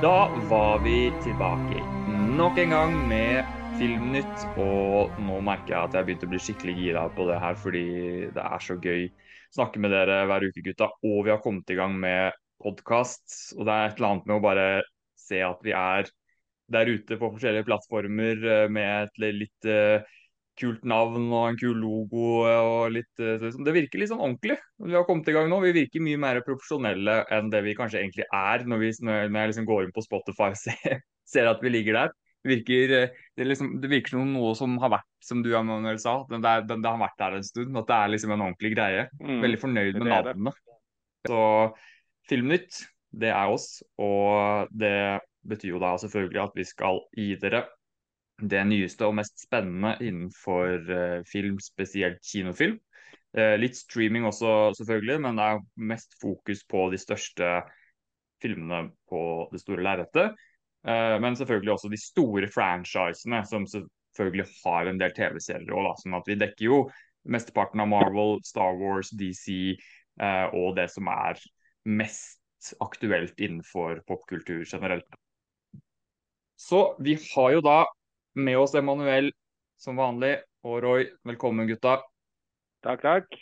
Da var vi tilbake nok en gang med Filmnytt. Og nå merker jeg at jeg begynte å bli skikkelig gira på det her, fordi det er så gøy å snakke med dere hver uke, gutta. Og vi har kommet i gang med podkast. Og det er et eller annet med å bare se at vi er der ute på forskjellige plattformer eh, med et litt uh, kult navn og en kul logo. og litt, uh, Det virker litt sånn ordentlig. Vi har kommet i gang nå. Vi virker mye mer profesjonelle enn det vi kanskje egentlig er når, vi, når jeg liksom går inn på Spotify og ser, ser at vi ligger der. Det virker, det, liksom, det virker som noe som har vært, som du Emanuel sa, det, det, det, har vært der en stund. At det er liksom en ordentlig greie. Mm, Veldig fornøyd med navnet. Så Filmnytt, det er oss. Og det betyr jo da selvfølgelig at vi skal gi dere det nyeste og mest spennende innenfor uh, film, spesielt kinofilm. Uh, litt streaming også, selvfølgelig, men det er mest fokus på de største filmene på det store lerretet. Uh, men selvfølgelig også de store franchisene, som selvfølgelig har en del TV-serier òg. Sånn at vi dekker jo mesteparten av Marvel, Star Wars, DC og det som er mest aktuelt innenfor popkultur generelt. Så vi har jo da med oss Emanuel som vanlig. Og Roy, velkommen gutta. Takk, takk.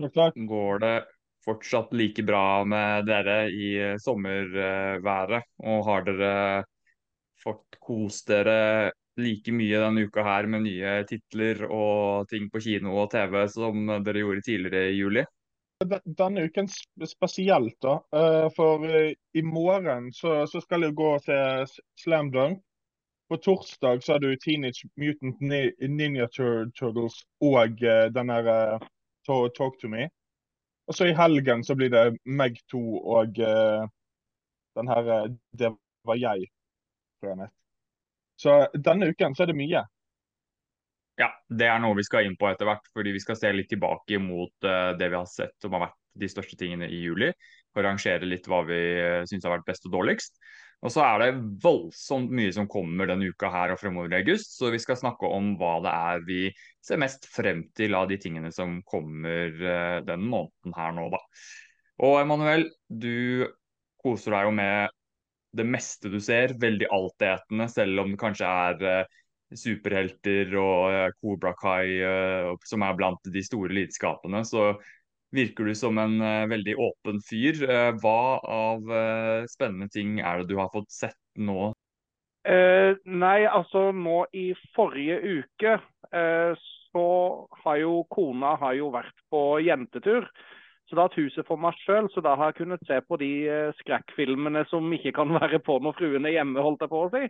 Takk, takk. Går det fortsatt like bra med dere i sommerværet? Og har dere fått kost dere like mye denne uka her med nye titler og ting på kino og TV som dere gjorde tidligere i juli? Denne uken spesielt, da. Eh, for eh, i morgen så, så skal jeg gå og se Slam Dunk. På torsdag så har du Teenage Mutant Ninja Turtles og uh, den der Talk to Me. Og så i helgen så blir det Meg 2 og den her Det var jeg. Så denne uken så er det mye. Ja, det er noe vi skal inn på etter hvert, fordi vi skal se litt tilbake mot uh, det vi har sett som har vært de største tingene i juli. Og rangere litt hva vi uh, syns har vært best og dårligst. Og så er det voldsomt mye som kommer denne uka her og fremover i august, så vi skal snakke om hva det er vi ser mest frem til av de tingene som kommer den denne måneden her nå, da. Og Emanuel, du koser deg jo med det meste du ser, veldig altetende, selv om det kanskje er superhelter og Cobra Kai, eh, som er blant de store lidenskapene, så virker du som en uh, veldig åpen fyr. Uh, hva av uh, spennende ting er det du har fått sett nå? nei, altså nå i forrige uke så har jo kona har jo vært på jentetur. Så da har huset for meg sjøl, så da har jeg kunnet se på de skrekkfilmene som ikke kan være på når fruen er hjemme, holdt jeg på å si.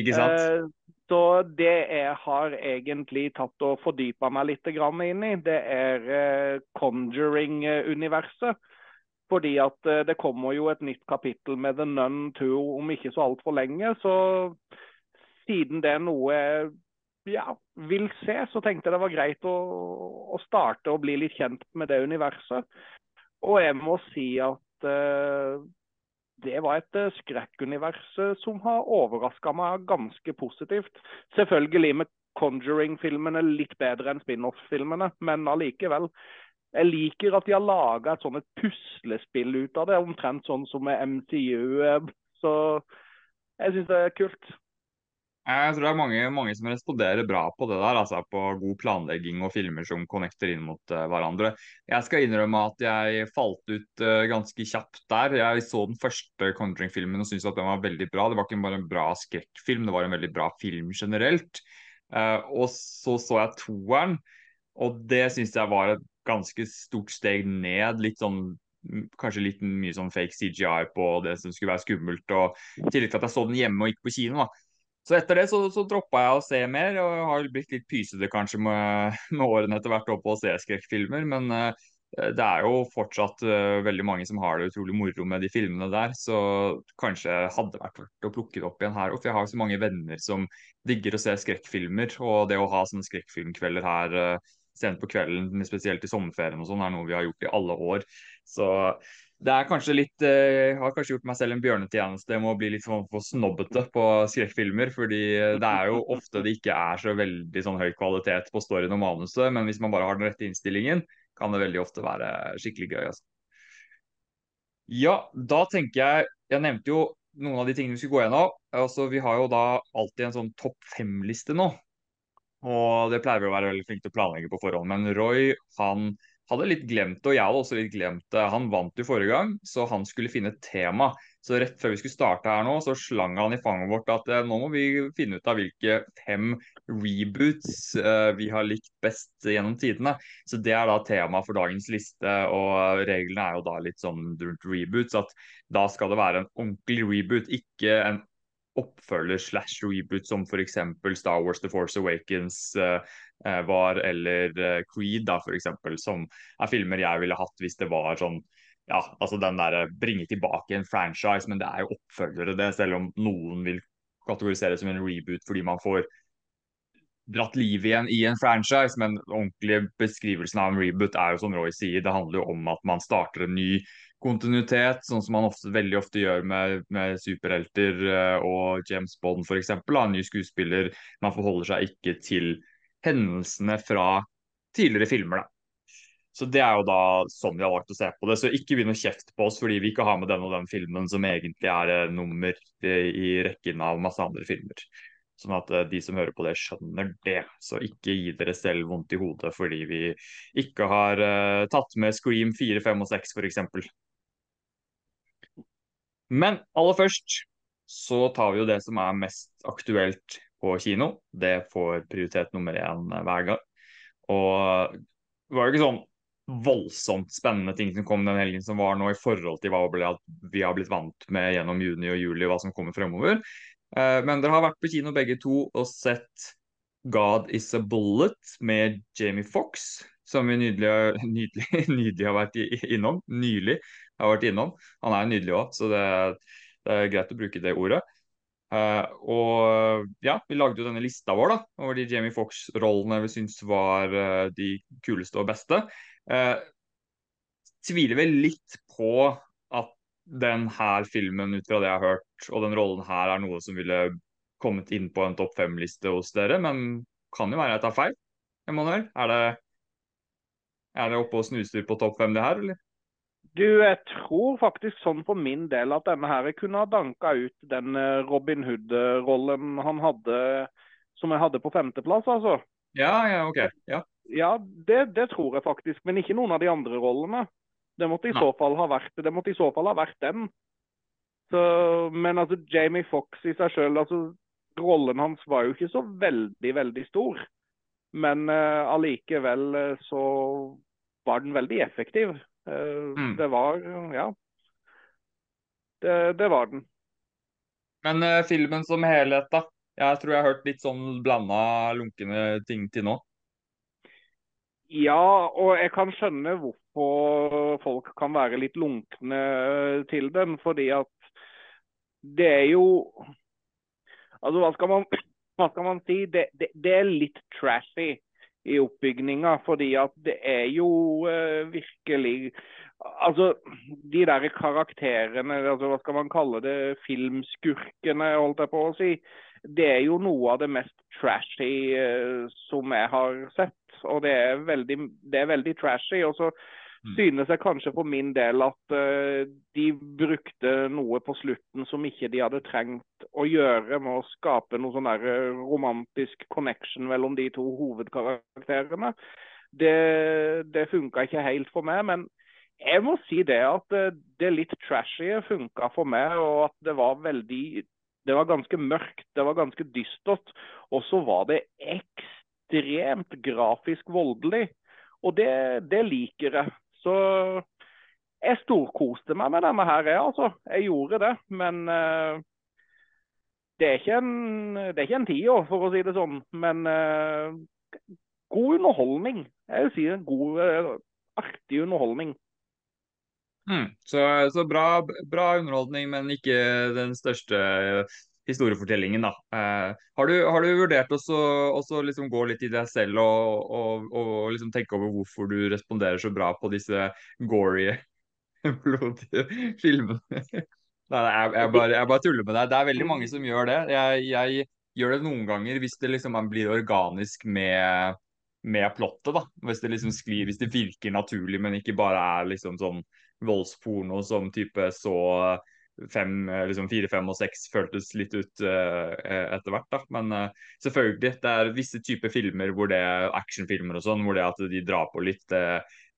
Ikke sant? Så det jeg har egentlig tatt og fordypa meg litt inn i, det er eh, Conjuring-universet. Fordi at eh, det kommer jo et nytt kapittel med The Nun 2 om ikke så altfor lenge. Så siden det er noe jeg ja, vil se, så tenkte jeg det var greit å, å starte og bli litt kjent med det universet. Og jeg må si at uh, det var et eh, skrekkunivers eh, som har overraska meg ganske positivt. Selvfølgelig med Conjuring-filmene litt bedre enn spin-off-filmene, men allikevel. Jeg liker at de har laga et sånt puslespill ut av det, omtrent sånn som med MCU. Eh, så jeg syns det er kult. Jeg tror det er mange, mange, som responderer bra på det der, altså på god planlegging og filmer som connecter inn mot uh, hverandre. Jeg skal innrømme at jeg falt ut uh, ganske kjapt der. Jeg så den første Conjuring-filmen og syntes at den var veldig bra. Det var ikke bare en bra skrekkfilm, det var en veldig bra film generelt. Uh, og så så jeg toeren, og det syns jeg var et ganske stort steg ned. Litt sånn kanskje litt mye sånn fake CGI på det som skulle være skummelt. og I tillegg til at jeg så den hjemme og ikke på kino. da så etter det så, så droppa jeg å se mer, og jeg har blitt litt pysete kanskje med, med årene etter hvert opp å se skrekkfilmer. Men uh, det er jo fortsatt uh, veldig mange som har det utrolig moro med de filmene der. Så kanskje hadde vært verdt å plukke det opp igjen her òg. For jeg har jo så mange venner som digger å se skrekkfilmer. Og det å ha sånne skrekkfilmkvelder her uh, sent på kvelden, spesielt i sommerferien og sånn, er noe vi har gjort i alle år. Så det er kanskje litt Jeg uh, har kanskje gjort meg selv en bjørnetjeneste med å bli litt sånn for snobbete på skrekkfilmer. fordi det er jo ofte det ikke er så veldig sånn høy kvalitet på storyen og manuset. Men hvis man bare har den rette innstillingen, kan det veldig ofte være skikkelig gøy. altså. Ja, da tenker jeg Jeg nevnte jo noen av de tingene vi skulle gå gjennom. Altså, vi har jo da alltid en sånn topp fem-liste nå. Og det pleier vi å være veldig flinke til å planlegge på forhånd. Men Roy han hadde litt glemt det, og jeg hadde også litt glemt det. Han vant jo forrige gang, så han skulle finne et tema. Så rett før vi skulle starte her nå, så slang han i fanget vårt at eh, nå må vi finne ut av hvilke fem reboots uh, vi har likt best gjennom tidene. Så det er da tema for dagens liste, og reglene er jo da litt sånn rundt reboots at da skal det være en ordentlig reboot, ikke en oppfølger slash reboot som f.eks. Star Wars The Force Awakens uh, var, eller uh, Creed, da, for eksempel, som er filmer jeg ville hatt hvis det var sånn ja, altså den der bringe tilbake en franchise, men det er jo oppfølgere det, selv om noen vil kategorisere det som en reboot fordi man får dratt liv igjen i en franchise, men den ordentlige beskrivelsen av en reboot er jo som Roy sier, det handler jo om at man starter en ny kontinuitet, sånn som man ofte, veldig ofte gjør med, med superhelter uh, og James Bond f.eks. En ny skuespiller. Man forholder seg ikke til hendelsene fra tidligere filmer. da. Så Det er jo da sånn vi har valgt å se på det. Så ikke begynn å kjefte på oss fordi vi ikke har med den og den filmen som egentlig er uh, nummer i rekken av masse andre filmer. Sånn at uh, de som hører på det, skjønner det. Så ikke gi dere selv vondt i hodet fordi vi ikke har tatt med Scream 4, 5 og 6 f.eks. Men aller først så tar vi jo det som er mest aktuelt på kino. Det får prioritet nummer én hver gang. Og det var jo ikke sånn voldsomt spennende ting som kom den helgen som var nå, i forhold til hva vi har blitt vant med gjennom juni og juli, hva som kommer fremover. Eh, men dere har vært på kino begge to og sett God Is A Bullet med Jamie Fox, som vi nydelig, nydelig, nydelig har vært innom. Nylig har vært innom. Han er nydelig òg, så det, det, er greit å bruke det ordet. Uh, og ja, vi lagde jo denne lista vår da, over de Jamie Fox-rollene vi syns var uh, de kuleste og beste. Uh, tviler vel litt på at den her filmen, ut fra det jeg har hørt, og den rollen her er noe som ville kommet inn på en topp fem-liste hos dere, men kan jo være jeg tar feil. Emanuel, er det, er det oppe og snuser på topp fem det her, eller? Du, jeg tror faktisk sånn for min del at denne her kunne ha danka ut den eh, Robin Hood-rollen han hadde, som jeg hadde på femteplass, altså. Ja, ja, ok. Ja, ja det, det, tror jeg faktisk, men ikke noen av de andre rollene. Det måtte i, så fall ha vært, det måtte i så fall ha vært den. Så, men altså, Jamie Fox i seg sjøl, altså, rollen hans var jo ikke så veldig, veldig stor. Men uh, allikevel uh, så var den veldig effektiv. Eh, mm. Det var Ja. Det, det var den. Men uh, filmen som helhet, da? Jeg tror jeg har hørt litt sånn blanda, lunkne ting til nå. Ja, og jeg kan skjønne hvorfor folk kan være litt lunkne til den. Fordi at det er jo Altså, hva skal man, hva skal man si? Det, det, det er litt trashy i oppbygninga. Fordi at det er jo uh, virkelig Altså, de der karakterene, altså hva skal man kalle det, filmskurkene, holdt jeg på å si. Det er jo noe av det mest trashy uh, som jeg har sett. Og det er veldig, det er veldig trashy. Og så. Synes jeg kanskje for min del at uh, de brukte noe på slutten som ikke de hadde trengt å gjøre, med å skape noe sånn der eh, romantisk connection mellom de to hovedkarakterene. Det, det funka ikke helt for meg. Men jeg må si det at uh, det litt trashy funka for meg, og at det var veldig Det var ganske mørkt, det var ganske dystert. Og så var det ekstremt grafisk voldelig. Og det, det liker jeg. Så jeg storkoste meg med denne her, jeg, altså. Jeg gjorde det. Men uh, det er ikke en, det er ikke en tiår, for å si det sånn. Men uh, god underholdning. Jeg vil si en god, uh, artig underholdning. Mm, så, så bra, bra, underholdning, men ikke den største historiefortellingen. da. Eh, har, du, har, du, vurdert å liksom gå litt i deg selv og, og, og liksom tenke over hvorfor du responderer så bra på disse gory, blodige filmene? Nei, jeg, jeg, bare, jeg, bare, tuller med deg. Det er veldig mange som gjør det. Jeg, jeg gjør det noen ganger hvis det liksom blir organisk med, med plottet. da. Hvis det liksom sklir, hvis det virker naturlig, men ikke bare er liksom sånn voldsporno som type så fem, liksom fire, fem og seks føltes litt ut uh, etter hvert. da, Men uh, selvfølgelig, det er visse typer filmer hvor det er actionfilmer og sånn, hvor det at de drar på litt, det,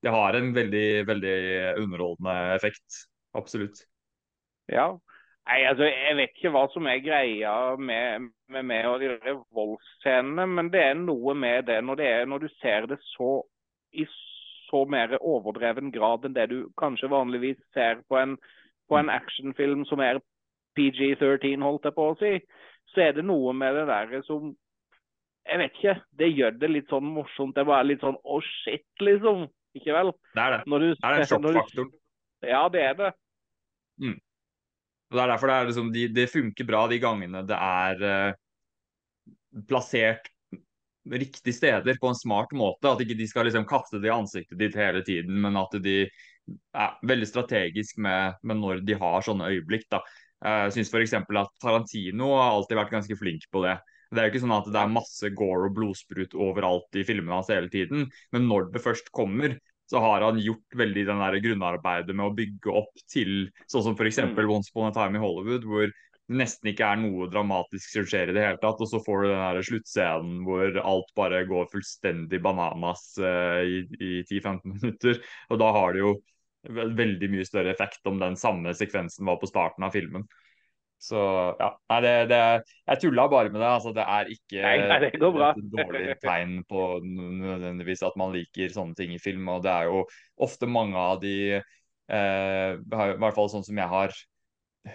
det har en veldig, veldig underholdende effekt. Absolutt. Ja. Nei, altså, Jeg vet ikke hva som er greia med, med, med og de voldsscenene, men det er noe med det når, det er, når du ser det så i så mer overdreven grad enn det du kanskje vanligvis ser på en på en actionfilm som er PG-13, holdt jeg på å si, så er det noe med det der som Jeg vet ikke. Det gjør det litt sånn morsomt. Det er litt sånn å, oh shit, liksom. Ikke vel? Det er det. Du, det er den sjokkfaktoren. Ja, det er det. Mm. Og Det er derfor det, er liksom, de, det funker bra de gangene det er uh, plassert riktige steder på en smart måte. At ikke de skal liksom kaste det i ansiktet ditt hele tiden, men at de er veldig strategisk med, med, når de har sånne øyeblikk. da. Jeg syns f.eks. at Tarantino har alltid vært ganske flink på det. Det er jo ikke sånn at det er masse gore og blodsprut overalt i filmene hans hele tiden, men når det først kommer, så har han gjort veldig den der grunnarbeidet med å bygge opp til sånn som f.eks. Mm. Once Upon a Time i Hollywood, hvor nesten ikke er noe dramatisk som skjer i det hele tatt. Og så får du den her sluttscenen hvor alt bare går fullstendig bananas uh, i, i 10-15 minutter. Og da har det jo veldig mye større effekt om den samme sekvensen var på starten av filmen. Så ja, nei, det, det, Jeg tulla bare med det. altså Det er ikke nei, nei, det et dårlig tegn på nødvendigvis at man liker sånne ting i film. Og det er jo ofte mange av de eh, I hvert fall sånn som jeg har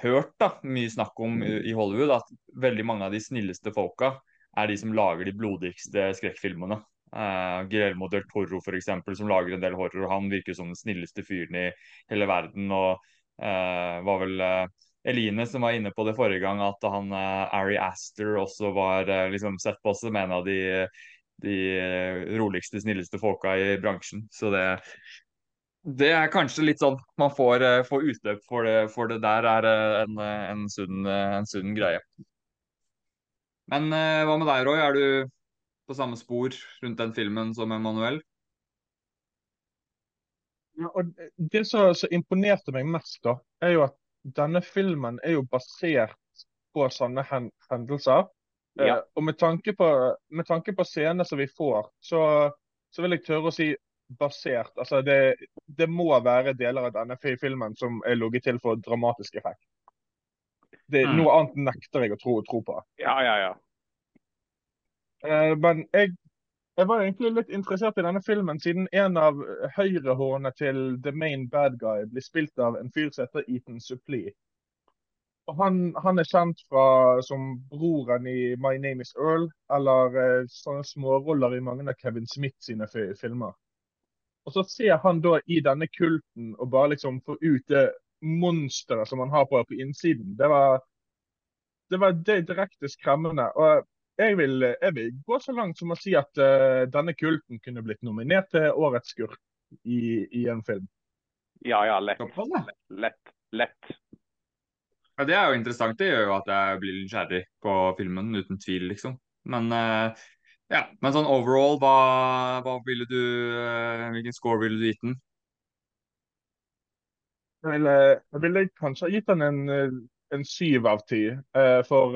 hørt da, mye snakk om i Hollywood, at veldig mange av de snilleste folka er de som lager de blodigste skrekkfilmene. Uh, Guillermo del Toro for eksempel, som lager en del horror. Han virker som den snilleste fyren i hele verden. og uh, var vel uh, Eline som var inne på det forrige gang, at han Ari Aster også var liksom sett på som en av de, de roligste, snilleste folka i bransjen. Så det, det er kanskje litt sånn man får, får utløp for det, for det der er en, en, sunn, en sunn greie. Men hva med deg, Roy? Er du på samme spor rundt den filmen som Emanuel? Ja, og det som, imponerte meg mest, da, er jo at denne filmen er jo basert på sånne hendelser. Ja. Eh, og med tanke, på, med tanke på scenene som vi får, så, så, vil jeg tørre å si basert. Altså det, det, må være deler av denne filmen som er ligget til for dramatisk effekt. Det, mm. Noe annet nekter jeg å tro, tro på. Ja, ja, ja. Uh, men jeg, jeg, var egentlig litt interessert i denne filmen, siden en av høyrehårene til the main bad guy blir spilt av en fyr som heter Ethan Supplee. Og han, han, er kjent fra, som broren i My Name Is Earl, eller uh, sånne småroller i mange av Kevin Smith sine filmer. Og så ser han da i denne kulten og bare liksom får ut det monsteret som han har på, på innsiden. Det var, det var det direkte skremmende. Og jeg vil, jeg vil, gå så langt som å si at uh, denne kulten kunne blitt nominert til årets skurk i, i, en film. Ja, ja, lett. Lett. lett. Ja, Det er jo interessant. Det gjør jo at jeg blir nysgjerrig på filmen, uten tvil, liksom. Men uh, ja, men sånn overall, hva, hva ville du uh, Hvilken score ville du gitt den? Jeg ville, jeg ville kanskje gitt den en, en syv av ti. for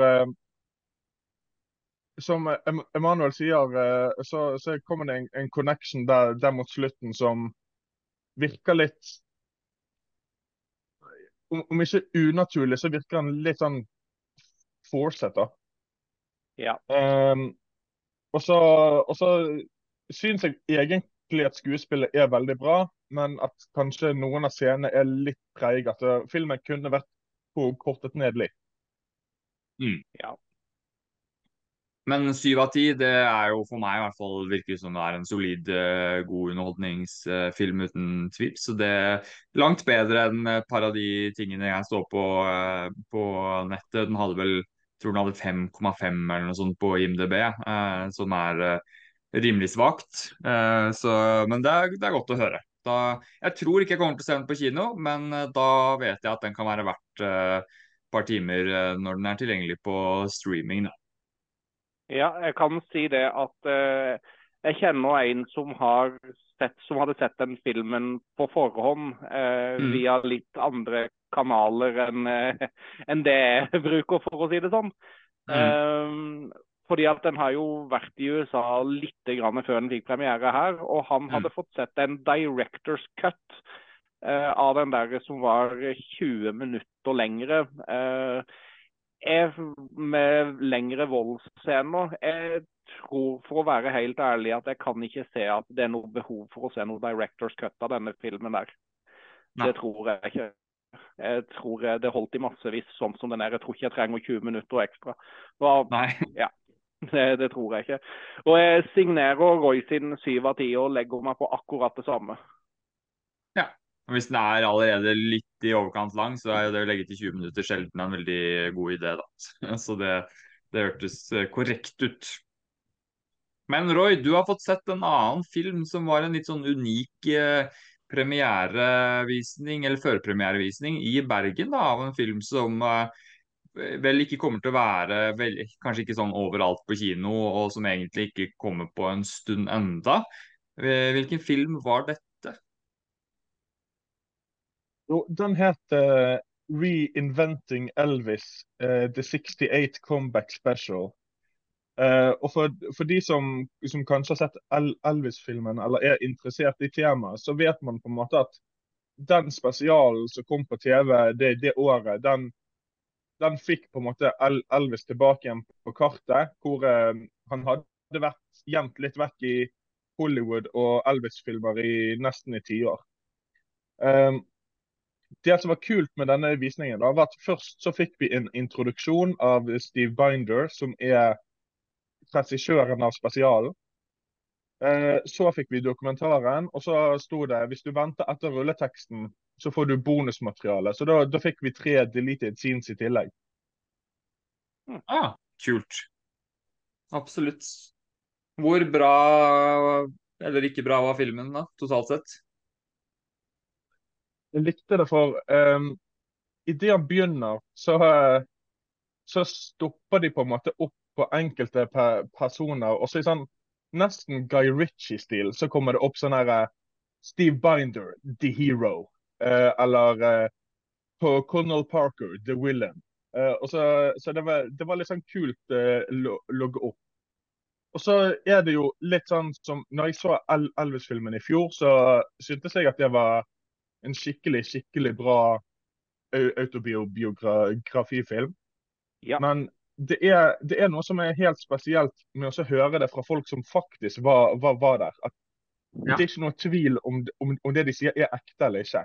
som Emanuel sier, eh, så, så kommer det en, en connection der, der, mot slutten som virker litt om, om, ikke unaturlig, så virker den litt sånn forcet, da. Ja. Um, og så, og så syns jeg egentlig at skuespillet er veldig bra, men at kanskje noen av scenene er litt preget. Filmen kunne vært kortet ned litt. Mm. Ja. Men syv av ti, det er jo for meg i hvert fall virker som det er en solid, uh, god underholdningsfilm uten tvil. Så det er langt bedre enn et par av de tingene jeg står på uh, på nettet. Den hadde vel tror den hadde 5,5 eller noe sånt på IMDb, eh, som er rimelig svakt. men det er, det er, godt å høre. Da, jeg tror ikke jeg kommer til å se den på kino, men da vet jeg at den kan være verdt et par timer når den er tilgjengelig på streaming. Da. Ja, jeg kan si det at Jeg kjenner en som, har sett, som hadde sett den filmen på forhånd eh, Mm. via litt andre kanaler enn en det jeg bruker, for å si det sånn. Mm. Eh, fordi at den har jo vært i USA litt grann før den fikk premiere her. Og han Mm. hadde fått sett en director's cut eh, av den der som var 20 minutter lengre. Eh, jeg, med lengre voldsscener. Jeg tror, for å være helt ærlig, at jeg kan ikke se at det er noe behov for å se noe director's cut av denne filmen der. Nei. Det tror jeg ikke. Jeg tror det holdt i massevis sånn som den er. Jeg tror ikke jeg trenger 20 minutter ekstra. Og, Nei. det, det tror jeg ikke. Og jeg signerer Roy sin syv av ti og legger meg på akkurat det samme. Og Hvis den er allerede litt i overkant lang, så er det å legge til 20 minutter sjelden en veldig god idé, da. Så det, det hørtes eh, korrekt ut. Men Roy, du har fått sett en annen film som var en litt sånn unik eh, premierevisning, eller førpremierevisning, i Bergen, da, av en film som eh, vel ikke kommer til å være vel, kanskje ikke sånn overalt på kino, og som egentlig ikke kommer på en stund enda. Eh, Hvilken film var dette? Den het eh, Reinventing Elvis, uh, The 68 Comeback Special. Eh, og for, for de som, som kanskje har sett El Elvis-filmen eller er interessert i temaet, så vet man på en måte at den spesialen som kom på TV det, det året, den, den fikk på en måte El Elvis tilbake igjen på kartet. Hvor uh, han hadde vært gjemt litt vekk i Hollywood og Elvis-filmer i nesten i tiår. Um, det som var kult med denne visningen, da, var at først så fikk vi en introduksjon av Steve Binder, som er regissøren av spesialen. Eh, så fikk vi dokumentaren, og så sto det hvis du venter etter rulleteksten, så får du bonusmateriale. Så da, da fikk vi tre deleted scenes i tillegg. Ah, kult. Absolutt. Hvor bra eller ikke bra var filmen da, totalt sett? Jeg likte det for um, idet han begynner, så, eh, så stopper de på en måte opp på enkelte pe personer. Og så i sånn nesten Guy Ritchie-stil så kommer det opp sånn her eh, Steve Binder, the hero. Eh, eller eh, på Conal Parker, the villain. Eh, og så, så det, var, det var litt sånn kult eh, logge opp. Og så er det jo litt sånn som Når jeg så El Elvis-filmen i fjor, så syntes jeg at det var en skikkelig, skikkelig bra autobiografifilm. Ja. Men det er, det er noe som er helt spesielt med å høre det fra folk som faktisk var, var, var der. At Ja. Det er ikke noe tvil om, om, om det de sier er ekte eller ikke.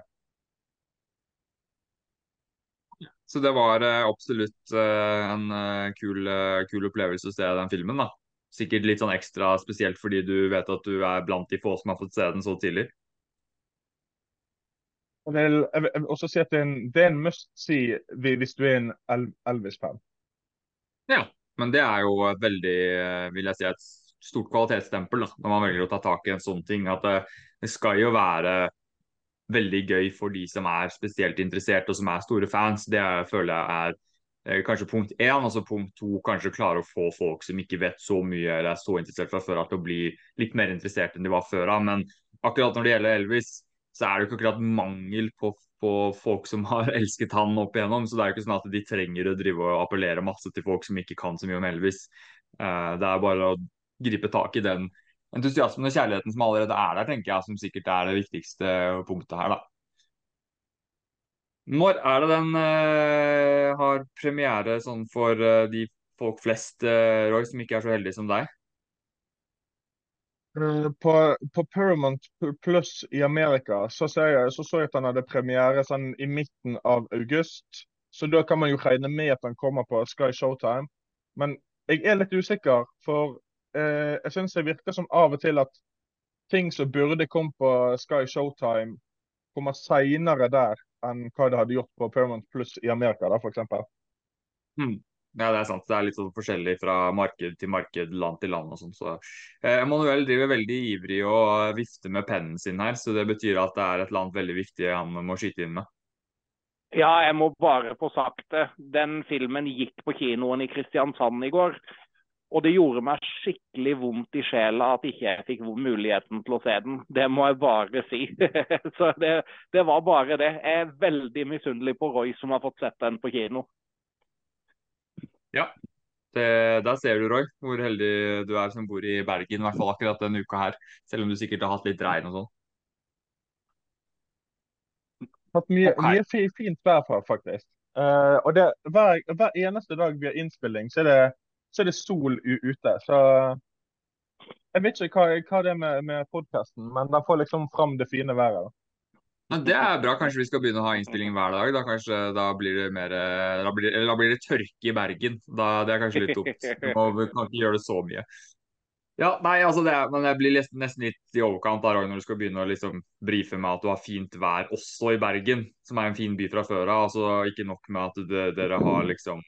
Så det var eh, absolutt eh, en eh, kul, kul opplevelse å se den filmen, da. Sikkert litt sånn ekstra spesielt fordi du vet at du er blant de få som har fått se den så tidlig. Jeg vil, jeg vil, også si at det er en, det er en must see hvis du er en Elvis-fan. Ja, men det er jo et veldig, eh, vil jeg si, et stort kvalitetsstempel da, når man velger å ta tak i en sånn ting. At det, det skal jo være veldig gøy for de som er spesielt interessert og som er store fans. Det jeg føler jeg er eh, kanskje punkt én. Og så punkt to, kanskje klare å få folk som ikke vet så mye eller er så interessert fra før av, til å bli litt mer interessert enn de var før av. Men akkurat når det gjelder Elvis, så er det jo ikke akkurat mangel på, på folk som har elsket han opp igjennom. Så det er jo ikke sånn at de trenger å drive og appellere masse til folk som ikke kan så mye om Elvis. Eh, det er bare å gripe tak i den entusiasmen og kjærligheten som allerede er der, tenker jeg, som sikkert er det viktigste punktet her, da. Når er det den eh, har premiere sånn for eh, de folk flest, Roy, som ikke er så heldige som deg? Eh, På, på Paramount Plus i Amerika så jeg, så, så jeg at han hadde premiere sånn i midten av august. Så da kan man jo regne med at han kommer på Sky Showtime. Men jeg er litt usikker, for eh, jeg syns det virker som av og til at ting som burde komme på Sky Showtime, kommer seinere der enn hva det hadde gjort på Paramount Plus i Amerika, da, f.eks. Hmm. Ja, det er sant. Det er litt sånn forskjellig fra marked til marked, land til land og sånn. Så eh, Emanuel driver veldig ivrig og vifter med pennen sin her, så det betyr at det er et eller annet veldig viktig han må skyte inn med. Ja, jeg må bare få sagt det. Den filmen gikk på kinoen i Kristiansand i går. Og det gjorde meg skikkelig vondt i sjela at ikke jeg fikk muligheten til å se den. Det må jeg bare si. Så det, det var bare det. Jeg er veldig misunnelig på Roy som har fått sett den på kino. Ja, det, der ser du, Roy, hvor heldig du er som bor i Bergen, i hvert fall akkurat denne uka her. Selv om du sikkert har hatt litt regn og sånn. Hatt mye, Okay. mye fint vær, faktisk. Uh, og det, hver, hver eneste dag vi har innspilling, så er det, så er det sol ute. Så jeg vet ikke hva, hva det er med, med podkasten, men den får liksom fram det fine været. Men det er bra. Kanskje vi skal begynne å ha innspilling hver dag. Da, kanskje, da blir det mer eh, da blir, eller da blir det tørke i Bergen. Da, det er kanskje litt dumt. Vi, kan ikke gjøre det så mye. Ja, nei, altså det men jeg blir nesten litt i overkant da, når du skal begynne å liksom brife med at du har fint vær også i Bergen, som er en fin by fra før av. Altså, ikke nok med at det, dere har liksom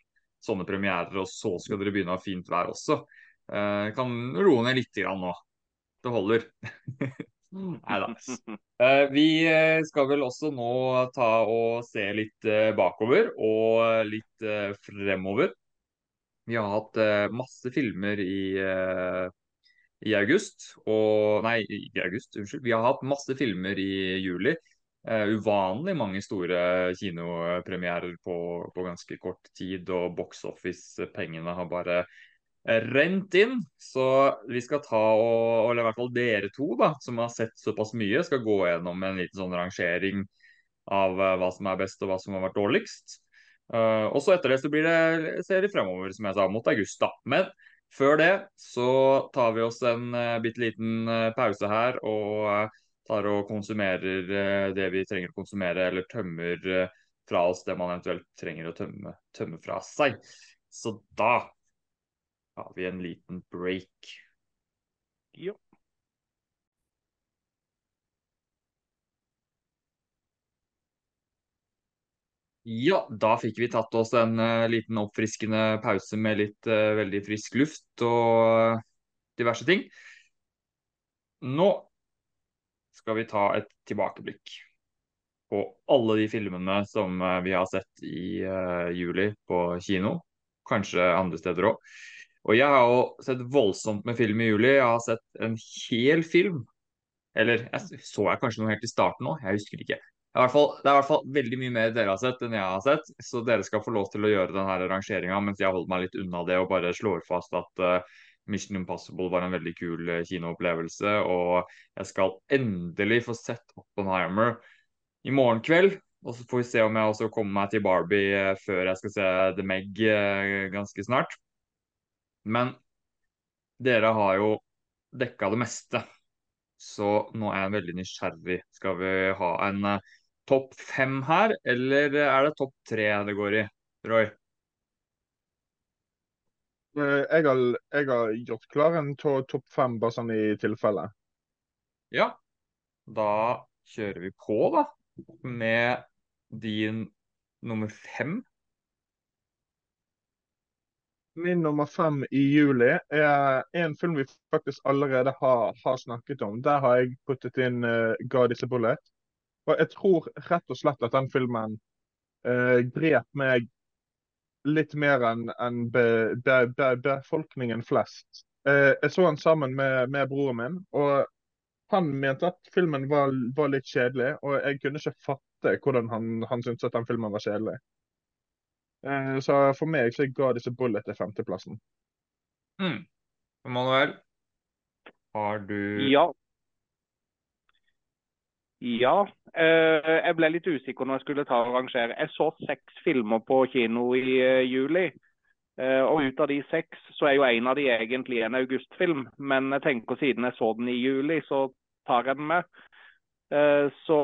sånne premierer, og så skal dere begynne å ha fint vær også. Eh, kan roe ned litt grann nå. Det holder. Nei da. Eh, vi skal vel også nå ta og se litt eh, bakover og litt eh, fremover. Vi har hatt masse filmer i i august. Og Nei, ikke august, unnskyld. Vi har hatt masse filmer i juli. Uh, uvanlig mange store kinopremierer på, på, ganske kort tid, og box office-pengene har bare rent inn. Så vi skal ta og, eller i hvert fall dere to, da, som har sett såpass mye, skal gå gjennom en liten sånn rangering av uh, hva som er best og hva som har vært dårligst. Uh, og så etter det så blir det serie fremover, som jeg sa, mot august. da. Men før det så tar vi oss en uh, bitte liten uh, pause her og tar og konsumerer det vi trenger å konsumere, eller tømmer fra oss det man eventuelt trenger å tømme, tømme fra seg. Så da har vi en liten break. Jo. Ja, da fikk vi tatt oss en uh, liten oppfriskende pause med litt uh, veldig frisk luft og uh, diverse ting. Nå skal vi ta et tilbakeblikk på alle de filmene som vi har sett i juli på kino. Kanskje andre steder òg. Og jeg har jo sett voldsomt med film i juli. Jeg har sett en hel film. Eller jeg, så jeg kanskje noe helt i starten òg? Jeg husker ikke hvert fall, det er i hvert fall veldig mye mer dere har sett enn jeg har sett. Så dere skal få lov til å gjøre denne rangeringa mens jeg holder meg litt unna det og bare slår fast at uh, Mission Impossible var en veldig kul uh, kinoopplevelse. Og jeg skal endelig få sett Oppenheimer i morgen kveld. Og så får vi se om jeg også kommer meg til Barbie uh, før jeg skal se The Meg ganske snart. Men dere har jo dekka det meste. Så nå er jeg veldig nysgjerrig. Skal vi ha en uh, topp fem her, eller er det topp tre det går i, Roy? Eh, jeg har, jeg har gjort klar en to, topp fem, bare sånn i tilfelle. Ja, da kjører vi på, da. Med din nummer fem. Min nummer fem i juli er en film vi faktisk allerede har, har snakket om. Der har jeg puttet inn uh, 'God is a Bullet'. Og jeg tror rett og slett at den filmen uh, grep meg litt mer enn en be, be, be, befolkningen flest. Uh, jeg så den sammen med, med, broren min, og han mente at filmen var, var, litt kjedelig. Og jeg kunne ikke fatte hvordan han, han syntes at den filmen var kjedelig. Eh, så for meg så ga disse Bullet til femteplassen. Mm. Manuel, har du Ja. Ja. Eh, jeg ble litt usikker når jeg skulle ta og rangere. Jeg så seks filmer på kino i eh, juli. Eh, og ut av de seks, så er jo en av de egentlig en augustfilm. Men jeg tenker siden jeg så den i juli, så tar jeg den med. Så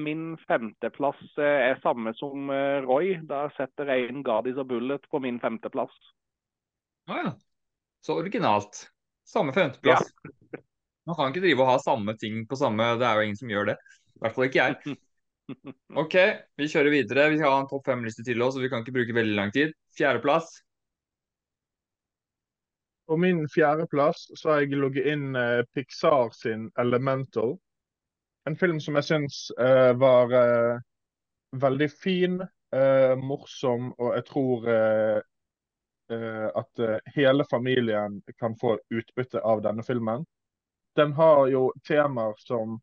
min femteplass er samme som Roy. Da setter jeg inn 'Guardies og Bullet' på min femteplass. Å ah, ja. Så originalt. Samme femteplass. Ja. Man kan ikke drive og ha samme ting på samme Det er jo ingen som gjør det. I hvert fall ikke jeg. OK, vi kjører videre. Vi skal ha en topp fem-liste til oss, så vi kan ikke bruke veldig lang tid. Fjerdeplass. På min fjerdeplass så har jeg logget inn Pixar sin 'Elemental'. En film som jeg syns uh, var uh, veldig fin, morsom, og jeg tror at hele familien kan få utbytte av denne filmen. Den har jo temaer som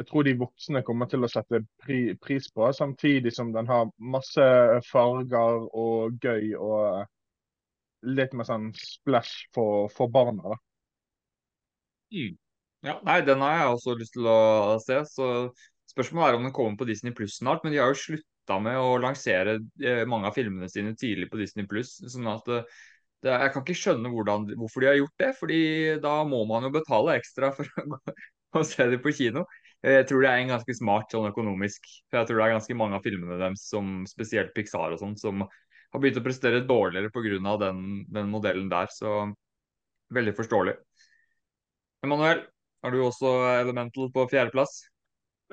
jeg tror de voksne kommer til å sette pri pris på, samtidig som den har masse farger og gøy og litt mer sånn splash for, for barna. Mm. Ja, nei, den har jeg også lyst til å se. så Spørsmålet er om den kommer på Disney Pluss snart, men de har jo slutta med å lansere eh, mange av filmene sine tidlig på Disney Pluss. Sånn at eh, det, jeg kan ikke skjønne hvordan, hvorfor de har gjort det, fordi da må man jo betale ekstra for å, å se dem på kino. Jeg tror det er en ganske smart sånn økonomisk. For jeg tror det er ganske mange av filmene deres, som spesielt Pixar og sånn, som har begynt å prestere dårligere pga. Den, den modellen der. Så veldig forståelig. Emanuel, har du også Elemental på fjerdeplass?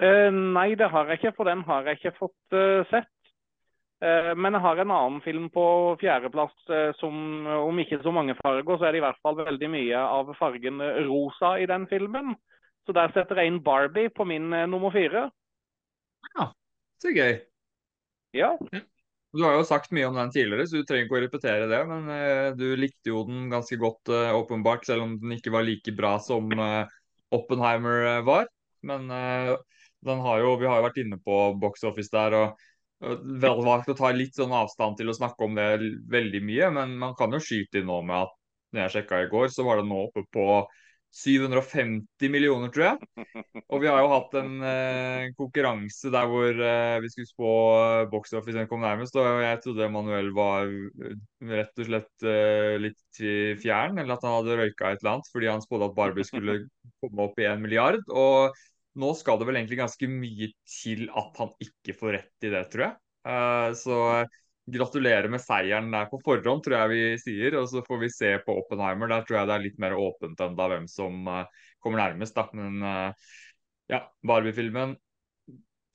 Uh, nei, det har jeg ikke, for den har jeg ikke fått uh, sett. Uh, men jeg har en annen film på fjerdeplass som om ikke så mange farger, så er det i hvert fall veldig mye av fargen rosa i den filmen. Så der setter jeg inn Barbie på min nummer fire. Ja, så gøy. Ja. Du har jo sagt mye om den tidligere, så du trenger ikke å repetere det. Men uh, du likte jo den ganske godt, uh, åpenbart, selv om den ikke var like bra som uh, Oppenheimer var. Men den har jo, vi har jo vært inne på box office der og, og vel å ta litt sånn avstand til å snakke om det veldig mye. Men man kan jo skyte inn nå med at når jeg sjekka i går, så var det nå oppe på 750 millioner, tror jeg. Og vi har jo hatt en eh, konkurranse der hvor eh, vi skulle spå eh, box office kom nærmest. Og jeg trodde Manuel var eh, rett og slett eh, litt fjern, eller at han hadde røyka et eller annet fordi han spådde at Barbie skulle komme opp i en milliard. Og nå skal det vel egentlig ganske mye til at han ikke får rett i det, tror jeg. Eh, så Gratulerer med seieren der på forhånd, tror jeg vi sier. Og så får vi se på Oppenheimer. Der tror jeg det er litt mer åpent enn da hvem som uh, kommer nærmest. da. Men uh, ja, Barbie-filmen.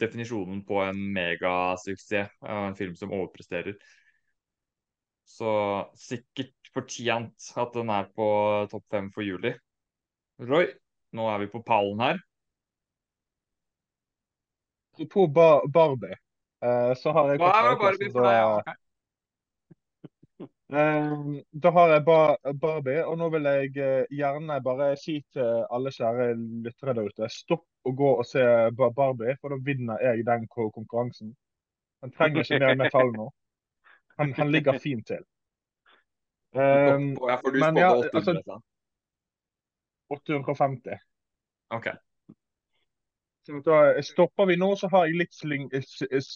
Definisjonen på en megasuksess. Uh, en film som overpresterer. Så sikkert fortjent at den er på topp fem for juli. Roy, nå er vi på pallen her. På Barbie. Uh, så har jeg er for deg? Okay. Uh, da har jeg ba Barbie, og nå vil jeg uh, gjerne bare si til alle kjære lyttere der ute, stopp å gå og se Barbie, for da vinner jeg den konkurransen. Han trenger ikke mer metall nå. Han, han ligger fint til. Um, men ja, altså 850. OK. Så da stopper vi nå, så har jeg litt sling,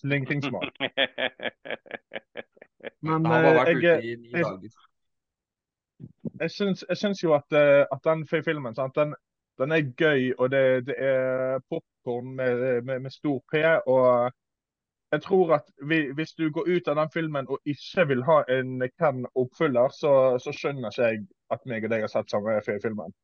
slingringsmak. Men jeg, jeg, jeg, jeg, syns, jeg syns jo at, eh, at den filmen sant, den, den, er gøy, og det, det er popkorn med, med, med, stor P. og jeg tror at vi, Hvis du går ut av den filmen og ikke vil ha en Ken-oppfyller, så, så, skjønner ikke jeg at meg og deg har sett samme filmen.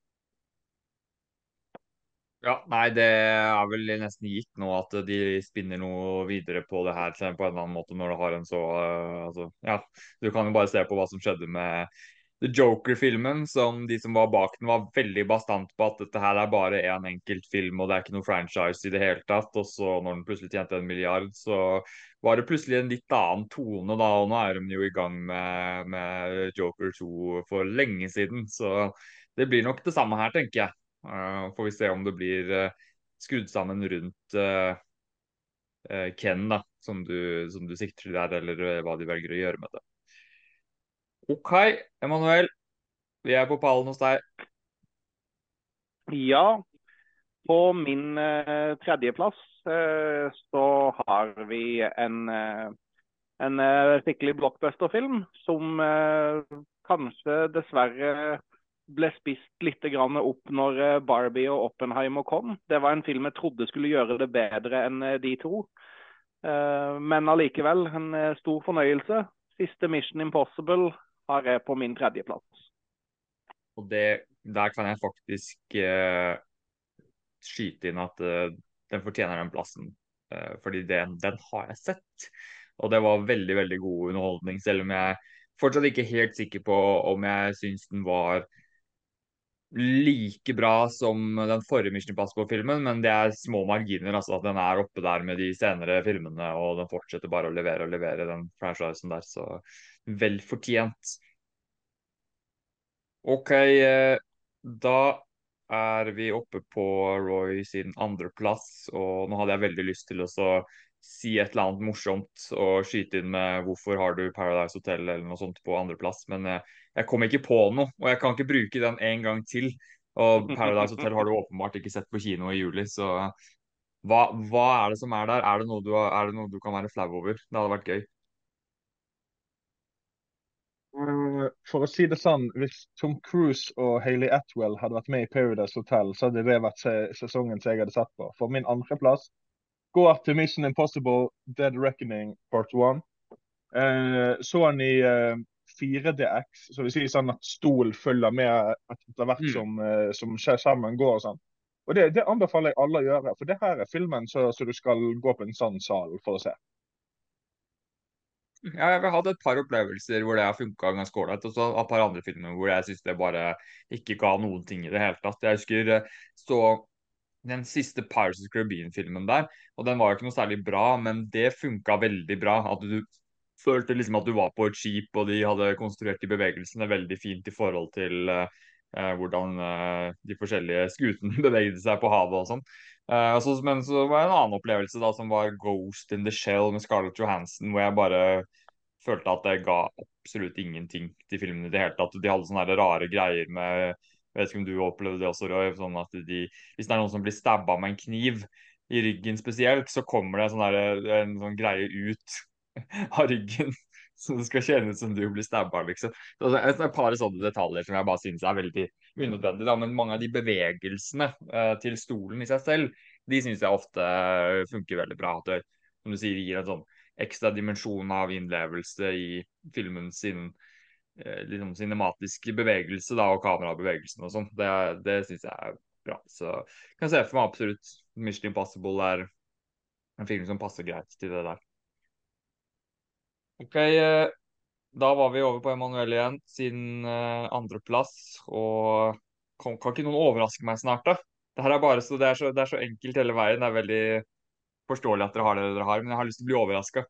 Ja, nei, det er vel nesten gitt nå at de spinner noe videre på det her på en eller annen måte når du har en så uh, altså, Ja, du kan jo bare se på hva som skjedde med The Joker-filmen, som de som var bak den, var veldig bastant på at dette her er bare én en enkelt film, og det er ikke noe franchise i det hele tatt. Og så når den plutselig tjente en milliard, så var det plutselig en litt annen tone, da. Og nå er de jo i gang med, med Joker 2 for lenge siden, så det blir nok det samme her, tenker jeg. Uh, får vi se om det blir uh, skrudd sammen rundt uh, Ken, da, som du, som du sikter til der, eller hva de velger å gjøre med det. OK, Emanuel. Vi er på pallen hos deg. Ja. På min uh, tredjeplass uh, så har vi en, en skikkelig blockbuster-film som kanskje dessverre ble spist litt opp når eh, Barbie og Oppenheimer kom. Det var en film jeg trodde skulle gjøre det bedre enn eh, de to. Eh, men allikevel en stor fornøyelse. Siste Mission Impossible har jeg på min tredjeplass. Og det, der kan jeg faktisk uh, skyte inn at uh, den fortjener den plassen. Uh, fordi den, den, har jeg sett. Og det var veldig, veldig god underholdning. Selv om jeg fortsatt ikke helt sikker på om jeg syns den var like bra som den forrige Mission Impossible-filmen, men det er små marginer. altså At den er oppe der med de senere filmene, og den fortsetter bare å levere og levere den franchisen der. Så vel fortjent. OK, eh, da er vi oppe på Roy sin andreplass, og nå hadde jeg veldig lyst til å si et eller annet morsomt og skyte inn med 'Hvorfor har du Paradise Hotel?' eller noe sånt på andreplass, men jeg, jeg kom ikke på noe, og jeg kan ikke bruke den en gang til. Og Paradise Hotel har du åpenbart ikke sett på kino i juli, så hva, hva er det som er der? Er det, noe du, er det noe du kan være flau over? Det hadde vært gøy. Eh, for å si det sånn, hvis Tom Cruise og Hayley Atwell hadde vært med i Paradise Hotel, så hadde det vært sesongen som jeg hadde sett på. For min andreplass går til Mission Impossible Dead Reckoning Part 1. Eh, så han i eh, 4DX, så vil si sånn at stol følger med etter hvert mm. som, eh, som skjermen går. og sånn. Og det, det, anbefaler jeg alle å gjøre, for det her er filmen så, så du skal gå på en sånn sal for å se. Ja, jeg har hatt et par opplevelser hvor det har funka ganske ålreit, og så et par andre filmer hvor jeg syns det bare ikke ga noen ting i det hele tatt. Jeg husker eh, så den siste Pirates of Caribbean-filmen der, og den var jo ikke noe særlig bra, men det funka veldig bra. At du følte liksom at du var på et skip, og de hadde konstruert de bevegelsene veldig fint i forhold til uh, Eh, hvordan eh, de forskjellige skutene bevegde seg på havet og sånn. Eh, altså, men så var det en annen opplevelse da, som var 'Ghost in the Shell' med Scarlett Johansson, hvor jeg bare følte at det ga absolutt ingenting til filmen i det hele tatt. De hadde sånne rare greier med Jeg vet ikke om du opplevde det også, Roy. Sånn at de, hvis det er noen som blir stabba med en kniv i ryggen spesielt, så kommer det sånn der, en sånn greie ut av ryggen så det skal kjennes som du blir stabba, liksom. Det er et par sånne detaljer som jeg bare synes er veldig unødvendig. Da. Men mange av de bevegelsene uh, til stolen i seg selv, de synes jeg ofte uh, funker veldig bra. At det, som du sier, gir en sånn ekstra dimensjon av innlevelse i filmen sin uh, liksom cinematiske bevegelse da, og kamerabevegelsen og sånn. Det, det syns jeg er bra. Så jeg kan se for meg absolutt Mission Impossible er en film som passer greit til det der. Ok, eh, da var vi over på Emanuel igjen, sin uh, andreplass. Og kan, kan, ikke noen overraske meg snart, da? Det her er bare så, det er så, det er så enkelt hele veien. Det er veldig forståelig at dere har det dere har, men jeg har lyst til å bli overraska.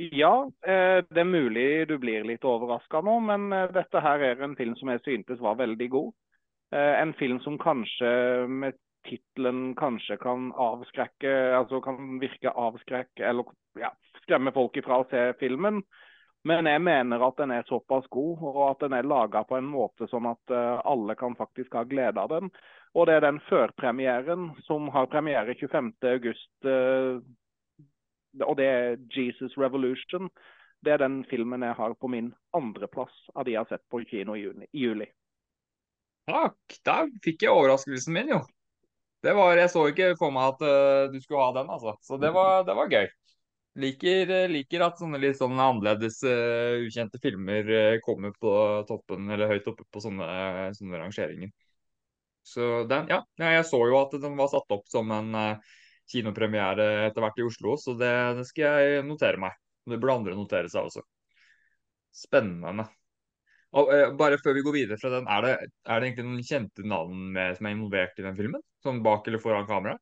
Ja, eh, det er mulig du blir litt overraska nå, men dette her er en film som jeg syntes var veldig god. En film som kanskje med tittelen kanskje kan avskrekke, altså kan virke avskrekke, eller ja, skremme folk ifra å se filmen. Men jeg mener at den er såpass god, og at den er laga på en måte sånn at uh, alle kan faktisk ha glede av den. Og det er den førpremieren som har premiere 25.8. Uh, og det er 'Jesus Revolution'. Det er den filmen jeg har på min andreplass av de jeg har sett på kino i, juni, i juli. Takk. Da fikk jeg overraskelsen min, jo. Det var, Jeg så ikke for meg at uh, du skulle ha den, altså. Så det var, det var gøy. Liker, liker, at sånne litt sånn annerledes uh, ukjente filmer uh, kommer på toppen eller høyt oppe på sånne, sånne rangeringer. Så den, ja, jeg så jo at den var satt opp som en uh, kinopremiere etter hvert i Oslo, så det, det, skal jeg notere meg. Det burde andre notere seg også. Spennende. Og Bare før vi går videre fra den, er det, er det egentlig noen kjente navn med, som er involvert i den filmen? Sånn bak eller foran kamera?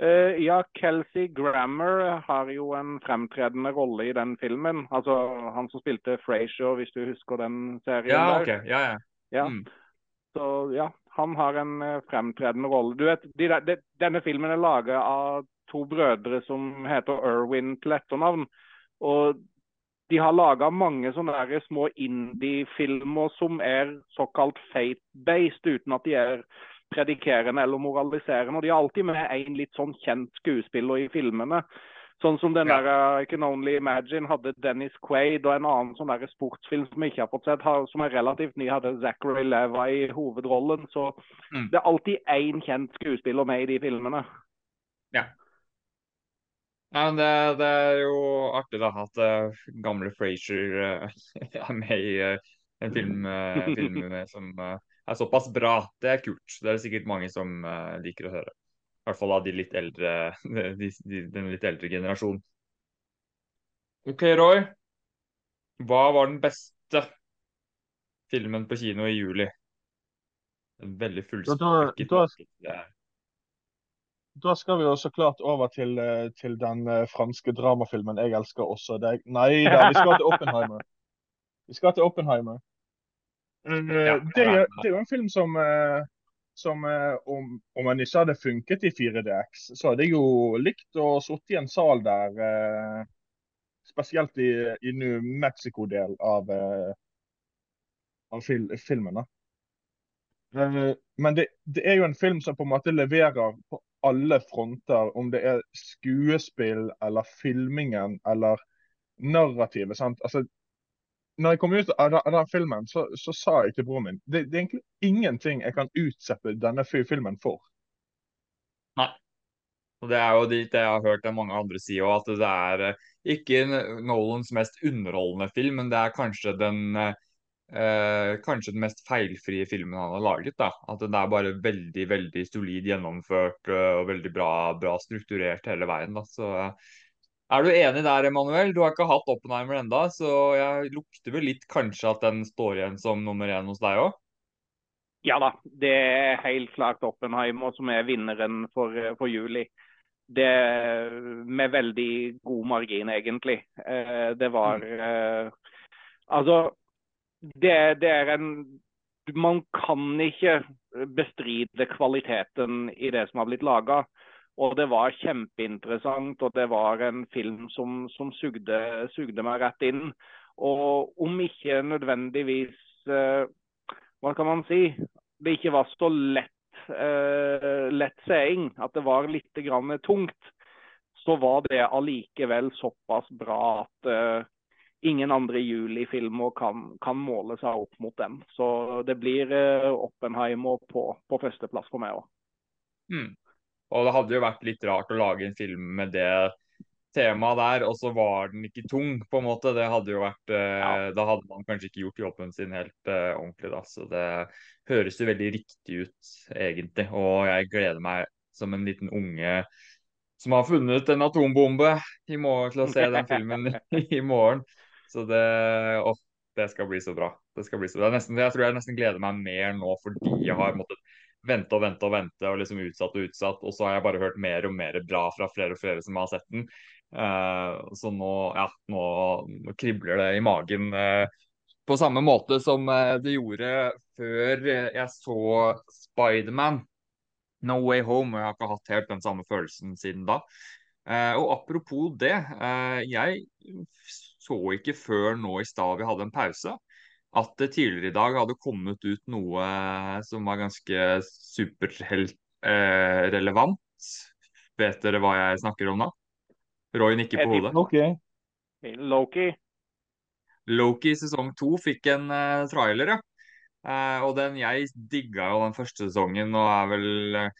Uh, ja, Kelsey Grammer har jo en fremtredende rolle i den filmen. Altså han som spilte Frasier, hvis du husker den serien ja, der. Okay. Ja, ja. ja. Mm. Så ja, han har en uh, fremtredende rolle. Du vet, de de, Denne filmen er laget av to brødre som heter Erwin til etternavn. Og de har laga mange sånne små indie-filmer som er såkalt fate-based, uten at de er predikerende eller moraliserende. Og de har alltid med en litt sånn kjent skuespiller i filmene. Sånn som den der uh, I Can Only Imagine hadde Dennis Quaid, og en annen sånn der sportsfilm som jeg ikke har fått sett, som er relativt ny, hadde Zachary Leva i hovedrollen. Så mm. det er alltid én kjent skuespiller med i de filmene. Ja. Nei, men det, det er jo artig da at uh, gamle Frazier uh, er med i en film, film med, som er såpass bra. Det er kult. Det er det sikkert mange som uh, liker å høre. I hvert fall av de litt eldre, de, de, den litt eldre generasjonen. OK, Roy. Hva var den beste filmen på kino i juli? En veldig fullspekket da, da, da, skal vi jo så klart over til, eh, til den eh, franske dramafilmen 'Jeg elsker også deg'. Nei da, vi skal til Oppenheimer. Vi skal til Oppenheimer. Ja, det, er, det er jo en film som, eh, som eh, om, om den ikke hadde funket i 4DX, så hadde jeg jo likt å sitte i en sal der, eh, spesielt i, i New Mexico-del av, eh, av fil, filmen. Eh, Men det, det er jo en film som på en måte leverer på alle fronter, om det er skuespill eller filmingen eller narrativet. sant? Altså, når jeg kom ut av av den filmen, så, så sa jeg til broren min det, det er egentlig ingenting jeg kan utsette denne filmen for. Nei. Og Det er jo dit jeg har hørt mange andre si òg, at det er eh, ikke Nolans mest underholdende film, men det er kanskje den eh, eh, kanskje den mest feilfrie filmen han har laget. da. At den er bare veldig veldig solid gjennomført eh, og veldig bra, bra strukturert hele veien. da. Så eh, Er du enig der, Emanuel? Du har ikke hatt Oppenheimer enda, så jeg lukter vel litt kanskje at den står igjen som nummer én hos deg òg? Ja da, det er helt klart Oppenheimer som er vinneren for, for juli. Det med veldig god margin, egentlig. Eh, Det var eh, Altså, det, det er en Man kan ikke bestride kvaliteten i det som har blitt laga. Og det var kjempeinteressant, og det var en film som, som sugde, sugde meg rett inn. Og om ikke nødvendigvis eh, Hva kan man si? Det ikke var så lett eh, lett seing, at det var litt grann tungt, så var det allikevel såpass bra at eh, ingen andre julifilmer kan, kan måle seg opp mot den. Så det blir eh, Oppenheimer på, på førsteplass for meg òg. Mm. Og det hadde jo vært litt rart å lage en film med det temaet der, og så var den ikke tung, på en måte. Det hadde jo vært eh, Ja. Da hadde man kanskje ikke gjort jobben sin helt uh, ordentlig, da. Så det høres jo veldig riktig ut, egentlig. Og jeg gleder meg som en liten unge som har funnet en atombombe i morgen til å se den filmen i morgen. Så det Å, det skal bli så bra. Det skal bli så bra. Nesten, jeg tror jeg nesten gleder meg mer nå fordi jeg har måttet vente og vente og vente og liksom utsatt og utsatt. Og så har jeg bare hørt mer og mer bra fra flere og flere som har sett den. Uh, så nå, ja, nå, kribler det i magen. Uh, på samme måte som eh, det gjorde før jeg så Spiderman No Way Home. og Jeg har ikke hatt helt den samme følelsen siden da. Uh, og apropos det, jeg så ikke før nå i stad vi hadde en pause, at det tidligere i dag hadde kommet ut noe som var ganske superheltrelevant. Vet dere hva jeg snakker om da? Roy nikker på hodet. OK. Loki. Loki sesong to fikk en uh, trailer, ja. Uh, og den, jeg digga jo den første sesongen, og er vel uh,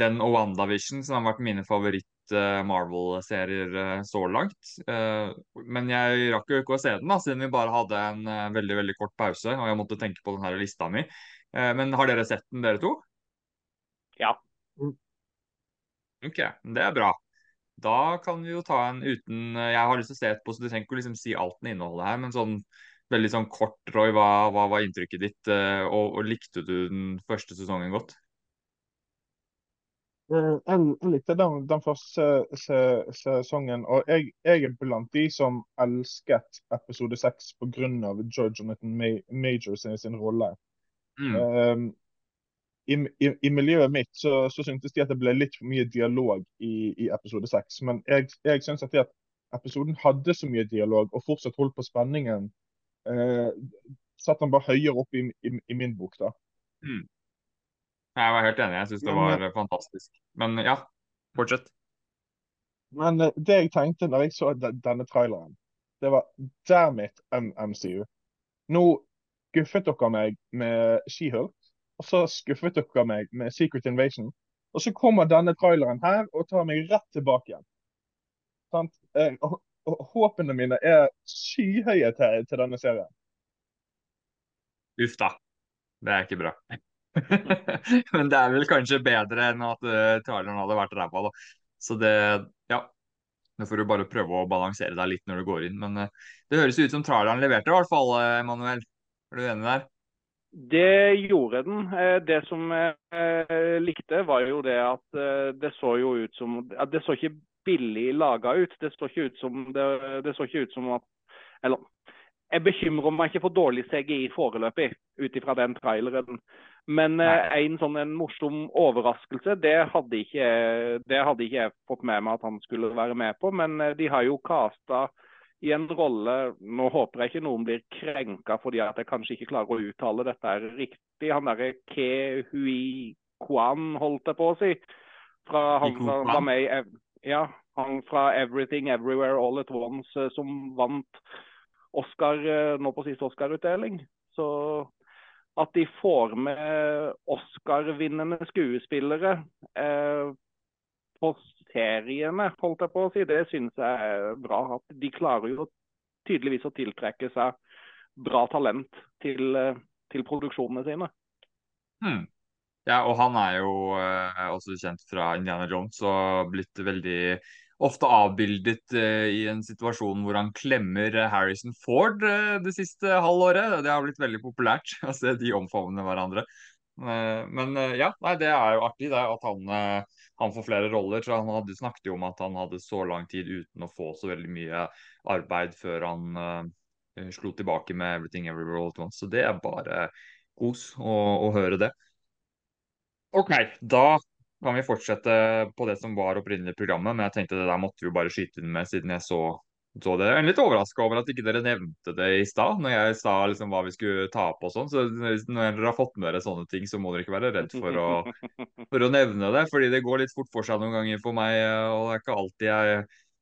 den og WandaVision som har vært mine favoritt-Marvel-serier eh, så langt. Eh, men jeg rakk jo ikke å se den, da, siden vi bare hadde en eh, veldig veldig kort pause, og jeg måtte tenke på denne lista mi. Eh, men har dere sett den, dere to? Ja. Ok, det er bra. Da kan vi jo ta en uten Jeg har lyst til å se etterpå, så du trenger ikke liksom si alt den inneholder her, men sånn veldig sånn kort, Roy, hva, hva var inntrykket ditt, eh, og, og likte du den første sesongen godt? Eh, Jeg, jeg likte den, den første se, sesongen, og jeg, jeg er blant de som elsket episode seks pga. George Jonathan Ma Major sin, sin rolle. Mm. Um, i, i, I miljøet mitt så, så syntes de at det ble litt for mye dialog i, i episode seks. Men jeg, jeg syns at, at episoden hadde så mye dialog og fortsatt holdt på spenningen, Uh, satt den bare høyere opp i, i, i min bok. da. Mm. Jeg var helt enig, jeg syns det var men, fantastisk. Men ja, fortsett. Men eh, det jeg tenkte når jeg så denne traileren, det var damn it, MCU. Nå skuffet dere meg med She-Hulk, og så skuffet dere meg med Secret Invasion. Og så kommer denne traileren her og tar meg rett tilbake igjen. Sant? Eh, håpene mine er skyhøye til, til denne serien. Uff da. Det er ikke bra. Men det er vel kanskje bedre enn at uh, traileren hadde vært ræva, da. Så det Ja. Nå får du bare prøve å balansere deg litt når du går inn. Men uh, det høres ut som traileren leverte, i hvert fall, uh, Emanuel. Er du enig der? Det gjorde den. Eh, Det som jeg eh, likte, var jo det at eh, det så jo ut som Det så ikke billig laga ut. Det så ikke ut som det, det så ikke ut som at Eller jeg bekymrer meg ikke for dårlig CGI foreløpig, ut ifra den traileren. Men eh, en sånn en morsom overraskelse, det hadde, ikke, det hadde ikke jeg fått med meg at han skulle være med på. Men eh, de har jo casta i en rolle Nå håper jeg ikke noen blir krenka fordi at jeg kanskje ikke klarer å uttale dette er riktig. Han derre Ke Hui Kwan, holdt jeg på å si. Fra han som var med i ja, han fra 'Everything Everywhere All At Once', eh, som vant Oscar nå på siste Oscar-utdeling. Så at de får med Oscar-vinnende skuespillere eh, på seriene, holdt jeg på å si, det syns jeg er bra. At de klarer jo tydeligvis å tiltrekke seg bra talent til, eh, til produksjonene sine. Hmm. Ja, og han er jo eh, også kjent fra Indiana Jones og blitt veldig ofte avbildet uh, i en situasjon hvor han klemmer Harrison Ford uh, det siste halvåret. Det har blitt veldig populært å se de omfavne hverandre. Uh, men ja, nei, det er jo artig det, at han, han, får flere roller. Så han hadde snakket jo om at han hadde så lang tid uten å få så veldig mye arbeid før han slo tilbake med 'Everything Everywhere All At Once'. Så det er bare kos å, å høre det. OK, da kan vi fortsette på det som var opprinnelig programmet, men jeg tenkte det der måtte vi bare skyte inn med siden jeg så, så det. Jeg er litt overraska over at ikke dere nevnte det i stad, når jeg sa liksom hva vi skulle ta på og sånn. Så når dere har fått med dere sånne ting, så må dere ikke være redd for å, for å nevne det. Fordi det går litt fort for seg noen ganger for meg, og det er ikke alltid jeg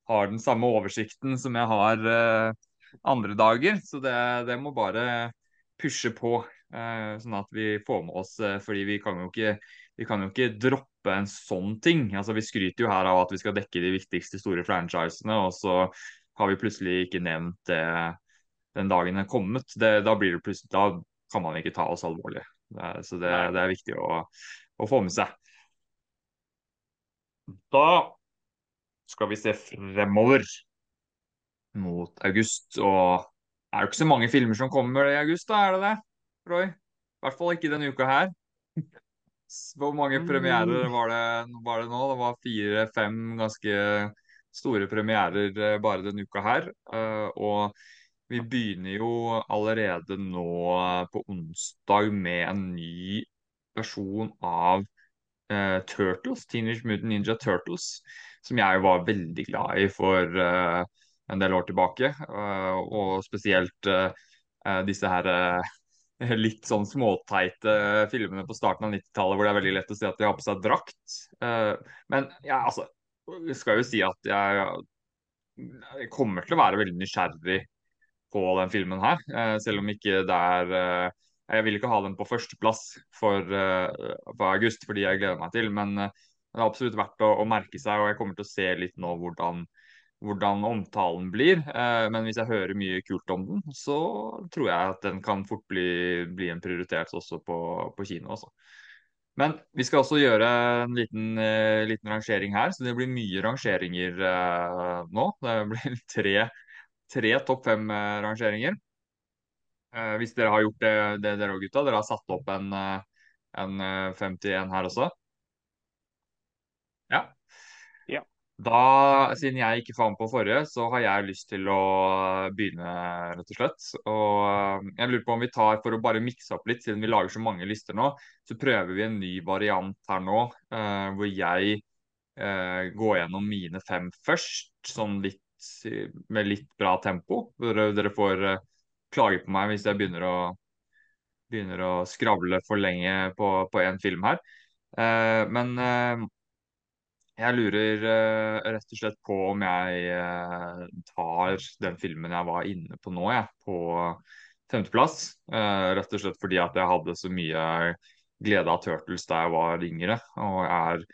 har den samme oversikten som jeg har uh, andre dager. Så det, det må bare pushe på, uh, sånn at vi får med oss uh, Fordi vi kan jo ikke vi kan jo ikke droppe en sånn ting. Altså, vi skryter jo her av at vi skal dekke de viktigste store franchisene, og så har vi plutselig ikke nevnt det den dagen den er kommet. Det, da, det da kan man ikke ta oss alvorlig. Det, så det, det, er viktig å, å, få med seg. Da skal vi se fremover mot august. Og det er jo ikke så mange filmer som kommer i august, da er det det? Roy? I hvert fall ikke denne uka her. Hvor mange premierer var det, var det nå? Det var fire-fem ganske store premierer eh, bare denne uka her. Eh, og vi begynner jo allerede nå på onsdag med en ny versjon av uh, Turtles, Teenage Mutant Ninja Turtles, som jeg var veldig glad i for uh, en del år tilbake. Uh, og spesielt disse her litt sånn småteite filmene på starten av 90-tallet hvor det er veldig lett å si at de har på seg drakt. Eh, men ja, altså skal jo si at jeg, jeg kommer til å være veldig nysgjerrig på den filmen her. Eh, selv om ikke det er eh, Jeg vil ikke ha den på førsteplass for, for august, fordi jeg gleder meg til. Men det er absolutt verdt å, å merke seg, og jeg kommer til å se litt nå hvordan hvordan omtalen blir. Eh, men hvis jeg hører mye kult om den, så tror jeg at den kan fort bli, bli en prioritert også på, på kino. Også. Men vi skal også gjøre en liten, uh, liten, rangering her, så det blir mye rangeringer uh, nå. Det blir tre, tre topp fem-rangeringer. Hvis dere har gjort det, det dere òg, gutta. Dere har satt opp en, en 51 her også. Ja. Da, siden jeg ikke fant på forrige, så har jeg lyst til å begynne, rett og slett. Og eh, jeg lurer på om vi tar, for å bare mikse opp litt, siden vi lager så mange lister nå, så prøver vi en ny variant her nå, uh, hvor jeg uh, går gjennom mine fem først, sånn litt, med litt bra tempo. Dere, dere får uh, klage på meg hvis jeg begynner å, begynner å skravle for lenge på, en film her. men jeg lurer uh, rett og slett på om jeg uh, tar den filmen jeg var inne på nå, jeg, på femteplass. Uh, rett og slett fordi at jeg hadde så mye glede av Turtles da jeg var yngre. Og er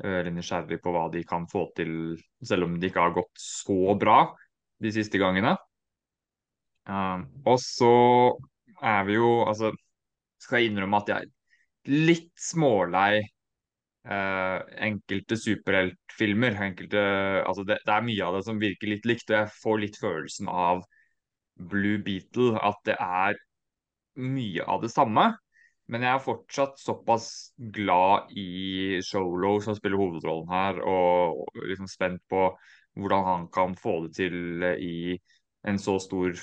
veldig nysgjerrig på hva de kan få til, selv om det ikke har gått så bra de siste gangene. og så er vi jo Altså, skal jeg innrømme at jeg er litt smålei Uh, enkelte superheltfilmer. Enkelte, altså det, det, er mye av det som virker litt likt, og jeg får litt følelsen av Blue Beetle. At det er mye av det samme. Men jeg er fortsatt såpass glad i Solo, som spiller hovedrollen her, og, og liksom spent på hvordan han kan få det til i en så stor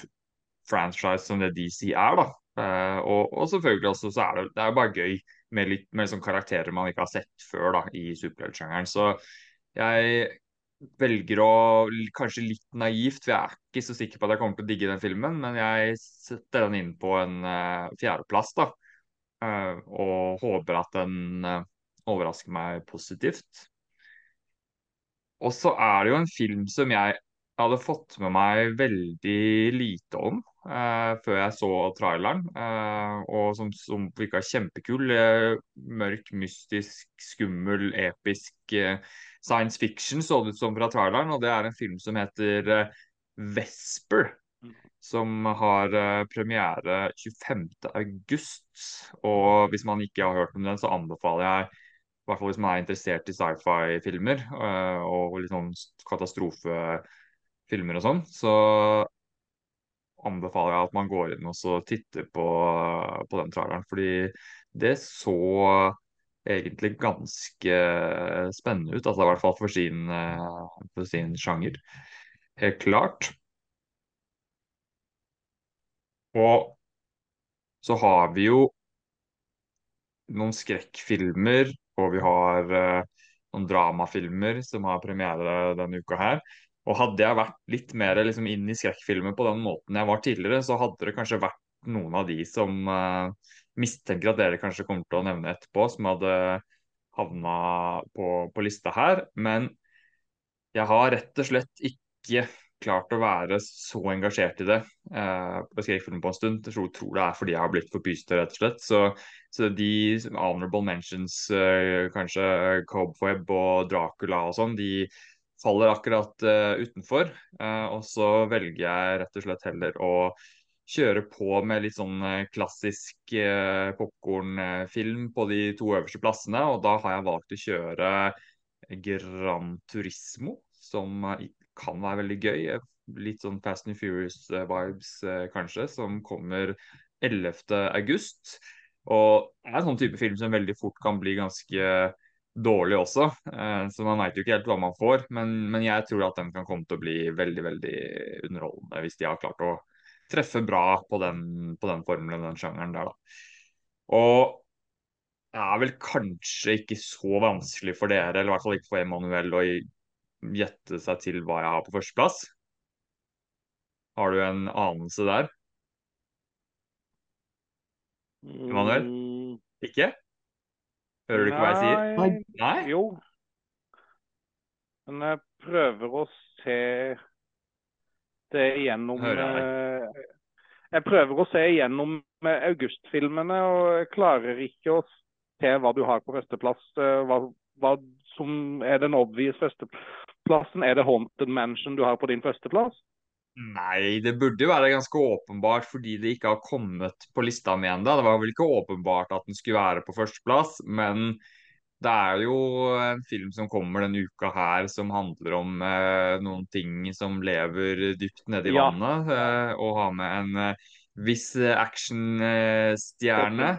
franchise som det DC er, da. Uh, og, og, selvfølgelig også så er det, det er bare gøy med litt med sånn karakterer man ikke har sett før da, i superheltsjangeren. Så jeg velger å Kanskje litt naivt, for jeg er ikke så sikker på at jeg kommer til å digge den filmen, men jeg setter den inn på en uh, fjerdeplass, da. Uh, og håper at den uh, overrasker meg positivt. Og så er det jo en film som jeg hadde fått med meg veldig lite om før jeg så traileren, og som, som virka kjempekul. mørk, mystisk, skummel, episk science fiction, så det ut som fra traileren. Og det er en film som heter Vesper. Som har premiere 25.8. Og hvis man ikke har hørt om den, så anbefaler jeg i hvert fall hvis man er interessert i sci-fi-filmer og sånn katastrofefilmer og sånn, så anbefaler jeg at man går inn og titter på, på den traileren. Fordi det så egentlig ganske spennende ut. altså I hvert fall for sin, eh, for sin sjanger. Helt klart. Og så har vi jo noen skrekkfilmer, og vi har uh, noen dramafilmer som har premiere denne uka her. Og hadde jeg vært litt mer liksom, inn i skrekkfilmer på den måten jeg var tidligere, så hadde det kanskje vært noen av de som uh, mistenker at dere kanskje kommer til å nevne etterpå, som hadde havna på, på lista her. Men jeg har rett og slett ikke klart å være så engasjert i det eh, på skrekkfilm på en stund. Jeg tror, det er fordi jeg har blitt for pysete, rett og slett. Så, så de honorable mentions, eh, kanskje Cobweb og Dracula og sånn, de faller akkurat uh, utenfor. Uh, og så velger jeg rett og slett heller å kjøre på med litt sånn eh, klassisk uh, popkornfilm på de to øverste plassene. Og da har jeg valgt å kjøre Gran Turismo, som kan være veldig gøy. Litt sånn Fast and Furious-vibes kanskje, som kommer 11. august. Og det er en sånn type film som veldig fort kan bli ganske dårlig også. Eh, så man veit jo ikke helt hva man får. Men, men, jeg tror at den kan komme til å bli veldig, veldig underholdende hvis de har klart å treffe bra på den, på den formelen, den sjangeren der, da. Og det er vel kanskje ikke så vanskelig for dere, eller i hvert fall ikke for Emanuel, å gjette seg til hva jeg har på førsteplass. Har du en anelse der? Emanuel? Mm. Ikke? Hører du ikke hva jeg sier? Nei? Jo. Men jeg prøver å se det igjennom jeg, Jeg prøver å se igjennom augustfilmene, og jeg klarer ikke å se hva du har på førsteplass. Eh, hva, hva som er den obvious førsteplassen. Er det Haunted Mansion du har på din førsteplass? Nei, det burde jo være ganske åpenbart fordi det ikke har kommet på lista mi ennå. Det var vel ikke åpenbart at den skulle være på førsteplass, men det er jo en film som kommer denne uka her som handler om eh, noen ting som lever dypt nede i ja. vannet, eh, og har med en eh, viss actionstjerne.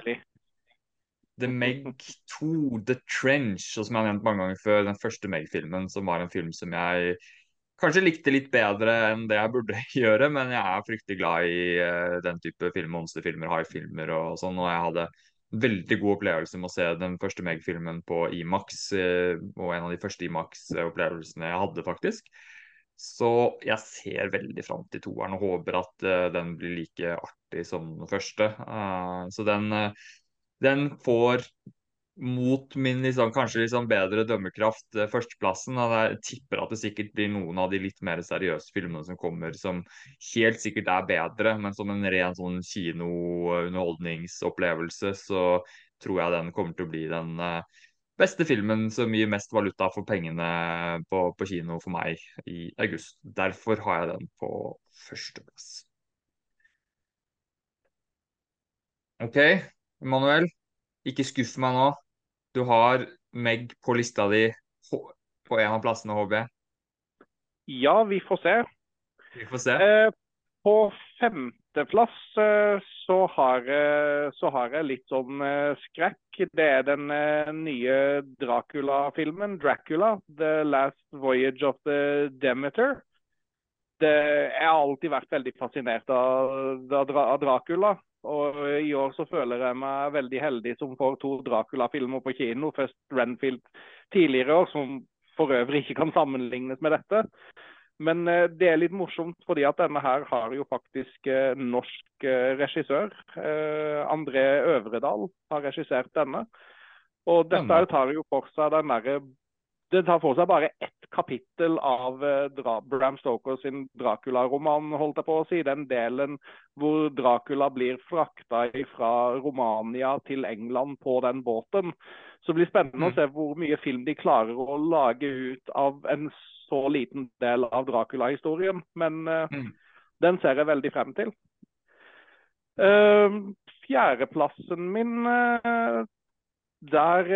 The Meg 2, The Trench, og som jeg har nevnt mange ganger før, den første Meg-filmen, som var en film som jeg kanskje likte litt bedre enn det jeg burde gjøre, men jeg er fryktelig glad i uh, den type film, monsterfilmer, high-filmer og sånn, og jeg hadde veldig god opplevelse med å se den første Meg-filmen på Imax. Eh, og en av de første Imax-opplevelsene jeg hadde, faktisk. Så jeg ser veldig fram til toeren og håper at uh, den blir like artig som den første. Så den, den får mot min liksom, kanskje liksom bedre dømmekraft eh, førsteplassen. Jeg tipper at det sikkert blir noen av de litt mer seriøse filmene som kommer, som helt sikkert er bedre, men som en ren sånn kinounderholdningsopplevelse, så tror jeg den kommer til å bli den uh, beste filmen som gir mest valuta for pengene på, på kino for meg i august. Derfor har jeg den på førsteplass. OK, Emanuel. Ikke skuff meg nå. Du har Meg på lista di på en av plassene, HB? Ja, vi får se. Vi får se. Eh, på femteplass eh, så, har, så har jeg litt sånn eh, skrekk. Det er den eh, nye Dracula-filmen, 'Dracula'. 'The Last Voyage of the Demeter'. det, jeg har alltid vært veldig fascinert av, av Dracula. Og i år så føler jeg meg veldig heldig som får to Dracula-filmer på kino. Først Renfield tidligere år, som for øvrig ikke kan sammenlignes med dette. Men eh, det er litt morsomt, fordi at denne her har jo faktisk eh, norsk eh, regissør. André Øvredal har regissert denne. Og dette tar jo for seg den derre det tar for seg bare ett kapittel av uh, Bram Stoker sin Dracula-roman, holdt jeg på å si. Den delen hvor Dracula blir frakta fra Romania til England på den båten. Så det blir spennende mm. å se hvor mye film de klarer å lage ut av en så liten del av Dracula-historien. Men uh, mm. den ser jeg veldig frem til. Uh, fjerdeplassen min, der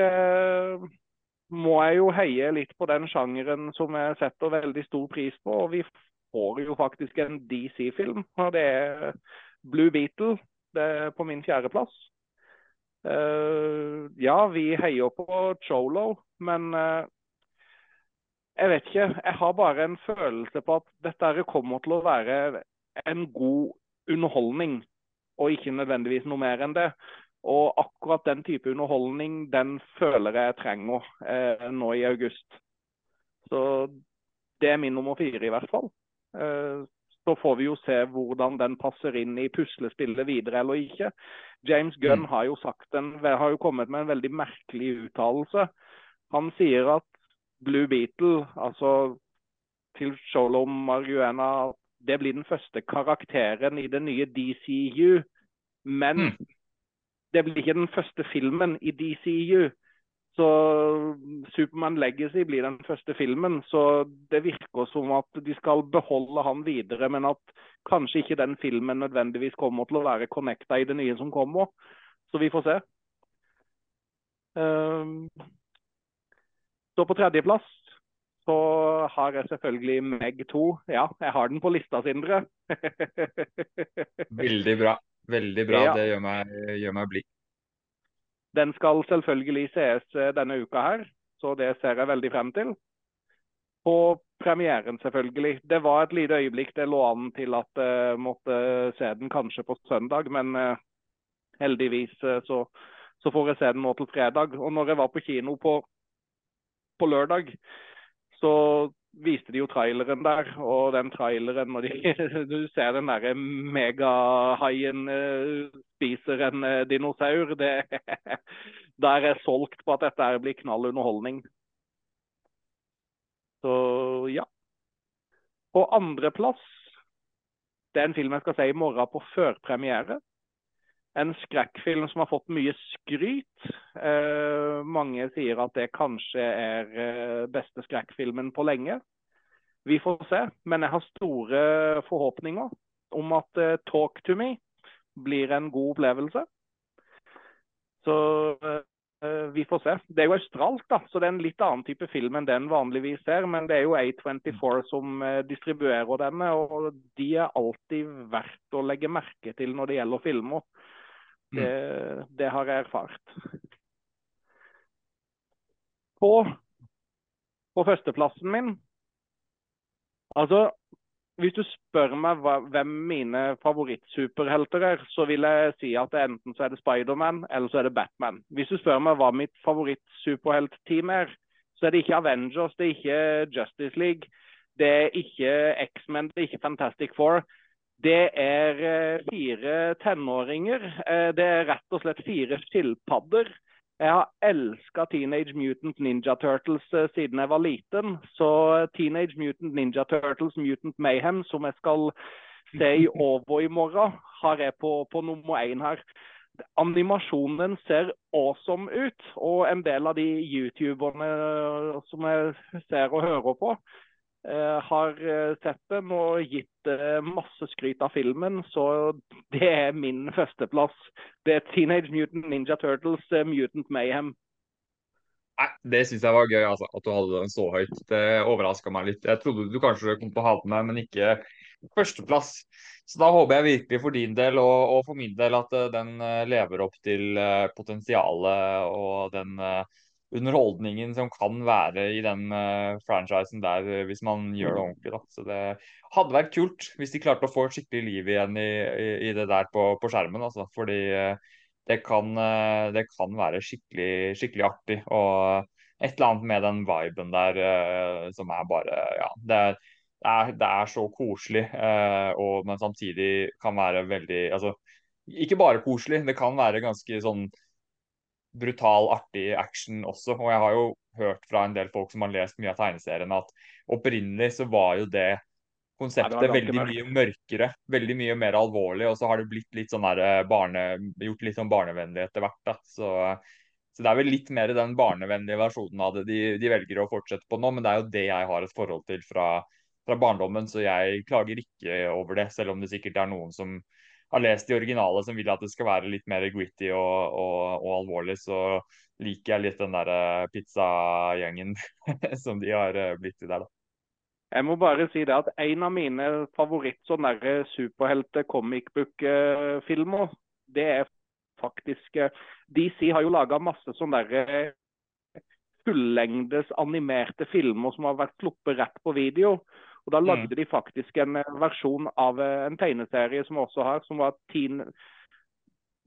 må jeg jo heie litt på den sjangeren som jeg setter veldig stor pris på. Og vi får jo faktisk en DC-film. og Det er Blue Beetle det er på min fjerdeplass. Uh, ja, vi heier på Cholo, men uh, jeg vet ikke. Jeg har bare en følelse på at dette kommer til å være en god underholdning, og ikke nødvendigvis noe mer enn det. Og akkurat den type underholdning den føler jeg trenger eh, nå i august. Så det er min nummer fire, i hvert fall. Eh, så får vi jo se hvordan den passer inn i puslespillet videre eller ikke. James Gunn mm. har jo, en, har jo kommet med en veldig merkelig uttalelse. Han sier at Blue Beetle, altså til Sholom Marguena, det blir den første karakteren i det nye DCU. Men mm det blir ikke den første filmen i DCU. Så Supermann Legacy blir den første filmen. Så det virker som at de skal beholde han videre, men at kanskje ikke den filmen nødvendigvis kommer til å være connecta i det nye som kommer. Så vi får se. Um, så på tredjeplass så har jeg selvfølgelig Meg 2. Ja, jeg har den på lista, Sindre. Veldig bra. Veldig bra. Ja. Det gjør meg, gjør meg blid. Den skal selvfølgelig sees eh, denne uka her, så det ser jeg veldig frem til. På premieren, selvfølgelig. Det var et lite øyeblikk det lå an til at jeg uh, måtte se den kanskje på søndag, men heldigvis så, så, får jeg se den nå til fredag. Og når jeg var på kino på, på lørdag, så viste de jo traileren der, og den traileren når de, Du ser den derre megahaien uh, spiser en uh, dinosaur. Det, Der er solgt på at dette blir knall underholdning. Så ja. På andreplass Det er en film jeg skal se i morgen på førpremiere. En skrekkfilm som har fått mye skryt. Eh, mange sier at det kanskje er eh, beste skrekkfilmen på lenge. Vi får se. Men jeg har store forhåpninger om at eh, 'Talk to Me' blir en god opplevelse. Så eh, vi får se. Det er jo australsk, da, så det er en litt annen type film enn den vanligvis ser. Men det er jo A24 som eh, distribuerer denne, og de er alltid verdt å legge merke til når det gjelder filmer. Det, mm. det har jeg erfart. På, på førsteplassen min Altså, hvis du spør meg hva, hvem mine favorittsuperhelter er, så vil jeg si at enten så er det Spiderman eller så er det Batman. Hvis du spør meg hva mitt favorittsuperheltteam er, så er det ikke Avengers, det er ikke Justice League, det er ikke X-Men, det er ikke Fantastic Four. Det er eh, fire tenåringer. Eh, det er rett og slett fire skilpadder. Jeg har elska Teenage Mutant Ninja Turtles eh, siden jeg var liten. Så Teenage Mutant Ninja Turtles Mutant Mayhem, som jeg skal se i Ovo i morgen, har jeg på, på nummer én her. Animasjonen ser awesome ut, og en del av de youtuberne som jeg ser og hører på, har eh, sett den og gitt eh, masse skryt av filmen, så det er min førsteplass. Det er Teenage Mutant Ninja Turtles, Mutant Mayhem. Nei, Det syns jeg var gøy, altså, at du hadde den så høyt. Det overraska meg litt. Jeg trodde du kanskje kom til å ha den med, men ikke førsteplass. Så da håper jeg virkelig for din del og, og for min del at den lever opp til potensialet og den underholdningen som kan være i den uh, franchisen der, uh, hvis man gjør det ordentlig. Da. Så det hadde vært kult hvis de klarte å få skikkelig liv igjen i, i, i det der på, på skjermen. Altså. Fordi uh, det, kan, det kan være skikkelig, skikkelig artig. Og et eller annet med den viben der som er bare Ja, det er, det er, det er så koselig, og, men samtidig kan være veldig altså, Ikke bare koselig, det kan være ganske sånn brutal, artig action også. Og jeg har jo hørt fra en del folk som har lest mye av tegneseriene, at opprinnelig så var jo det konseptet det veldig mye mørkere, veldig mye mer alvorlig. Og så har det blitt litt sånn eh, barne, gjort litt sånn barnevennlig etter hvert. da, så så det er vel litt mer den barnevennlige versjonen av det de, de, velger å fortsette på nå. Men det er jo det jeg har et forhold til fra, fra barndommen, så jeg klager ikke over det. Selv om det sikkert er noen som har lest de originale som vil at det skal være litt mer gritty og, og, og alvorlig, så liker jeg litt den der eh, pizzagjengen som de har eh, blitt i der, da. Jeg må bare si det at En av mine favoritt superhelte comic book-filmer, det er faktisk eh, DC har jo laga masse sånne der fullengdes animerte filmer som har vært sluppet rett på video. Og Da lagde mm. de faktisk en eh, versjon av eh, en tegneserie som også har, som var teen,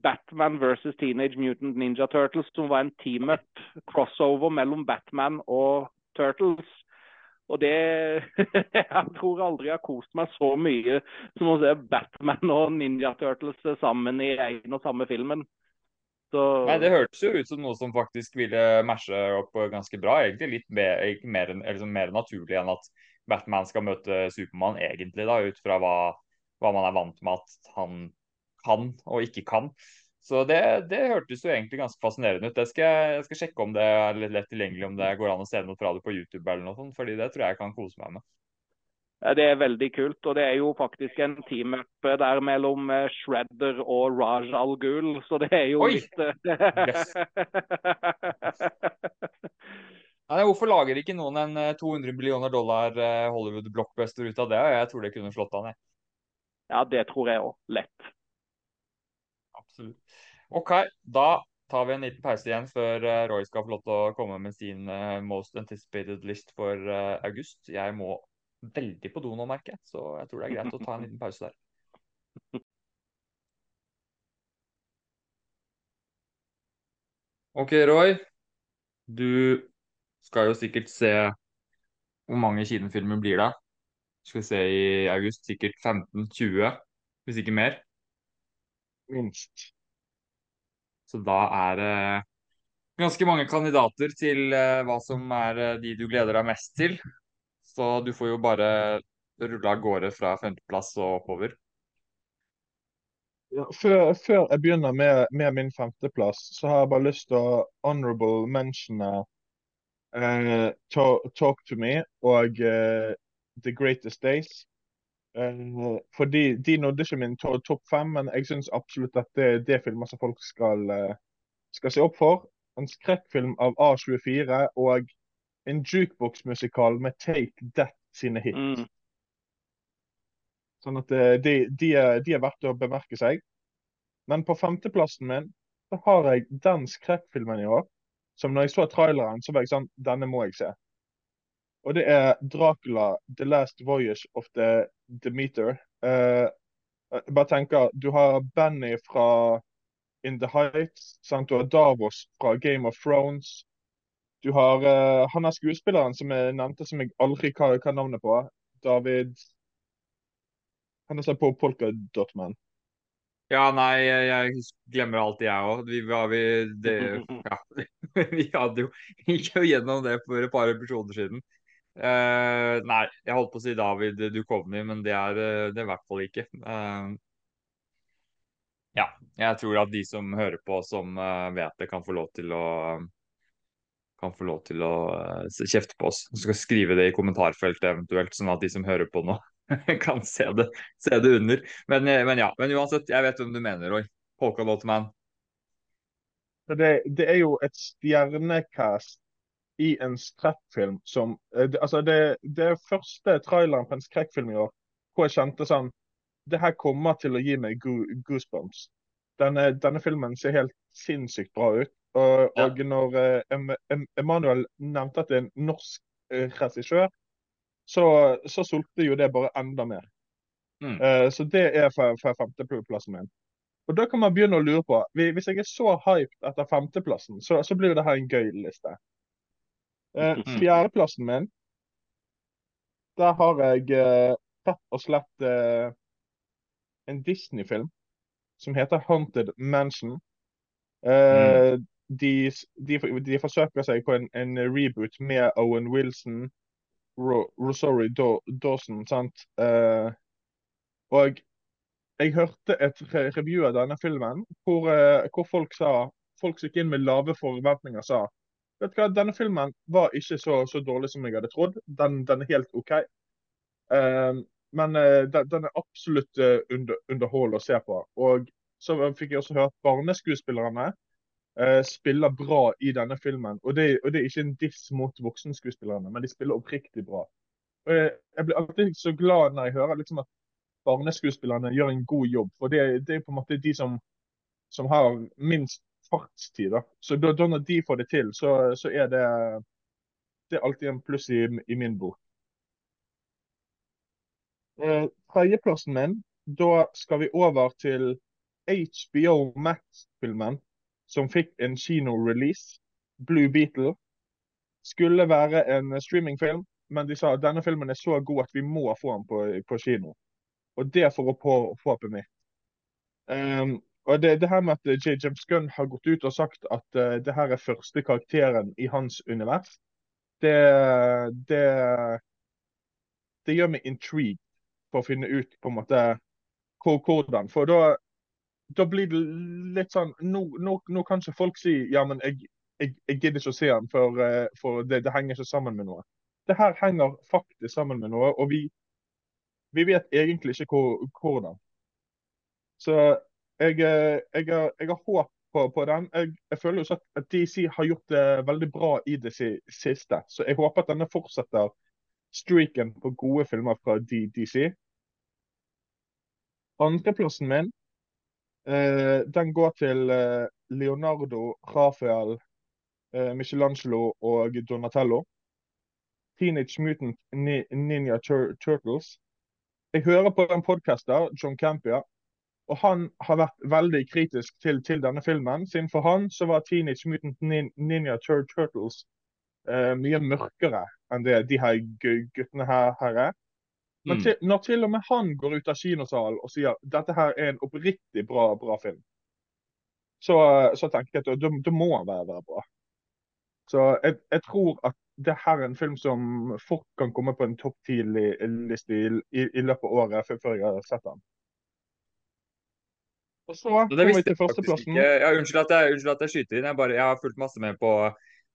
Batman versus Teenage Mutant Ninja Turtles, som var en team-up crossover mellom Batman og Turtles. Og det Jeg tror aldri jeg har kost meg så mye som å se Batman og Ninja Turtles sammen i en og samme filmen. Så... Nei, Det hørtes jo ut som noe som faktisk ville mashe opp ganske bra. Egentlig litt mer, mer, liksom mer naturlig enn at Batman skal møte Supermann, egentlig, da, ut fra hva, hva, man er vant med at han kan og ikke kan. Så det, det hørtes jo egentlig ganske fascinerende ut. Det skal jeg, jeg, skal sjekke om det er litt lett tilgjengelig, om det går an å se noe fra det på YouTube eller noe sånt, fordi det tror jeg jeg kan kose meg med. Det er veldig kult. og Det er jo faktisk en team-up der mellom eh, Shredder og Raj Al Ghul, så det er jo Oi! litt yes. Nei, hvorfor lager ikke noen en 200 eh, millioner dollar eh, Hollywood-blockbuster ut av det? Jeg tror det kunne slått an. Jeg. Ja, det tror jeg òg. Lett. Absolutt. OK, da tar vi en liten pause igjen før eh, Roy skal få lov til å komme med sin most anticipated list for august. Jeg må veldig på do nå, merker jeg, så jeg tror det er greit å ta en liten pause der. OK, Roy. Du skal jo sikkert se Hvor mange kinofilmer blir det? Skal vi se i august. Sikkert 15-20, hvis ikke mer. Minst. Så da er det ganske mange kandidater til uh, hva som er uh, de du gleder deg mest til. Så du får jo bare rulle av gårde fra femteplass og oppover. Ja, før, før, jeg begynner med, med min femteplass, så har jeg bare lyst til å honorable mentione Uh, talk, talk, to Me og uh, The Greatest Days. Uh, fordi De nådde ikke min to topp fem, men jeg syns absolutt at det, det er filmer som folk skal, skal se opp for. En skrekkfilm av A24 og en jukebox-musikal med Take That sine hits. Mm. Sånn at de, de, er, de er verdt å bemerke seg. Men på femteplassen min så har jeg den skrekkfilmen i år som når jeg så traileren, så var jeg sånn Denne må jeg se. Og det er Dracula, The Last Voyage of the Demeter. Uh, bare tenker, Du har Benny fra In the Heights. Sant? Du har Davos fra Game of Thrones. Du har uh, han er skuespilleren som jeg nevnte, som jeg aldri kan, kan navnet på. David Han er sånn på Polka Dotman. Ja, nei, jeg glemmer alltid, jeg òg. Vi, vi, ja. vi hadde jo gikk jo gjennom det for et par episoder siden. Uh, nei, jeg holdt på å si David Dukovny, men det er det i hvert fall ikke. Uh, ja, jeg tror at de som hører på, som uh, vet det, kan få lov til å kan få lov til å kjefte på oss. Så skal skrive det i kommentarfeltet eventuelt, sånn at de som hører på nå, kan se det, se det under. Men, men, ja, men uansett, jeg vet hvem du mener, Roy. Polka Dotman. Det, det, er jo et stjernekast i en skrekkfilm som eh, det, Altså, det, det er første traileren på en skrekkfilm i år hvor jeg kjente sånn Det her kommer til å gi meg goosebumps. Denne, denne filmen ser helt sinnssykt bra ut. Og, Ja. og når eh, Em- Em- Emanuel nevnte at det er en norsk eh, regissør, så, så solgte jo det bare enda mer. Mm. Uh, så det er for, for femteplassen min. Og da kan man begynne å lure på vi- Hvis jeg er så hyped etter femteplassen, så, så blir jo det her en gøy liste. Mm. fjerdeplassen min, der har jeg uh, rett og slett uh, en Disney-film som heter Haunted Mansion. Mm. de, de, de forsøker seg på en, en reboot med Owen Wilson, Ro, Dawson, sant? Eh, og jeg hørte et re review av denne filmen hvor, eh, hvor folk sa folk som gikk inn med lave forventninger, sa vet du hva, denne filmen var ikke så, så dårlig som jeg hadde trodd. Den, den er helt OK. Eh, men eh, den, den er absolutt eh, under, underholdende å se på. Og så fikk jeg også hørt barneskuespillerne eh, spiller bra i denne filmen. Og det, og det er ikke en diss mot voksenskuespillerne, men de spiller oppriktig bra. Og jeg, jeg blir alltid så glad når jeg hører liksom at barneskuespillerne gjør en god jobb. For det, det er på en måte de som, som har minst fartstid. da. Så da, da når de får det til, så, så er det, det er alltid en pluss i, i min bok. Eh, Tredjeplassen min, da skal vi over til HBO Max-filmen som fikk en kinorelease. Blue Beetle. Skulle være en streamingfilm, men de sa at denne filmen er så god at vi må få den på, på kino. Og det for å påhåpe mitt. Um, og det, det her med at J. James Gunn har gått ut og sagt at uh, det her er første karakteren i hans univers, det, det, det gjør meg intrigued for å finne ut på en måte hvor- hvordan. For da, da blir det litt sånn Nå, nå, nå kan ikke folk si ja, men jeg, jeg, jeg gidder ikke å se den, for, uh, for det, det henger ikke sammen med noe. Det her henger faktisk sammen med noe, og vi, vi vet egentlig ikke hvor, hvordan. Så jeg, eh, jeg, jeg har håp på, på den. Jeg, føler jo sånn at- DC har gjort det veldig bra i det siste. Så jeg håper at denne fortsetter streaken på gode filmer fra DC. Andreplassen min eh, den går til eh, Leonardo, Rafael, eh, Michelangelo og Donatello. Teenage Mutant Ninja Tur Turtles. Jeg hører på en podcaster, John Campia, og han har vært veldig kritisk til, til denne filmen. Siden for han så var Teenage Mutant Nin Ninja Tur Turtles eh, mye mørkere enn det de her guttene her, her er. Men Mm. til, når til og med han går ut av kinosalen og sier dette her er en oppriktig bra, bra film, så, så tenker jeg at det, det må være, være bra. Så jeg, jeg tror at det her er en film som fort kan komme på en topp ti-liste i, i, i løpet av året før, jeg har sett den. Og så kommer vi til førsteplassen. Ja, unnskyld, at jeg, unnskyld at jeg skyter inn. Jeg, bare, jeg har fulgt masse med på,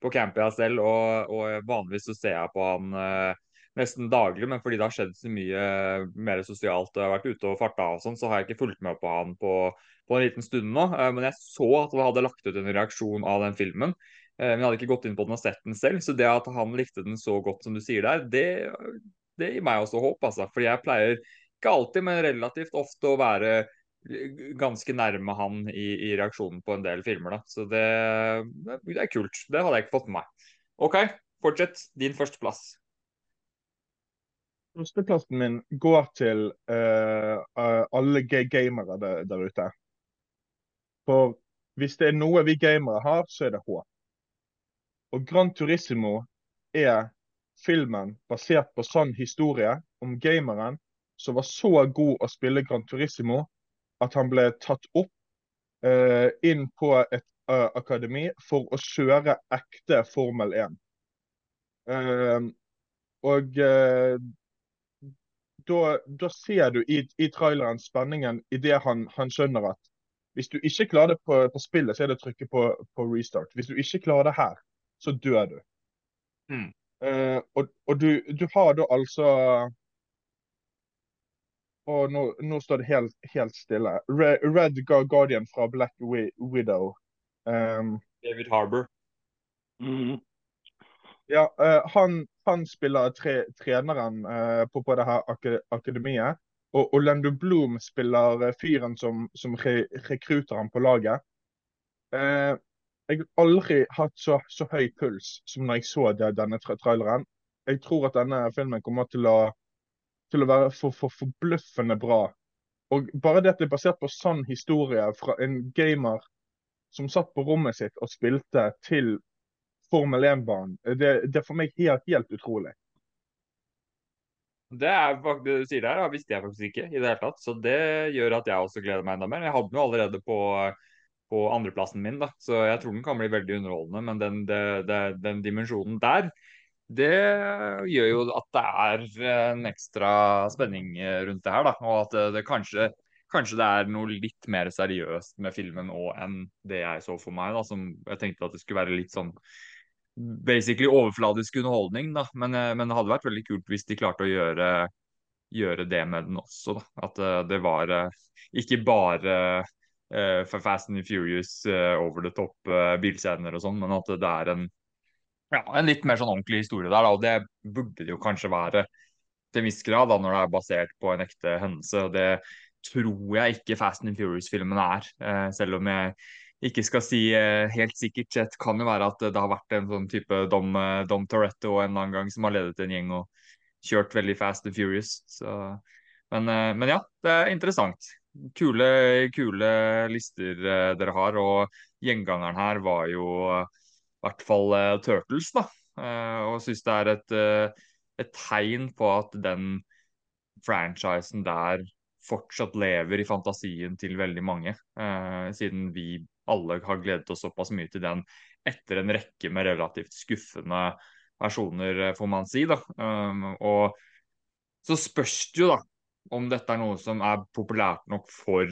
på Campia selv, og, og vanligvis så ser jeg på han eh, nesten daglig. Men fordi det har skjedd så mye eh, mer sosialt og jeg har vært ute og farta og sånn, så har jeg ikke fulgt med på han på, på en liten stund nå. Eh, men jeg så at han hadde lagt ut en reaksjon av den filmen. Eh, men jeg hadde ikke gått inn på den og sett den selv. Så det at han likte den så godt som du sier der, det, det gir meg også håp, altså. Fordi jeg pleier ikke alltid, men relativt ofte å være ganske nærme han i, i reaksjonen på en del filmer. da. Så det, det er kult. Det hadde jeg ikke fått med meg. OK, fortsett. Din førsteplass. Førsteplassen min går til eh, alle ga- gamere der, der ute. For hvis det er noe vi gamere har, så er det håp. Og Gran Turismo er filmen basert på sann historie om gameren som var så god å spille Gran Turismo at han ble tatt opp uh, inn på et uh, akademi for å kjøre ekte Formel 1. Eh, og da, da ser du i, i traileren spenningen idet han, han skjønner at hvis du ikke klarer det på, på spillet, så er det å trykke på, på restart. Hvis du ikke klarer det her, så dør du. Mm. Uh, og og du, du har da altså Og nå, nå står det helt, helt stille. Red, Red Guardian fra Black Wi Widow. Um, David Harbour. Mhm. Ja, uh, han, han spiller tre, treneren eh, på, på det her ak akademiet. Og Orlando Bloom spiller eh, fyren som, som re rekruter ham på laget. Eh, jeg har aldri hatt så, så, høy puls som når jeg så det, denne tra traileren. Jeg tror at denne filmen kommer til å, til å være for, for, bra. Og bare det at det er basert på sann historie fra en gamer som satt på rommet sitt og spilte til Formel 1-banen, det, det, er for meg helt, helt utrolig. Det er faktisk du sier der, visste jeg faktisk ikke i det hele tatt. Så det gjør at jeg også gleder meg enda mer. Jeg hadde den jo allerede på, på andreplassen min, da, så jeg tror den kan bli veldig underholdende. Men den, det, det, den dimensjonen der, det gjør jo at det er en ekstra spenning rundt det her. da, Og at det, kanskje, kanskje det er noe litt mer seriøst med filmen òg enn det jeg så for meg. da, som Jeg tenkte at det skulle være litt sånn basically overfladisk underholdning, da. Men, eh, men, det hadde vært veldig kult hvis de klarte å gjøre, gjøre det med den også. Da. At uh, det var uh, ikke bare uh, for Fast and Furious over the top bilscener og sånn, men at det er en, ja, en litt mer sånn ordentlig historie der. Da. Og det burde det jo kanskje være til en viss grad da, når det er basert på en ekte hendelse. og det tror jeg ikke Fast and Furious-filmen er, selv om jeg ikke skal si eh, helt sikkert. Det kan jo være at det har vært en sånn type Dom, eh, Dom Toretto en annen gang som har ledet en gjeng og kjørt veldig fast and furious. Så, men, eh, men, ja, det er interessant. Kule, kule lister dere har. Og gjengangeren her var jo i hvert fall Turtles, da. Og syns det er et, et tegn på at den franchisen der fortsatt lever i fantasien til veldig mange. Siden vi alle har gledet oss såpass mye til den etter en rekke med relativt skuffende versjoner, eh, får man si. da. Um, og så spørs det jo da om dette er noe som er populært nok for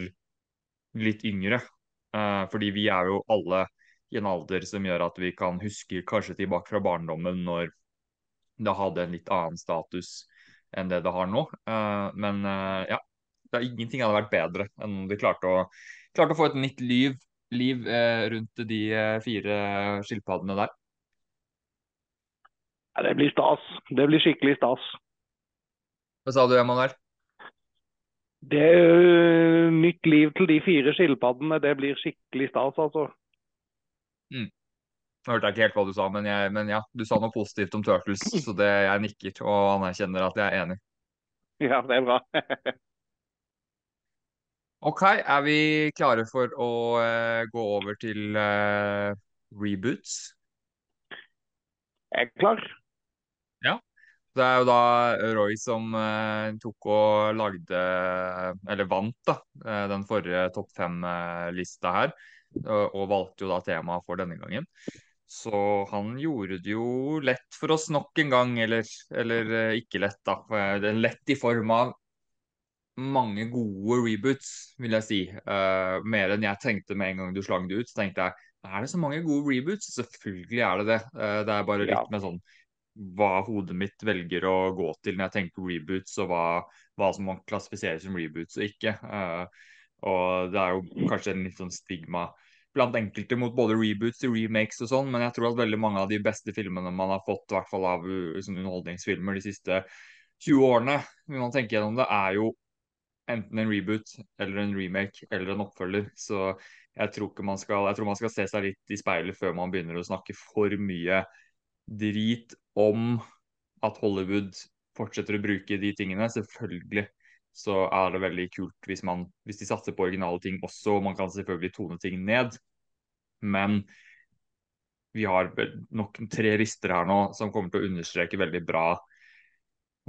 litt yngre. Uh, fordi vi er jo alle i en alder som gjør at vi kan huske kanskje tilbake fra barndommen når det hadde en litt annen status enn det det har nå. Uh, men uh, ja, det er ingenting hadde vært bedre enn om de klarte å, klarte å få et nytt liv, liv eh, rundt de eh, fire skilpaddene der. Det blir stas. Det blir skikkelig stas. Hva sa du, Emanuel? Det er uh, nytt liv til de fire skilpaddene. Det blir skikkelig stas, altså. Mm. Nå hørte jeg ikke helt hva du sa, men, jeg, men, ja, du sa noe positivt om Turtles, så det, jeg nikker og anerkjenner at jeg er enig. Ja, det er bra. OK, er vi klare for å uh, gå over til uh, reboots? Jeg er klar. Ja. Det er jo da Roy som uh, tok og lagde, eller vant, da, den forrige topp fem-lista her. Og, valgte jo da temaet for denne gangen. Så han gjorde det jo lett for oss nok en gang, eller, eller ikke lett, da. Lett i form av mange gode reboots, vil jeg si. Uh, mer enn jeg tenkte med en gang du slang det ut. Så tenkte jeg er det så mange gode reboots? Selvfølgelig er det det. Uh, det er bare litt ja. med sånn hva hodet mitt velger å gå til når jeg tenker reboots, og hva, hva som man klassifiserer som reboots og ikke. Uh, og det er jo kanskje en litt sånn stigma blant enkelte mot både reboots og remakes og sånn, men jeg tror at veldig mange av de beste filmene man har fått, i hvert fall av sånn underholdningsfilmer de siste 20 årene, når man tenker gjennom det, er jo enten en reboot eller en remake eller en oppfølger. Så jeg tror, ikke man skal, jeg tror man skal se seg litt i speilet før man begynner å snakke for mye drit om at Hollywood fortsetter å bruke de tingene. Selvfølgelig så er det veldig kult hvis, man, hvis de satser på originale ting også. og Man kan selvfølgelig tone ting ned. Men vi har nok tre rister her nå som kommer til å understreke veldig bra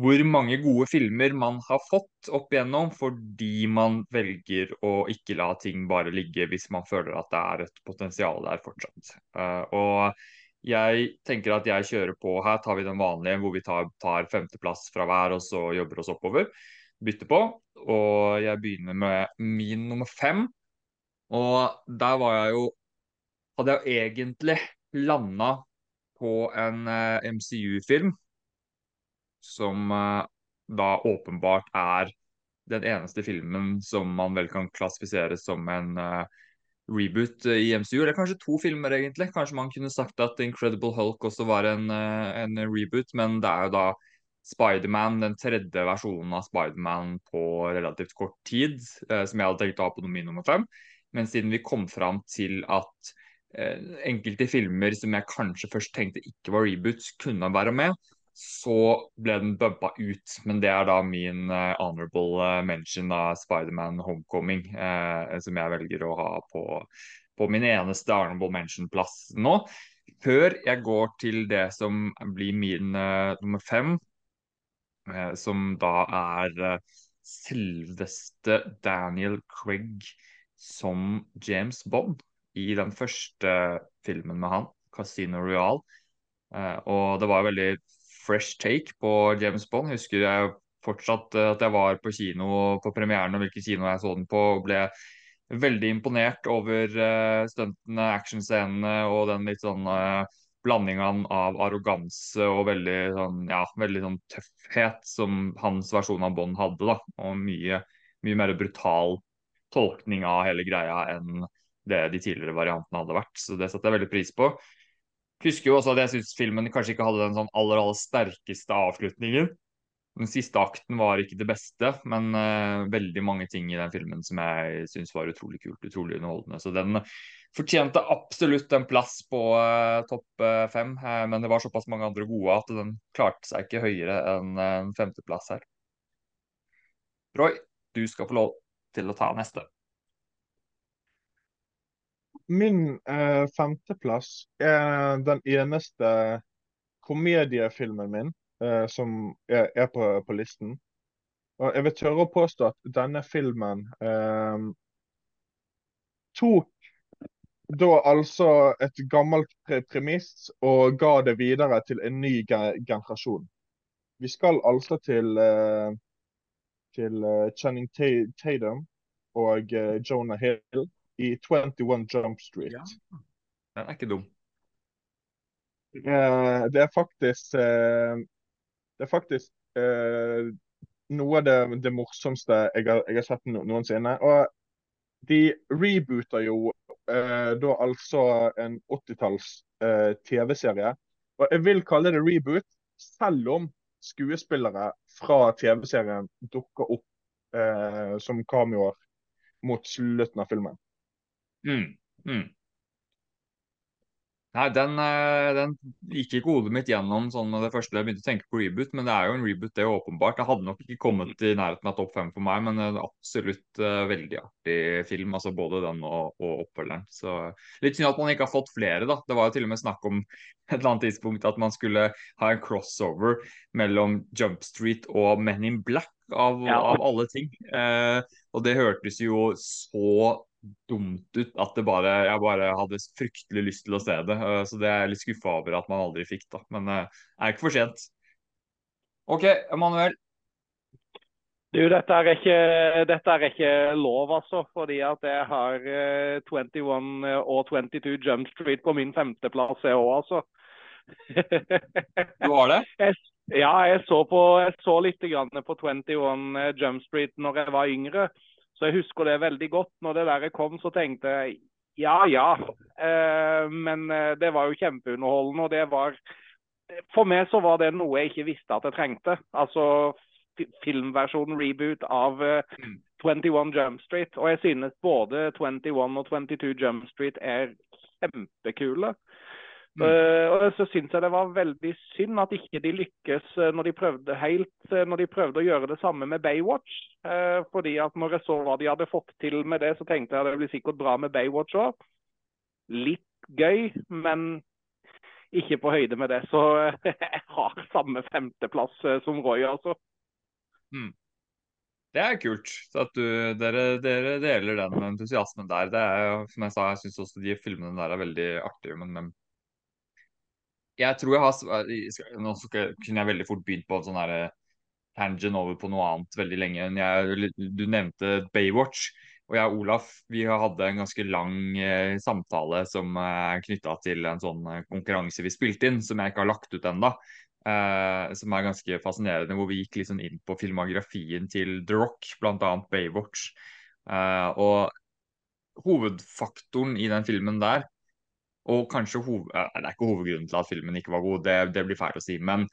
hvor mange gode filmer man har fått opp igjennom fordi man velger å ikke la ting bare ligge hvis man føler at det er et potensial der fortsatt. Uh, og jeg tenker at jeg kjører på Her tar vi den vanlige hvor vi tar, tar femteplass fra hver og så jobber oss oppover. Bytter på. Og jeg begynner med min nummer fem. Og der var jeg jo Hadde jeg jo egentlig landa på en eh, MCU-film som uh, da åpenbart er den eneste filmen som man vel kan klassifisere som en uh, reboot i MCU. Eller kanskje to filmer, egentlig. Kanskje man kunne sagt at Incredible Hulk også var en, uh, en reboot, men det er jo da Spiderman, den tredje versjonen av Spiderman på relativt kort tid, eh, som jeg hadde tenkt å ha på min nummer fem. Men siden vi kom fram til at eh, enkelte filmer som jeg kanskje først tenkte ikke var reboots, kunne være med, så ble den bumpa ut. Men det er da min uh, honorable mention av Spiderman Homecoming, uh, som jeg velger å ha på, på min eneste honorable mention-plass nå. Før jeg går til det som blir min uh, nummer fem, Eh, som da er eh, selveste Daniel Craig som James Bond i den første filmen med han, 'Casino Royal'. Eh, og det var veldig fresh take på James Bond. Husker jeg fortsatt at jeg var på kino på premieren og hvilken kino jeg så den på, og ble veldig imponert over stuntene, actionscenene og den litt sånn blandingen av arroganse og veldig sånn, ja, veldig sånn tøffhet som hans versjon av Bond hadde. da, Og mye, mye mer brutal tolkning av hele greia enn det de tidligere variantene hadde vært. Så det setter jeg veldig pris på. Husker jo også at jeg syns filmen kanskje ikke hadde den sånn aller, aller sterkeste avslutningen. Den siste akten var ikke det beste, men uh, veldig mange ting i den filmen som jeg syns var utrolig kult, utrolig underholdende. Så den fortjente absolutt en plass på uh, topp uh, fem, men det var såpass mange andre gode at den klarte seg ikke høyere enn en femteplass her. Roy, du skal få lov til å ta neste. Min femteplass er den eneste komediefilmen min eh, som er, er på, på, listen. Og jeg vil tørre å påstå at denne filmen eh, tok da altså et gammelt premiss og ga det videre til en ny generasjon. Vi skal altså til, eh, til uh, Channing Tatum og uh, Jonah Hill i 21 Jump Street. Ja. Den er ikke dum. Eh, det er faktisk det er faktisk eh, noe av det, det morsomste jeg har, jeg har, sett noensinne. Og de rebooter jo eh, da altså en 80-talls eh, TV-serie. Og jeg vil kalle det reboot, selv om skuespillere fra TV-serien dukker opp eh, som cameoer mot slutten av filmen. Mm, mm. Nei, den, eh, den, gikk ikke hodet mitt gjennom sånn med det første jeg begynte å tenke på reboot, men det er jo en reboot, det er åpenbart. Det hadde nok ikke kommet i nærheten av topp fem for meg, men en absolutt uh, veldig artig film. altså Både den og, og, oppfølgeren. Så Litt synd at man ikke har fått flere, da. Det var jo til og med snakk om et eller annet tidspunkt at man skulle ha en crossover mellom Jump Street og Men in Black, av, ja. av alle ting. Uh, og det hørtes jo så dumt ut at det bare, jeg bare hadde fryktelig lyst til å se det. Eh, så det er jeg litt skuffa over at man aldri fikk, da. Men det eh, er ikke for sent. OK, Emanuel. Du, dette er, ikke, dette er ikke lov, altså. Fordi at jeg har 21 eh, og 22 Jump Street på min femteplass, jeg òg, altså. Du har det? Jeg, ja, jeg så, på, jeg så litt på 21 Jump Street når jeg var yngre. Så jeg husker det veldig godt. Når det der kom, så tenkte jeg ja, ja. Eh, men eh, det var jo kjempeunderholdende. og det var For meg så var det noe jeg ikke visste at jeg trengte. Altså filmversjonen reboot av eh, 21 mm. Jump Street. Og jeg synes både 21 og 22 Jump Street er kjempekule. Mm. Uh, og så syns jeg det var veldig synd at ikke de lykkes uh, når de prøvde helt uh, når de prøvde å gjøre det samme med Baywatch. fordi at når jeg så hva de hadde fått til med det, så tenkte jeg at det blir sikkert bra med Baywatch òg. Litt gøy, men ikke på høyde med det. Så jeg har samme femteplass som Roy, altså. Mm. Det er kult at du, dere, dere, deler den entusiasmen der. Det er, som jeg sa, jeg syns også de filmene der er veldig artige. Men jeg tror jeg har Nå kunne jeg veldig fort begynt på en sånn her eh, tangent over på noe annet veldig lenge. Jeg, du nevnte Baywatch. Og jeg og Olaf vi hadde en ganske lang eh, samtale som er eh, knytta til en sånn eh, konkurranse vi spilte inn, som jeg ikke har lagt ut ennå. Eh, som er ganske fascinerende, hvor vi gikk liksom inn på filmografien til The Rock, bl.a. Baywatch. Eh, og hovedfaktoren i den filmen der og kanskje hoved... Det er ikke hovedgrunnen til at filmen ikke var god, det, det blir feil å si. Men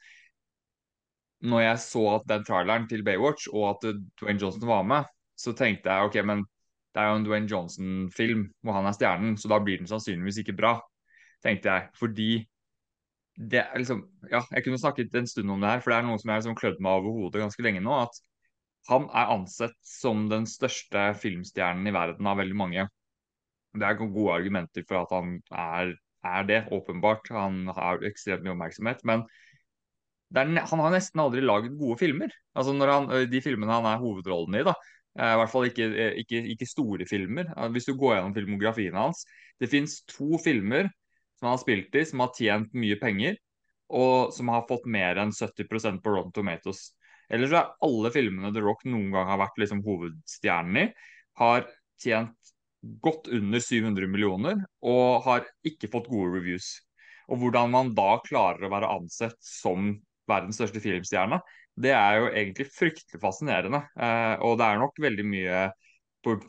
når jeg så at den traileren til Baywatch og at Dwayne Johnson var med, så tenkte jeg ok, men det er jo en Dwayne Johnson-film hvor han er stjernen, så da blir den sannsynligvis ikke bra, tenkte jeg. Fordi det er liksom Ja, jeg kunne snakket en stund om det her, for det er noe som jeg har liksom klødd meg over hodet ganske lenge nå. At han er ansett som den største filmstjernen i verden av veldig mange. Det er gode argumenter for at han er, er det, åpenbart. Han har ekstremt mye oppmerksomhet. Men er, han har nesten aldri lagd gode filmer. Altså han, De filmene han er hovedrollen i, da. I hvert fall ikke, ikke, ikke store filmer. Hvis du går gjennom filmografien hans Det fins to filmer som han har spilt i, som har tjent mye penger, og som har fått mer enn 70% på Rotten Tomatoes. Ellers er alle filmene The Rock noen gang har vært liksom hovedstjernen i, har tjent godt under 700 millioner og har ikke fått gode reviews. Og hvordan man da klarer å være ansett som verdens største filmstjerne, det er jo egentlig fryktelig fascinerende. Eh, og det er nok veldig mye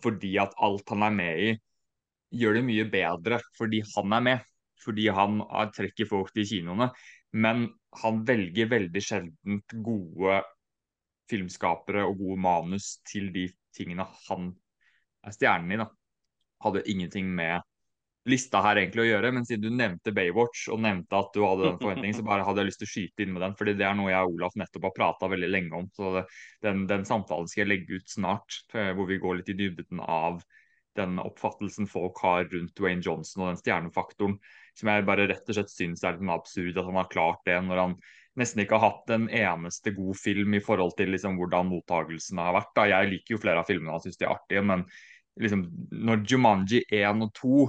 fordi at alt han er med i, gjør det mye bedre fordi han er med fordi han trekker folk til kinoene. Men han velger veldig sjelden gode filmskapere og gode manus til de tingene han er stjernen i. da. Hadde ingenting med lista her egentlig å gjøre, men siden du nevnte Baywatch og nevnte at du hadde den forventningen, så bare hadde jeg lyst til å skyte inn med den. fordi det er noe jeg og Olaf nettopp har prata veldig lenge om. Så det, den, den, samtalen skal jeg legge ut snart, eh, hvor vi går litt i dybden av den oppfattelsen folk har rundt Dwayne Johnson og den stjernefaktoren, som jeg bare rett og slett syns er litt absurd at han har klart det når han nesten ikke har hatt en eneste god film i forhold til liksom, hvordan mottagelsen har vært. Da. Jeg liker jo flere av filmene og syns de er artige, men liksom, når Jumanji 1 og 2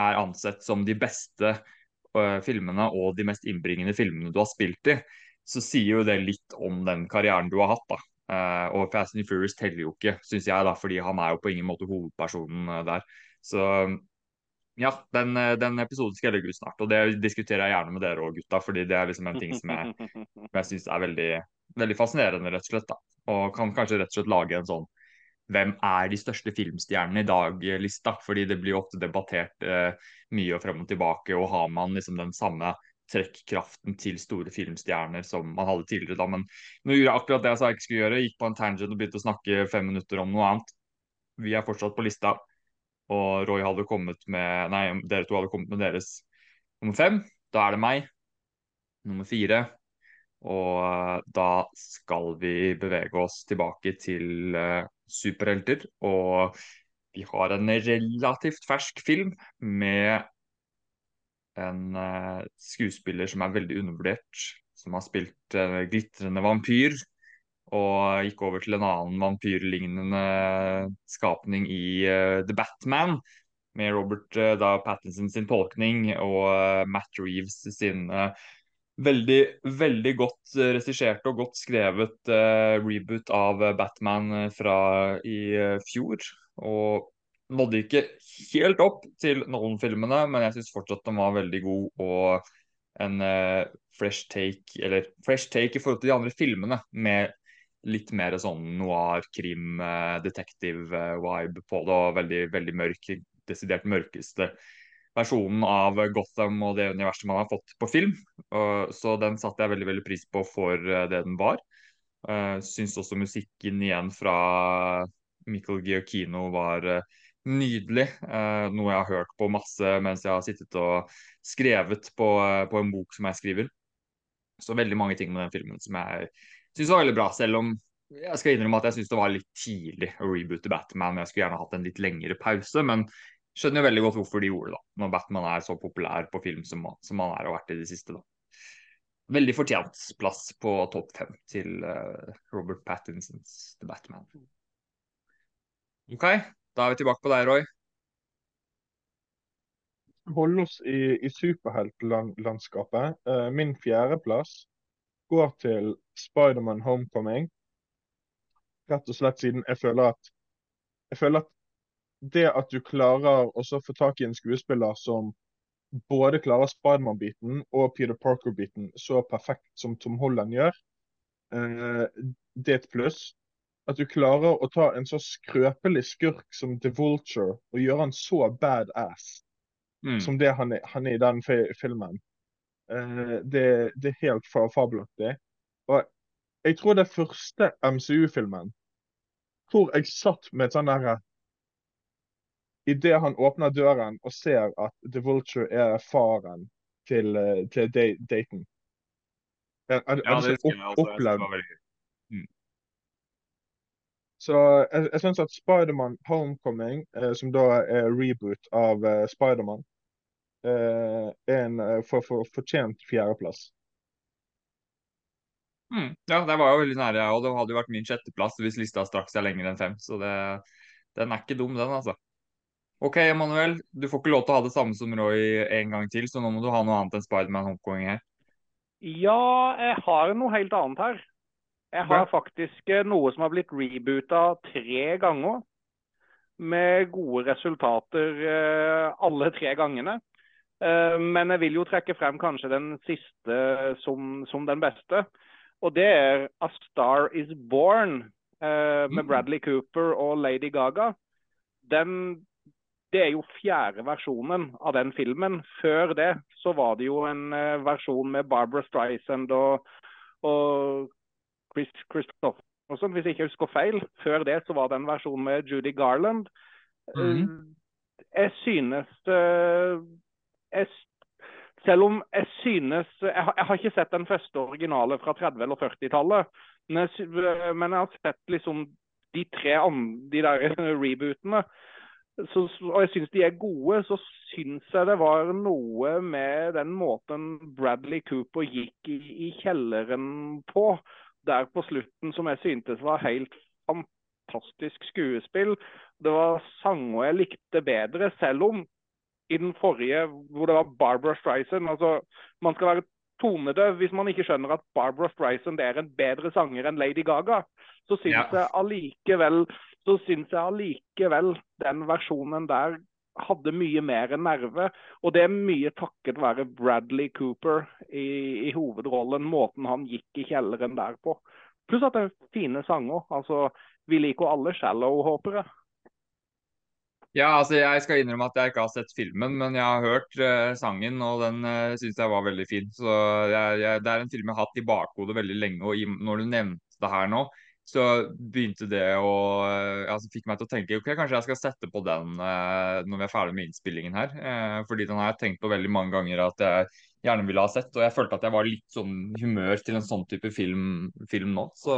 er ansett som de beste uh, filmene og de mest innbringende filmene du har spilt i, så sier jo det litt om den karrieren du har hatt. da. Uh, og Fast and Furious teller jo ikke, syns jeg, da, fordi han er jo på ingen måte hovedpersonen uh, der. Så ja, den, den, episoden skal jeg legge ut snart. Og det diskuterer jeg gjerne med dere òg, gutta. fordi det er liksom en ting som jeg, jeg syns er veldig, veldig, fascinerende, rett og slett. da. Og kan kanskje rett og slett lage en sånn hvem er de største filmstjernene i dag-lista? Fordi det blir ofte debattert eh, mye og frem og tilbake. Og har man liksom den samme trekkraften til store filmstjerner som man hadde tidligere. da, Men nå gjorde jeg akkurat det jeg sa jeg ikke skulle gjøre. Gikk på en tangent og begynte å snakke fem minutter om noe annet. Vi er fortsatt på lista. Og Roy hadde kommet med Nei, dere to hadde kommet med deres nummer fem. Da er det meg. Nummer fire. Og eh, da skal vi bevege oss tilbake til uh, superhelter. Og vi har en relativt fersk film med en uh, skuespiller som er veldig undervurdert, som har spilt uh, glitrende vampyr. Og gikk over til en annen vampyrlignende skapning i uh, The Batman. Med Robert da Pattinson sin tolkning og Matt Reeves sin veldig, veldig godt regissert og godt skrevet reboot av Batman fra i fjor. Og nådde ikke helt opp til Nolan-filmene, men jeg syns fortsatt den var veldig god. Og en uh, fresh take, eller fresh take i forhold til de andre filmene, med litt mer sånn noir, krim, uh, detektiv-vibe på det. Og veldig, veldig mørk, desidert mørkeste versjonen av Gotham og det universet man har fått på film. Så den satte jeg veldig, veldig pris på for uh, det den var. Uh, syns også musikken igjen fra Michael Giochino var uh, nydelig. Eh, noe jeg har hørt på masse mens jeg har sittet og skrevet på, eh, på, en bok som jeg skriver. Så veldig mange ting med den filmen som jeg syns var veldig bra. Selv om jeg skal innrømme at jeg syns det var litt tidlig å reboote Batman. Jeg skulle gjerne hatt en litt lengre pause, men skjønner jo veldig godt hvorfor de gjorde det. da, Når Batman er så populær på film som, som han er og har vært i det siste. da. Veldig fortjent plass på topp fem til uh, Robert Pattinsons The Batman. OK, da er vi tilbake på deg, Roy. Holde oss i, i superheltlandskapet. Uh, min fjerdeplass går til Spiderman Homecoming. Rett og slett siden jeg føler at jeg føler at det at du klarer å få tak i en skuespiller som både klarer Spiderman-biten og Peter Parker-biten så perfekt som Tom Holland gjør, uh, det er et pluss at du klarer å ta en så skrøpelig skurk som The Vulture og gjøre han så badass mm. som det han er, han er, i den filmen. Uh, det, det, er helt fabelaktig. Og Jeg tror det første MCU-filmen hvor jeg satt med et sånn derre Idet han åpner døren og ser at The Vulture er faren til, eh, til Dayton. Er, er, Ja, det husker jeg også. Opplevd veldig. Så jeg, jeg syns at Spiderman Homecoming, eh, som da er reboot av eh, Spiderman, eh, er en eh, for, for, fortjent fjerdeplass. Mm. Ja, det var jo veldig nære, og det hadde jo vært min sjetteplass hvis lista straks er lenger enn fem. Så det, den er ikke dum, den, altså. OK, Emanuel. Du får ikke lov til å ha det samme som Roy en gang til, så nå må du ha noe annet enn Spiderman Homecoming her. Ja, jeg har noe helt annet her. Jeg har faktisk eh, noe som har blitt reboota tre ganger. Med gode resultater eh, alle tre gangene. Eh, Men jeg vil jo trekke frem kanskje den siste som, som den beste. Og det er A Star Is Born med Mm. Bradley Cooper og Lady Gaga. Den, det er jo fjerde versjonen av den filmen. Før det så var det jo en eh, versjon med Barbara Streisand og, og Chris Christofferson, hvis jeg ikke husker feil. Før det så var det en versjon med Judy Garland. Mm. Jeg synes eh, jeg, Selv om jeg synes jeg, har- jeg har ikke sett den første originale fra 30- eller 40-tallet, men, men jeg har sett liksom de tre andre, de der rebootene. Så, og jeg syns de er gode, så syns jeg det var noe med den måten Bradley Cooper gikk i, i kjelleren på der på slutten som jeg syntes var helt fantastisk skuespill. Det var sanger jeg likte bedre, selv om i den forrige, hvor det var Barbara Streisand altså, Man skal være tonedøv hvis man ikke skjønner at Barbara Streisand er en bedre sanger enn Lady Gaga. Så syns Ja. jeg allikevel så syns jeg allikevel den versjonen der hadde mye mer nerve. Og det er mye takket være Bradley Cooper i, i hovedrollen, måten han gikk i kjelleren der på. Pluss at det er fine sanger. Altså, vi liker alle 'Shallow', håper jeg. Ja, altså jeg skal innrømme at jeg ikke har sett filmen, men jeg har hørt uh, sangen, og den uh, syns jeg var veldig fin. Så jeg, jeg, det er en film jeg har hatt i bakhodet veldig lenge, og i, når du nevnte det her nå, så begynte det å eh, altså fikk meg til å tenke ok, kanskje jeg skal sette på den eh, når vi er ferdig med innspillingen her. eh, fordi den har jeg tenkt på veldig mange ganger at jeg gjerne ville ha sett, og jeg følte at jeg var litt sånn humør til en sånn type film, film nå. Så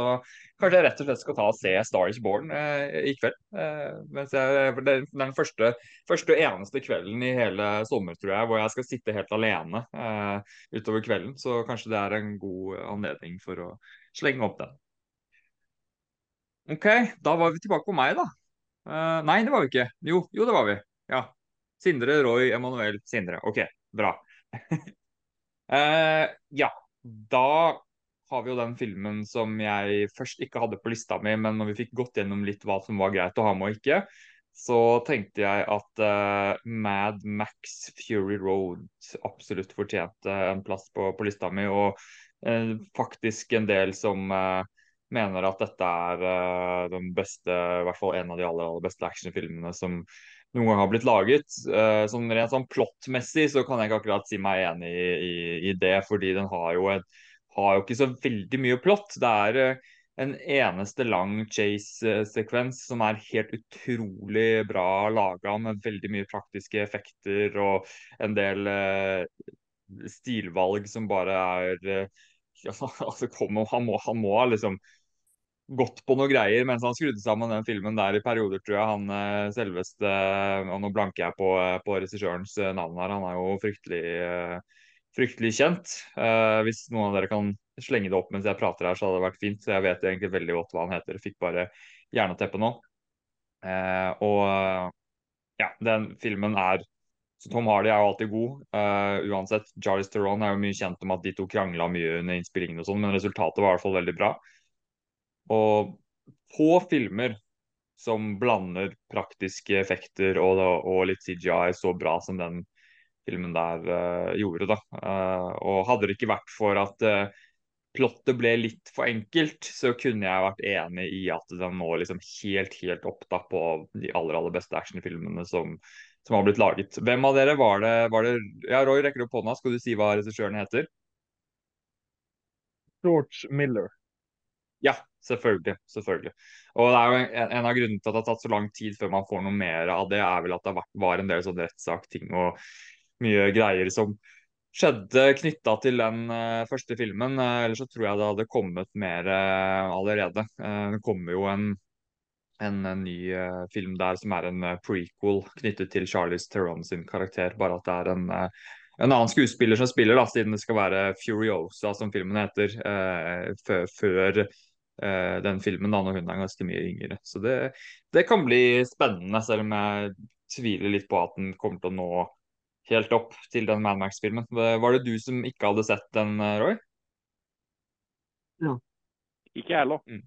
kanskje jeg rett og slett skal ta og se Star is Born eh, i kveld. Eh, mens jeg, det er den første, første og eneste kvelden i hele sommer, tror jeg, hvor jeg skal sitte helt alene eh, utover kvelden. Så kanskje det er en god anledning for å slenge opp den. OK, da var vi tilbake på meg, da. Uh, nei, det var vi ikke. Jo, jo, det var vi. Ja. Sindre, Roy, Emanuel, Sindre. OK, bra. uh, ja, da har vi jo den filmen som jeg først ikke hadde på lista mi, men når vi fikk gått gjennom litt hva som var greit å ha med og ikke, så tenkte jeg at uh, Mad Max Fury Road absolutt fortjente en plass på, på lista mi, og faktisk en del som mener at dette er eh, den beste, i hvert fall en av de aller, aller beste actionfilmene som noen gang har blitt laget. Eh, sånn rent sånn plottmessig så kan jeg ikke akkurat si meg enig i, i, i det, fordi den har jo, et, har jo ikke så veldig mye plott. Det er eh, en eneste lang chase-sekvens som er helt utrolig bra laga, med veldig mye praktiske effekter og en del uh, stilvalg som bare er uh, altså, han, må, han må ha liksom gått på noe greier mens han skrudde sammen den filmen der i perioder, tror jeg. Han eh, selveste Og nå blanker jeg på, eh, på regissørens eh, navn her. Han er jo fryktelig, eh, fryktelig kjent. Eh, hvis noen av dere kan slenge det opp mens jeg prater her, så hadde det vært fint. Så jeg vet egentlig veldig godt hva han heter. Fikk bare jerneteppe nå. Eh, og ja, den filmen er så Tom Hardy er jo alltid god, uh, uansett. Charlize Theron er jo mye kjent om at de to krangla mye under innspillingen og sånn, men resultatet var i hvert fall veldig bra. Og få filmer som blander praktiske effekter og, og litt CGI så bra som den filmen der uh, gjorde, da. Uh, og hadde det ikke vært for at uh, plottet ble litt for enkelt, så kunne jeg vært enig i at den nå liksom helt, helt opp da på de aller, aller beste actionfilmene som, som har blitt laget. Hvem av dere var det, var det Ja, Roy rekker opp hånda. Skal du si hva regissøren heter? George Miller. Ja, selvfølgelig. selvfølgelig. Og det er jo en, en av grunnene til at det har tatt så lang tid før man får noe mer av det, er vel at det var en del sånn rettssakting og mye greier som skjedde knytta til den uh, første filmen. Uh, ellers så tror jeg det hadde kommet mer uh, allerede. det kommer jo en, en, en ny film der som er en prequel knyttet til Charlize Theron sin karakter. Bare at det er en, en annen skuespiller som spiller, da, siden det skal være Furiosa, som filmen heter, før den filmen da når hun er ganske mye yngre. Så det, det, kan bli spennende, selv om jeg tviler litt på at den kommer til å nå helt opp til den Mad Max-filmen. Var det du som ikke hadde sett den, eh, Roy? Ja. Ikke jeg heller. Mm.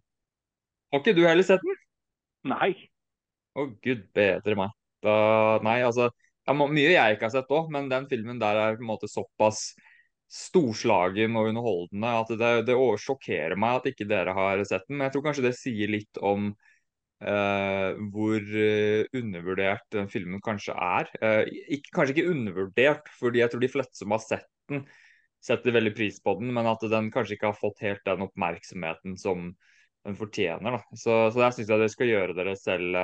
Har ikke du heller sett den? Nei. Å oh, gud bedre meg. Da, nei, altså det er Mye jeg ikke har sett òg, men den filmen der er på en måte såpass storslagen og underholdende at det, det sjokkerer meg at ikke dere har sett den. Men jeg tror kanskje det sier litt om uh, hvor uh, undervurdert den filmen kanskje er. Uh, ikke, kanskje ikke undervurdert, fordi jeg tror de fleste som har sett den, setter veldig pris på den, men at den kanskje ikke har fått helt den oppmerksomheten som den fortjener. Da. Så, så der syns dere skal gjøre dere selv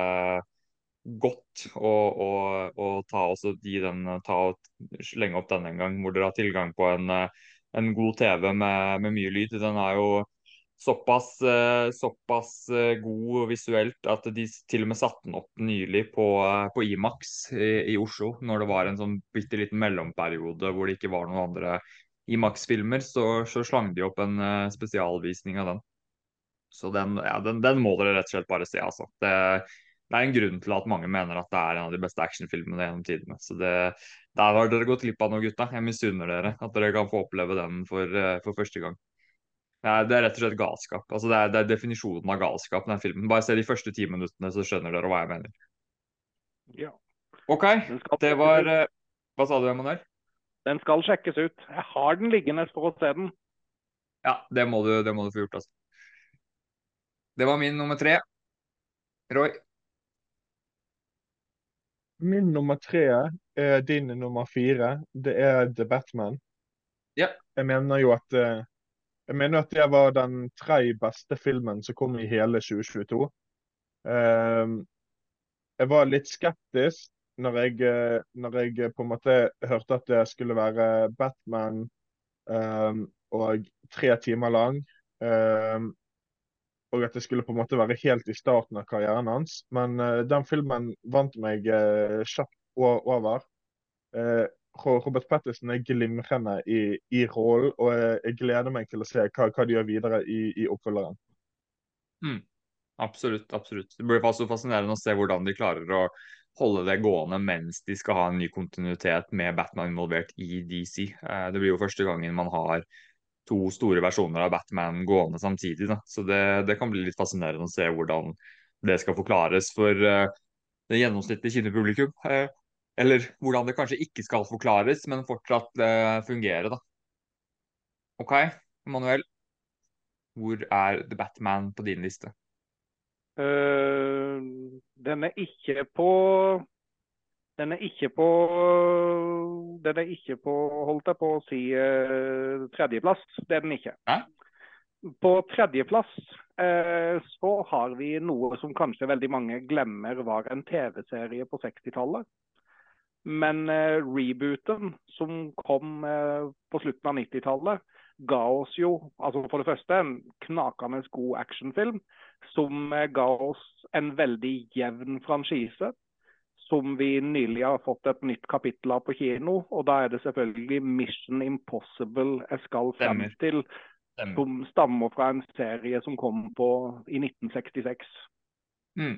godt å, å, å ta, den, ta og slenge opp den en gang, hvor dere har tilgang på en, en god TV med, med, mye lyd. Den er jo såpass, såpass god visuelt at de til og med satte den opp nylig på, på Imax i, i, Oslo, når det var en sånn bitte liten mellomperiode hvor det ikke var noen andre Imax-filmer, så, så, slang de opp en spesialvisning av den. Så den, ja, den, den, må dere rett og slett bare se, altså. Det, det er en grunn til at mange mener at det er en av de beste actionfilmene gjennom tidene. Så det, der har dere gått glipp av noe, gutta. Jeg misunner dere at dere kan få oppleve den for, eh, for første gang. Det er, det er, rett og slett galskap. Altså det, er, det er definisjonen av galskap, den filmen. Bare se de første ti minuttene, så skjønner dere hva jeg mener. Ja. OK, det var eh, Hva sa du, Emanuel? Den skal sjekkes ut. Jeg har den liggende for å se den. Ja, det må du, det må du få gjort, altså. Det var min nummer tre. Roy? Min nummer tre er din nummer fire. Det er The Batman. Ja. Jeg mener jo at eh, jeg mener at det var den tre beste filmen som kom i hele 2022. Ehm, jeg var litt skeptisk når jeg, eh, når jeg på en måte hørte at det skulle være Batman um, og tre timer lang. Og at det skulle på en måte være helt i starten av karrieren hans. Men uh, den filmen vant meg uh, kjapt over. Uh, Robert Patterson er glimrende i, i rollen, og jeg, jeg, gleder meg til å se hva, hva de gjør videre i, i oppfølgeren. Mm. Absolutt. absolutt. Det blir så fascinerende å se hvordan de klarer å holde det gående mens de skal ha en ny kontinuitet med Batman involvert i DC. Det blir jo første gangen man har to store versjoner av Batman gående samtidig. Da. Så det, det, kan bli litt fascinerende å se hvordan det skal forklares for uh, det gjennomsnittlige kinopublikum. Uh, eller hvordan det kanskje ikke skal forklares, men fortsatt uh, fungere. da. OK, Manuel. Hvor er The Batman på din liste? den er ikke på den er ikke på den er ikke på, holdt jeg på å si, uh, tredjeplass. Det er den ikke. Hæ? På tredjeplass uh, så har vi noe som kanskje veldig mange glemmer var en TV-serie på 60-tallet. Men uh, rebooten som kom på slutten av 90-tallet, ga oss jo altså for det første en knakende god actionfilm som ga oss en veldig jevn franchise som vi nylig har fått et nytt kapittel av på kino. Og da er det selvfølgelig Mission Impossible jeg skal frem til. Som stammer fra en serie som kom på i 1966. Mm.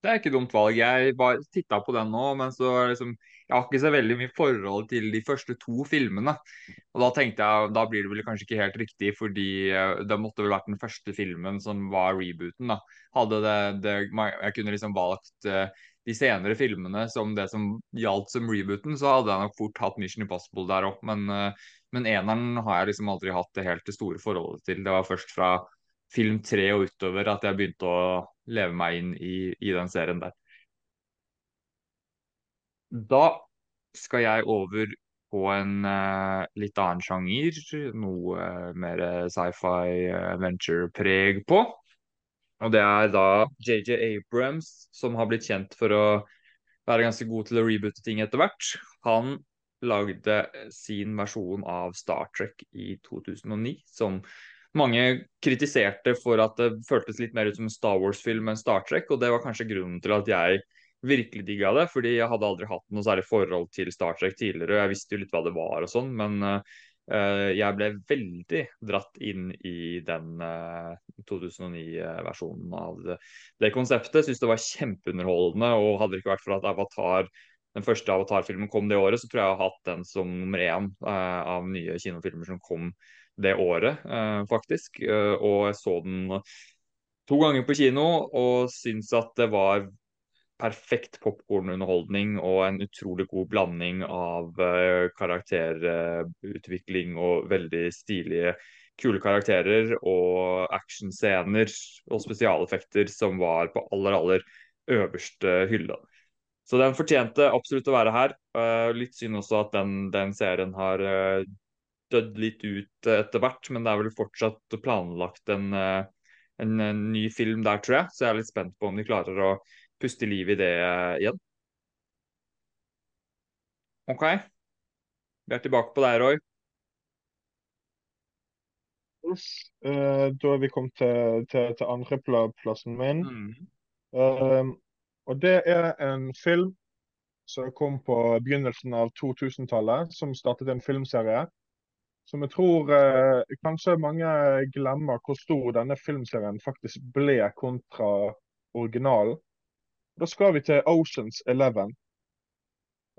Det er ikke dumt valg. Jeg titta på den nå, men så liksom Jeg har ikke så veldig mye forhold til de første to filmene. Og da tenkte jeg da blir det vel kanskje ikke helt riktig, fordi eh, det måtte vel vært den første filmen som var rebooten, da. Hadde det, det Jeg kunne liksom valgt uh, de senere filmene som det som gjaldt som rebooten, så hadde jeg nok fort hatt Mission Impossible der òg. Men, uh, men eneren har jeg liksom aldri hatt det helt det store forholdet til. Det var først fra film tre og utover at jeg begynte å leve meg inn i, i den serien der. Da skal jeg over på en uh, litt annen sjanger. Noe uh, mer sci-fi-venture-preg på. Og det er da JJ Abrams, som har blitt kjent for å være ganske god til å reboote ting etter hvert. Han lagde sin versjon av Star Trek i 2009, som mange kritiserte for at det føltes litt mer ut som en Star Wars-film enn Star Trek, og det var kanskje grunnen til at jeg virkelig digga det, fordi jeg hadde aldri hatt noe særlig forhold til Star Trek tidligere, og jeg visste jo litt hva det var og sånn, men uh, jeg ble veldig dratt inn i den uh, 2009-versjonen av det, det konseptet. Syns det var kjempeunderholdende, og hadde det ikke vært for at Avatar den første Avatar-filmen kom det året, så tror jeg jeg har hatt den som nummer én uh, av nye kinofilmer som kom det året, faktisk. Og jeg så den to ganger på kino og syns at det var perfekt popkornunderholdning og en utrolig god blanding av karakterutvikling og veldig stilige, kule karakterer og actionscener og spesialeffekter som var på aller, aller øverste hylle. Så den fortjente absolutt å være her. Uh, litt synd også at den, den serien har uh, dødd litt ut etter hvert, men det er vel fortsatt planlagt en, en, en, ny film der, tror jeg. Så jeg er litt spent på om de klarer å puste liv i det igjen. OK. Vi er tilbake på deg, Roy. da er vi kommet til, til, til andreplassen min. Mm. Og det er en film som kom på begynnelsen av 2000-tallet, som startet en filmserie. Som jeg tror eh, kanskje mange glemmer hvor stor denne filmserien faktisk ble kontra originalen. Da skal vi til Oceans Eleven.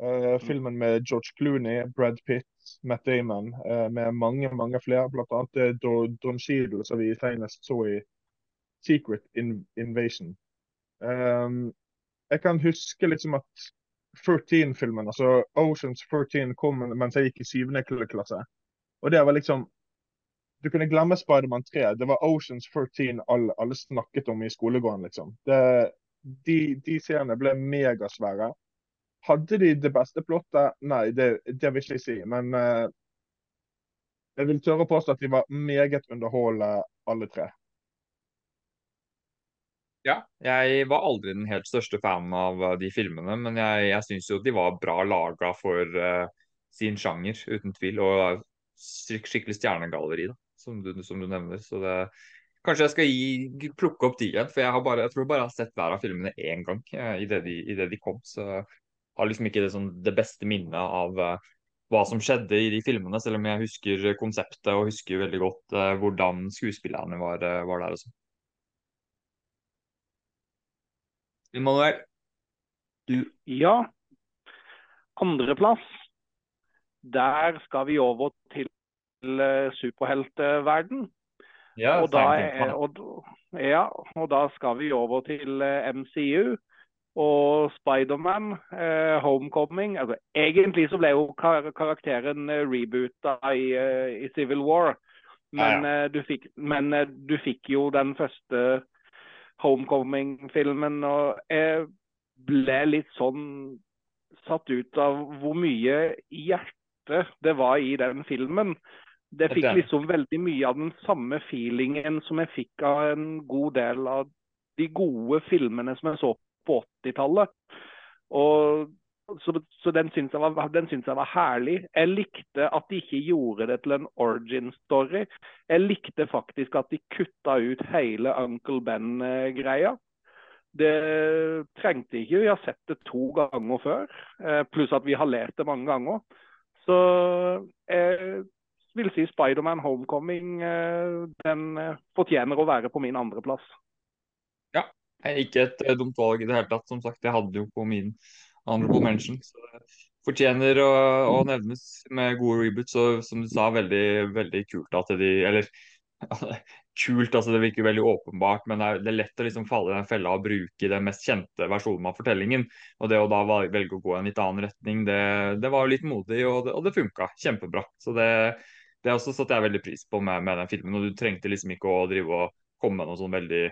Eh, filmen med George Clooney, Brad Pitt, Matt Damon, uh, med mange mange flere. Blant annet Don Cheadle, som vi senest så i Secret Invasion. Um, jeg kan huske liksom at 13-filmen, altså Oceans 13 kom mens jeg gikk i syvende klasse. Og det var liksom Du kunne glemme Spiderman 3. Det var Oceans 13 alle, alle snakket om i skolegården, liksom. Det, de, de seriene ble megasvære. Hadde de det beste plottet? Nei, det, det vil ikke jeg si. Men uh, jeg vil tørre å påstå at de var meget underholdende, alle tre. Ja, jeg var aldri den helt største fanen av de filmene, men jeg, jeg syns jo de var bra laga for uh, sin sjanger, uten tvil. Og skikkelig stjernegalleri, da, som du, som du, nevner. Så det, kanskje jeg skal gi, plukke opp de igjen, for jeg, bare, jeg tror jeg har sett hver av filmene én gang uh, idet de, i det de kom. Så jeg har liksom ikke det, sånn, det beste minnet av uh, hva som skjedde i de filmene, selv om jeg husker konseptet og husker veldig godt uh, hvordan skuespillerne var, var der. Også. Immanuel? Du Ja. Andreplass. Der skal vi over til superheltverden. Ja, og, da og, ja, og da skal vi over til eh, MCU og Spiderman, eh, Homecoming. Altså, egentlig så ble jo kar karakteren uh, reboota i, i, Civil War. Men, ja, ja. Du fikk, men du fikk jo den første Homecoming-filmen. Og jeg ble litt sånn satt ut av hvor mye hjerte det var i den filmen. Det fikk liksom veldig mye av den samme feelingen som jeg fikk av en god del av de gode filmene som jeg så på 80-tallet. Så, så, den syns jeg, jeg, var herlig. Jeg likte at de ikke gjorde det til en origin story. Jeg likte faktisk at de kutta ut hele Uncle Ben-greia. Det trengte ikke. Vi har sett det to ganger før. Eh, pluss at vi har lest det mange ganger. Så jeg vil si Spiderman Homecoming eh, den eh, fortjener å være på min andreplass. Ja, ikke et dumt valg i det hele tatt. Som sagt, jeg hadde jo på min honorable mention. Så det fortjener å, å, nevnes med gode reboots. Og som du sa, veldig, veldig kult at de Eller kult, altså det virker veldig åpenbart, men det er, lett å liksom falle i den fella og bruke den mest kjente versjonen av fortellingen. Og det å da velge å gå i en litt annen retning, det, det var litt modig, og det, og det funka kjempebra. Så det, det også satte jeg veldig pris på med, med, den filmen. Og du trengte liksom ikke å drive og komme med noen sånn veldig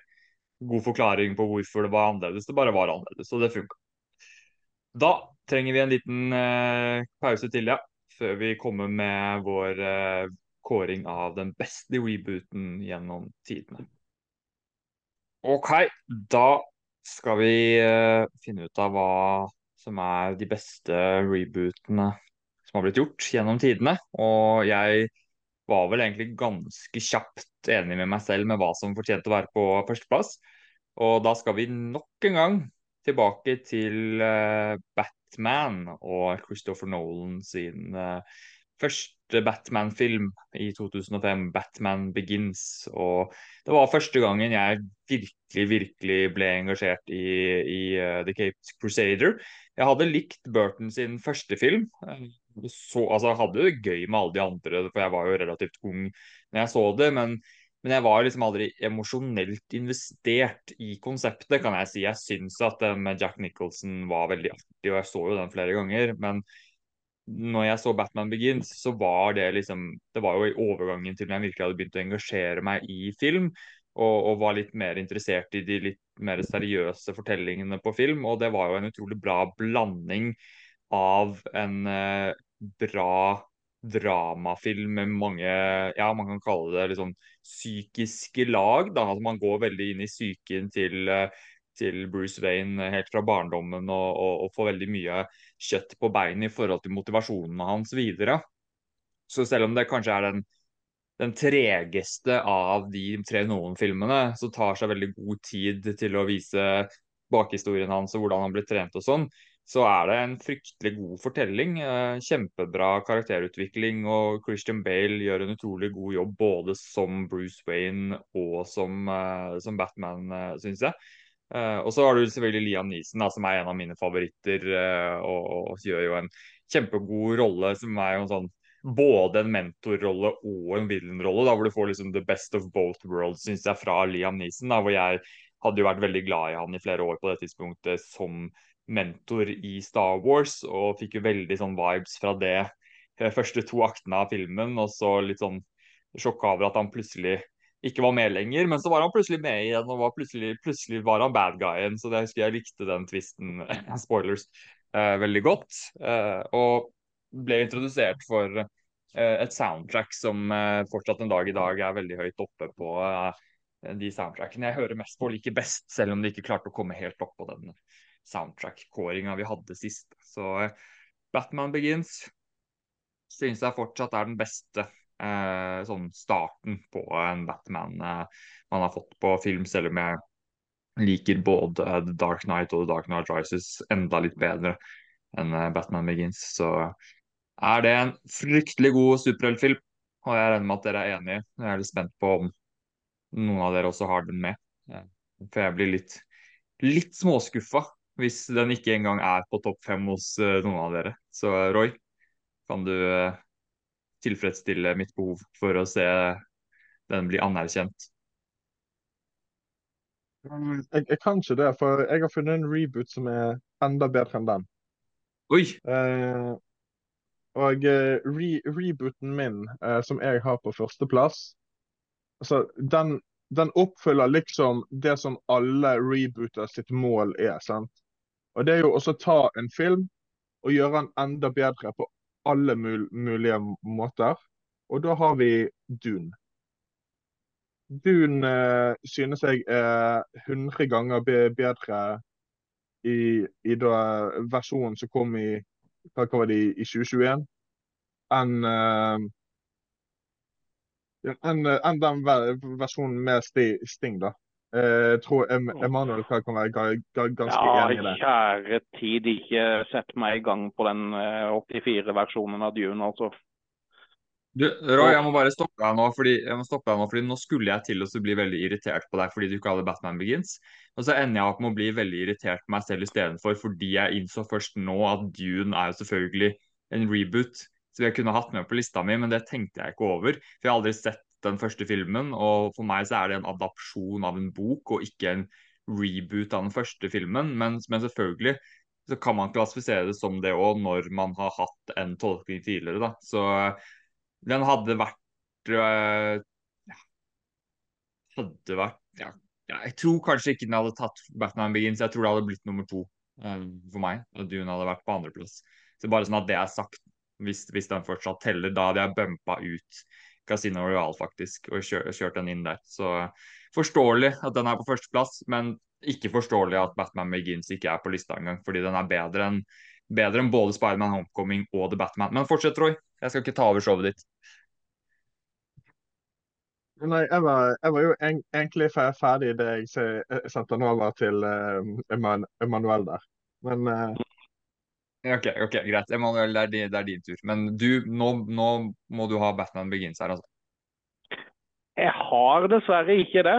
god forklaring på hvorfor det var annerledes. Det bare var annerledes, og det funka. Da trenger vi en liten eh, pause til, ja. før vi kommer med vår eh, kåring av den beste rebooten gjennom tidene. OK, da skal vi eh, finne ut av hva som er de beste rebootene som har blitt gjort gjennom tidene. Og jeg var vel egentlig ganske kjapt enig med meg selv med hva som fortjente å være på førsteplass. Og da skal vi nok en gang tilbake til uh, Batman og Christopher Nolan sin uh, første Batman-film i 2005, 'Batman Begins'. Og det var første gangen jeg virkelig, virkelig ble engasjert i, i uh, The Cape Crusader. Jeg hadde likt Burton sin første film. Så, altså, hadde det gøy med alle de andre, for jeg var jo relativt ung når jeg så det. men men jeg var liksom aldri emosjonelt investert i konseptet, kan jeg si. Jeg syns at det med Jack Nicholson var veldig artig, og jeg så jo den flere ganger. Men når jeg så Batman Begins, så var det liksom Det var jo i overgangen til når jeg virkelig hadde begynt å engasjere meg i film. Og, og var litt mer interessert i de litt mer seriøse fortellingene på film. Og det var jo en utrolig bra blanding av en eh, bra dramafilm med mange ja, man kan kalle det liksom psykiske lag. da, altså Man går veldig inn i psyken til, eh, til Bruce Wayne helt fra barndommen og, og, og, får veldig mye kjøtt på beinet i forhold til motivasjonen hans videre. Så selv om det kanskje er den, den tregeste av de tre Noen-filmene, så tar seg veldig god tid til å vise bakhistorien hans og hvordan han ble trent og sånn, så er det en fryktelig god fortelling. Eh, kjempebra karakterutvikling, og Christian Bale gjør en utrolig god jobb både som Bruce Wayne og som, uh, som Batman, uh, syns jeg. Og så har du selvfølgelig Liam Neeson, som er en av mine favoritter, og, og, gjør jo en kjempegod rolle, som er jo en sånn både en mentorrolle og en villainrolle, hvor du får liksom the best of both worlds, syns jeg, fra Liam Neeson. Da, hvor jeg hadde jo vært veldig glad i han i flere år på det tidspunktet som mentor i Star Wars, og fikk jo veldig sånn vibes fra det de første to aktene av filmen. Og så litt sånn sjokk over at han plutselig ikke var med lenger, men så var han plutselig med igjen, og var plutselig, plutselig var han bad guyen. Så det husker jeg likte den tvisten, spoilers, eh, veldig godt. Eh, og ble introdusert for eh, et soundtrack som eh, fortsatt en dag i dag er veldig høyt oppe på eh, de soundtrackene jeg hører mest på og liker best, selv om de ikke klarte å komme helt opp på den soundtrack-kåringa vi hadde sist. Så eh, Batman Begins synes jeg fortsatt er den beste eh, sånn starten på en Batman eh, man har fått på film, selv om jeg liker både The Dark Knight og The Dark Knight Rises enda litt bedre enn eh, Batman Begins. Så er det en fryktelig god superheltfilm, og jeg regner med at dere er enige. Jeg er litt spent på om noen av dere også har den med. Eh, for jeg blir litt, litt småskuffa hvis den ikke engang er på topp fem hos uh, noen av dere. Så Roy, kan du uh, tilfredsstille mitt behov for å se den bli anerkjent? Jeg, jeg, kan ikke det, for jeg har funnet en reboot som er enda bedre enn den. Oi! Eh, og re rebooten min, som jeg har på førsteplass, altså, den, den oppfyller liksom det som alle rebooter sitt mål er. sant? Og Det er jo også å ta en film og gjøre den enda bedre på alle mul mulige måter. Og da har vi Dune. Dune eh, synes jeg er 100 ganger bedre i, i versjonen som kom i, hva var det, i 2021, enn eh, enn en den versjonen med Sting. da. Jeg eh, tror Emanuel kan være ganske ja, enig i det. Kjære tid, ikke sett meg i gang på den 84-versjonen eh, av Dune, altså. Du, Roy, jeg må bare stoppe deg nå, fordi, stoppe deg nå, fordi nå skulle jeg til å bli veldig irritert på deg fordi du ikke hadde Batman Begins. Og så ender jeg opp med å bli veldig irritert på meg selv istedenfor, fordi jeg innså først nå at Dune er jo selvfølgelig en reboot som jeg kunne hatt med på lista mi, men det tenkte jeg ikke over. For jeg har aldri sett den første filmen. Og for meg så er det en adapsjon av en bok, og ikke en reboot av den første filmen. Men, men selvfølgelig så kan man klassifisere det som det òg, når man har hatt en tolkning tidligere. da. Så den hadde vært øh, Hadde vært ja, Jeg tror kanskje ikke den hadde tatt Batman Begins. Jeg tror det hadde blitt nummer to øh, for meg. Og Dune hadde vært på andreplass. Så bare sånn at det er sagt. hvis, hvis den fortsatt teller. Da hadde jeg bumpa ut Casino Royal faktisk og kjørt, kjørt den inn der. Så forståelig at den er på førsteplass, men ikke forståelig at Batman Begins ikke er på lista engang, fordi den er bedre enn bedre enn både Spiderman Homecoming og The Batman. Men fortsett, Troy. Jeg skal ikke ta over showet ditt. Nei, jeg var, jeg var jo en, egentlig ferdig det jeg, sendte den over til uh, Emanuel der. Men uh... OK, ok, greit. Emanuel, det er, din, det er din tur. Men du, nå, nå, må du ha Batman Begins her, altså. Jeg har dessverre ikke det.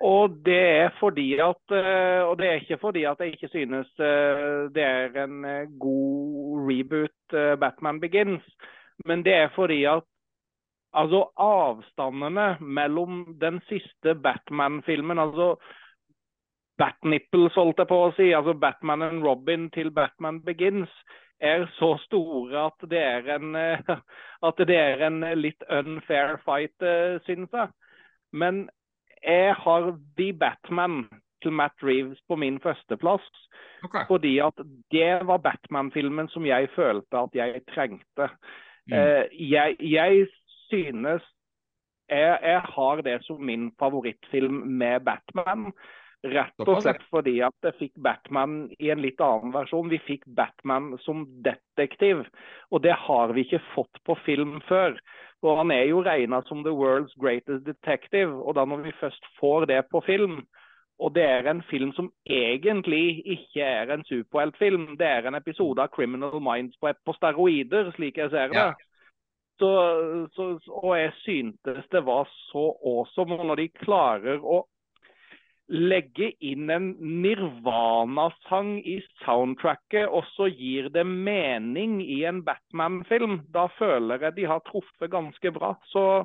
Og det er fordi at eh, Og det er ikke fordi at jeg ikke synes det er en god reboot, Batman Begins. Men det er fordi at Altså avstandene mellom den siste Batman-filmen, altså Batnipples, holdt jeg på å si, altså Batman and Robin til Batman Begins, er så store at det er en, at det er en litt unfair fight, eh, synes jeg. Men jeg har The Batman til Matt Reeves på min førsteplass. Okay. Fordi at det var Batman-filmen som jeg følte at jeg trengte. Mm. Uh, jeg, jeg, synes jeg, jeg, har det som min favorittfilm med Batman. Rett og slett fordi at jeg fikk Batman i en litt annen versjon. Vi fikk Batman som detektiv, og det har vi ikke fått på film før. Og Han er jo regna som the world's greatest detective, og da når vi først får det på film, og det er en film som egentlig ikke er en superheltfilm, det er en episode av Criminal Minds på, på steroider, slik jeg ser det. Ja. Så, så, og jeg syntes det var så awesome. Og når de klarer å legge inn en Nirvana-sang i soundtracket, og så gir det mening i en Batman-film, da føler jeg de har truffet ganske bra. Så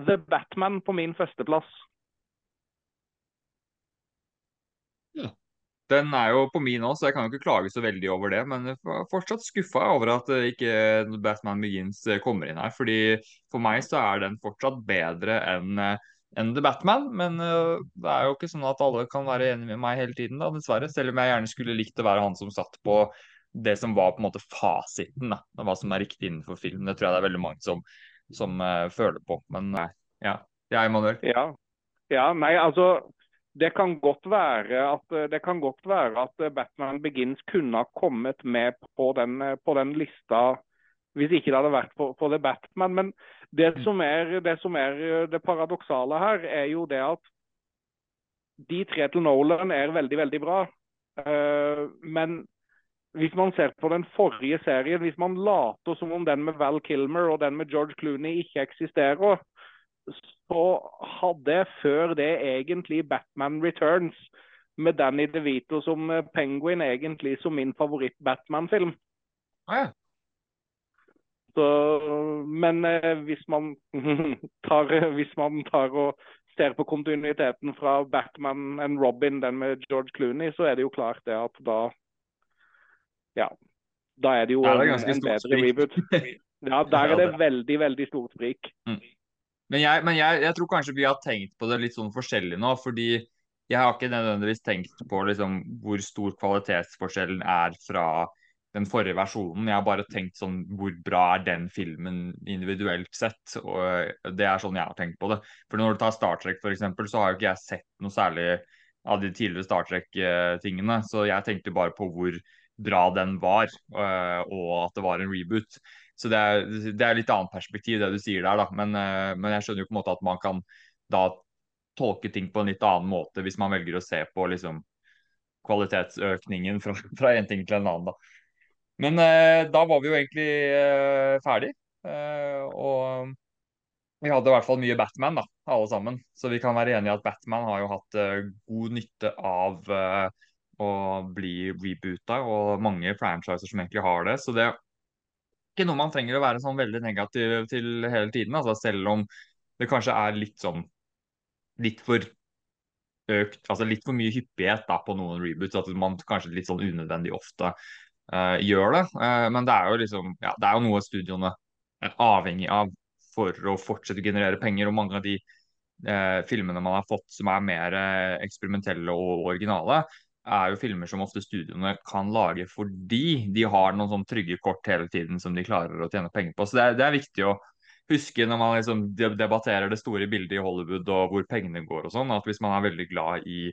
The Batman på min førsteplass. Ja. Den er jo på min òg, så jeg kan jo ikke klage så veldig over det. Men jeg er fortsatt skuffa over at ikke Batman Begins eh, kommer inn her. fordi For meg så er den fortsatt bedre enn eh, enn The Batman. Men uh, det er jo ikke sånn at alle kan være enig med meg hele tiden, da, dessverre. Selv om jeg gjerne skulle likt å være han som satt på det som var på en måte fasiten. da, Hva som er riktig innenfor film. Det tror jeg det er veldig mange som, som uh, føler på. Men nei, ja. Er Emanuel. Ja. ja, nei, altså det kan godt være at, det kan godt være at Batman Begins kunne ha kommet med på den, på den lista hvis ikke det hadde vært for, for The Batman. Men det mm. som, er, det som er det paradoksale her, er jo det at de tre til Nolan er veldig, veldig bra. Uh, men hvis man ser på den forrige serien, hvis man later som om den med Val Kilmer og den med George Clooney ikke eksisterer, så hadde før det egentlig Batman Returns med Danny DeVito som eh, Penguin egentlig som min favoritt-Batman-film. Ah, ja. Så, men eh, hvis man, tar, hvis man tar og ser på kontinuiteten fra Batman and Robin, den med George Clooney, så er det jo klart det at da Ja. Da er det jo er det en, en bedre reboot. Ja, der er det veldig, veldig stort sprik. Mm. Men, jeg, men jeg, jeg, tror kanskje vi har tenkt på det litt sånn forskjellig nå. fordi jeg har ikke nødvendigvis tenkt på liksom, hvor stor kvalitetsforskjellen er fra den forrige versjonen. Jeg har bare tenkt sånn hvor bra er den filmen individuelt sett. og Det er sånn jeg har tenkt på det. For når du tar Star Trek f.eks., så har jo ikke jeg sett noe særlig av de tidligere Star Trek-tingene. Så jeg tenkte bare på hvor bra den var, eh, og at det var en reboot. Så det er, det er litt annet perspektiv, det du sier der, da. Men, uh, men, jeg skjønner jo på en måte at man kan da tolke ting på en litt annen måte hvis man velger å se på liksom kvalitetsøkningen fra, en ting til en annen, da. Men uh, da var vi jo egentlig eh, ferdig. og vi hadde i hvert fall mye Batman, da, alle sammen. Så vi kan være enige i at Batman har jo hatt god nytte av å bli reboota, og mange franchiser som egentlig har det. Så det er ikke noe man trenger å være sånn veldig negativ til hele tiden. Altså selv om det kanskje er litt sånn litt for økt, altså litt for mye hyppighet da, på noen reboots. At man kanskje litt sånn unødvendig ofte gjør det. Uh, men det er jo liksom, ja, det er jo noe studioene er avhengig av for å fortsette å generere penger. Og mange av de uh, filmene man har fått som er mer eksperimentelle og originale, er jo filmer som ofte studioene kan lage fordi de har noen sånn trygge kort hele tiden som de klarer å tjene penger på. Så det er, det er viktig å huske når man liksom debatterer det store bildet i Hollywood og hvor pengene går og sånn, at hvis man er veldig glad i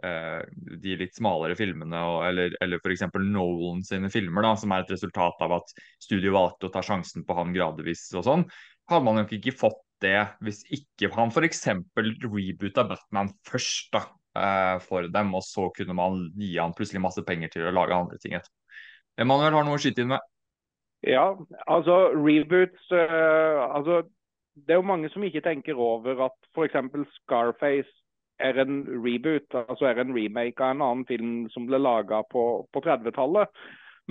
de litt smalere filmene, eller, eller f.eks. Nolan sine filmer, da, som er et resultat av at studio valgte å ta sjansen på han gradvis og sånn, hadde man nok ikke fått det hvis ikke han f.eks. reboota Batman først da, uh, for dem, og så kunne man gi han plutselig masse penger til å lage andre ting. Emanuel har noe å skyte inn med. Ja, altså reboots uh, altså, Det er jo mange som ikke tenker over at f.eks. Scarface er en reboot, altså er en remake av en annen film som ble laga på, på 30-tallet.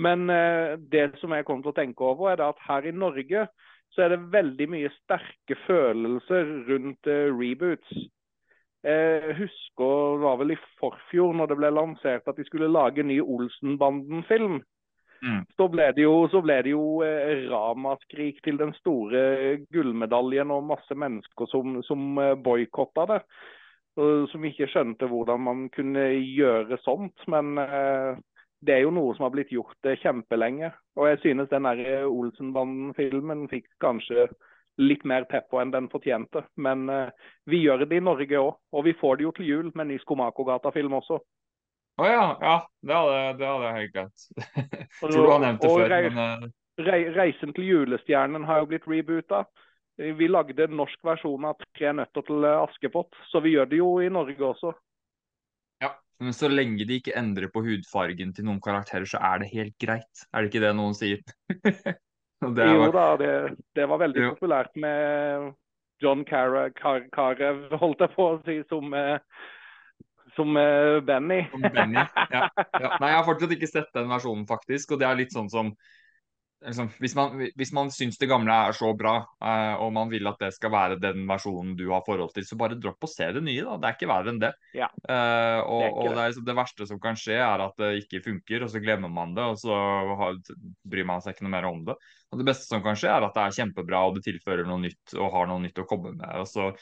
Men eh, det som jeg kommer til å tenke over, er at her i Norge så er det veldig mye sterke følelser rundt eh, reboots. Jeg husker det var vel i forfjor når det ble lansert at de skulle lage en ny Olsenbanden-film. Mm. Så ble det jo, ble det jo eh, ramaskrik til den store gullmedaljen og masse mennesker som, som eh, boikotta det. Som ikke skjønte hvordan man kunne gjøre sånt. Men eh, det er jo noe som har blitt gjort kjempelenge. Og jeg synes den Olsenbanden-filmen fikk kanskje litt mer pepper enn den fortjente. Men vi gjør det i Norge òg. Og vi får det jo til jul med ny Skomakergata-film også. Å oh, ja. ja. Det hadde, jeg helt glemt. Tror du har nevnt det før. Rei, men. 'Reisen til julestjernen' har jo blitt reboota. Vi lagde en norsk versjon av 'Tre nøtter til Askepott', så vi gjør det jo i Norge også. Ja, men så lenge de ikke endrer på hudfargen til noen karakterer, så er det helt greit. Er det ikke det noen sier? det jo da, det, det, var veldig jo. populært med John Carew, holdt jeg på å si, som uh, som uh, Benny. Som Benny. Ja, ja. Nei, jeg har fortsatt ikke sett den versjonen, faktisk. Og det er litt sånn som liksom, Hvis man, hvis man syns det gamle er så bra, eh, og man vil at det skal være den versjonen du har forhold til, så bare dropp å se det nye, da. Det er ikke verre enn det. Ja. Eh, og, det, og det, er, det, verste som kan skje, er at det ikke funker, og så glemmer man det, og så har, bryr man seg ikke noe mer om det. Og det beste som kan skje, er at det er kjempebra, og det tilfører noe nytt, og har noe nytt å komme med. og så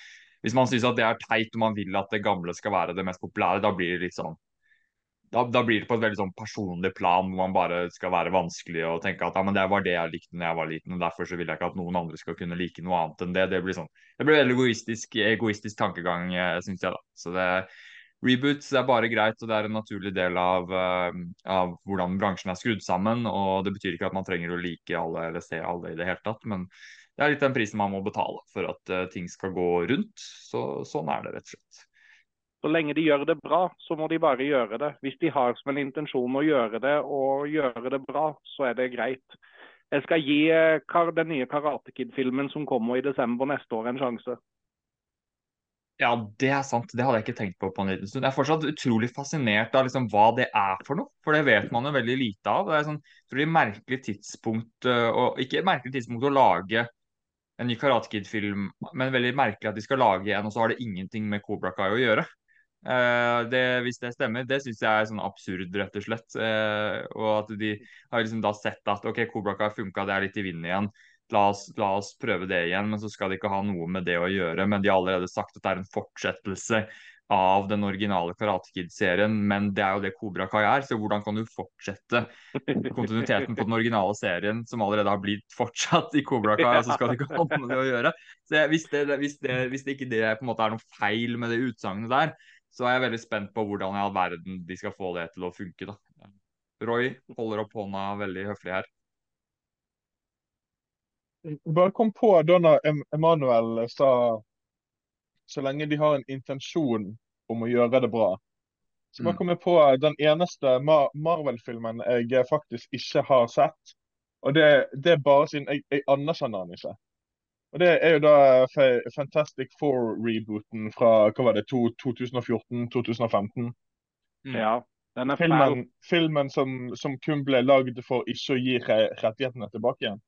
hvis man syns det er teit og man vil at det gamle skal være det mest populære, da blir det litt sånn da, da, blir det på et veldig sånn personlig plan hvor man bare skal være vanskelig og tenke at ja, men det var det jeg likte når jeg var liten, og derfor så vil jeg ikke at noen andre skal kunne like noe annet enn det. Det blir sånn, det blir veldig egoistisk, egoistisk tankegang, eh, syns jeg. da. Så det, Reboots er bare greit, og det er en naturlig del av, uh, av, hvordan bransjen er skrudd sammen. og Det betyr ikke at man trenger å like alle eller se alle i det hele tatt, men det er litt den prisen man må betale for at uh, ting skal gå rundt. Så, sånn er det rett og slett. Så lenge de gjør det bra, så må de bare gjøre det. Hvis de har som en intensjon å gjøre det, og gjøre det bra, så er det greit. Jeg skal gi uh, den nye Karate Kid-filmen som kommer i desember neste år, en sjanse. Ja, det er sant. Det hadde jeg ikke tenkt på på en liten stund. Jeg er fortsatt utrolig fascinert av liksom hva det er for noe. For det vet man jo veldig lite av. Det er sånn, tror jeg, merkelig tidspunkt, eh, og ikke et merkelig tidspunkt å lage en ny Karate Kid-film, men veldig merkelig at de skal lage en, og så har det ingenting med Cobra Kai å gjøre. Uh, det, hvis det stemmer, det syns jeg er sånn absurd, rett og slett. Uh, og at de har liksom da sett at OK, Cobra Kai funka, det er litt i vinden igjen. La oss, la oss, prøve det igjen, men så skal de ikke ha noe med det å gjøre. Men de har allerede sagt at det er en fortsettelse av den originale Karate Kid-serien, men det er jo det Kobra Kai er. Så hvordan kan du fortsette kontinuiteten på den originale serien som allerede har blitt fortsatt i Kobra og så skal det ikke ha noe med det å gjøre? Så hvis, det, hvis, det, hvis det ikke det på en måte er noe feil med det utsagnet der, så er jeg veldig spent på hvordan i all verden de skal få det til å funke. da. Roy holder opp hånda veldig høflig her. Bare kom på da når Emanuel sa så lenge de har en intensjon om å gjøre det bra. Så bare mm. kom jeg på den eneste Marvel-filmen jeg faktisk ikke har sett. Og det, det er bare siden jeg, jeg, anerkjenner den ikke. Og Det er jo da Fantastic Four-rebooten fra hva var det, 2014-2015. Mm. Ja, den er filmen, filmen som, som, kun ble lagd for ikke å gi rettighetene tilbake igjen.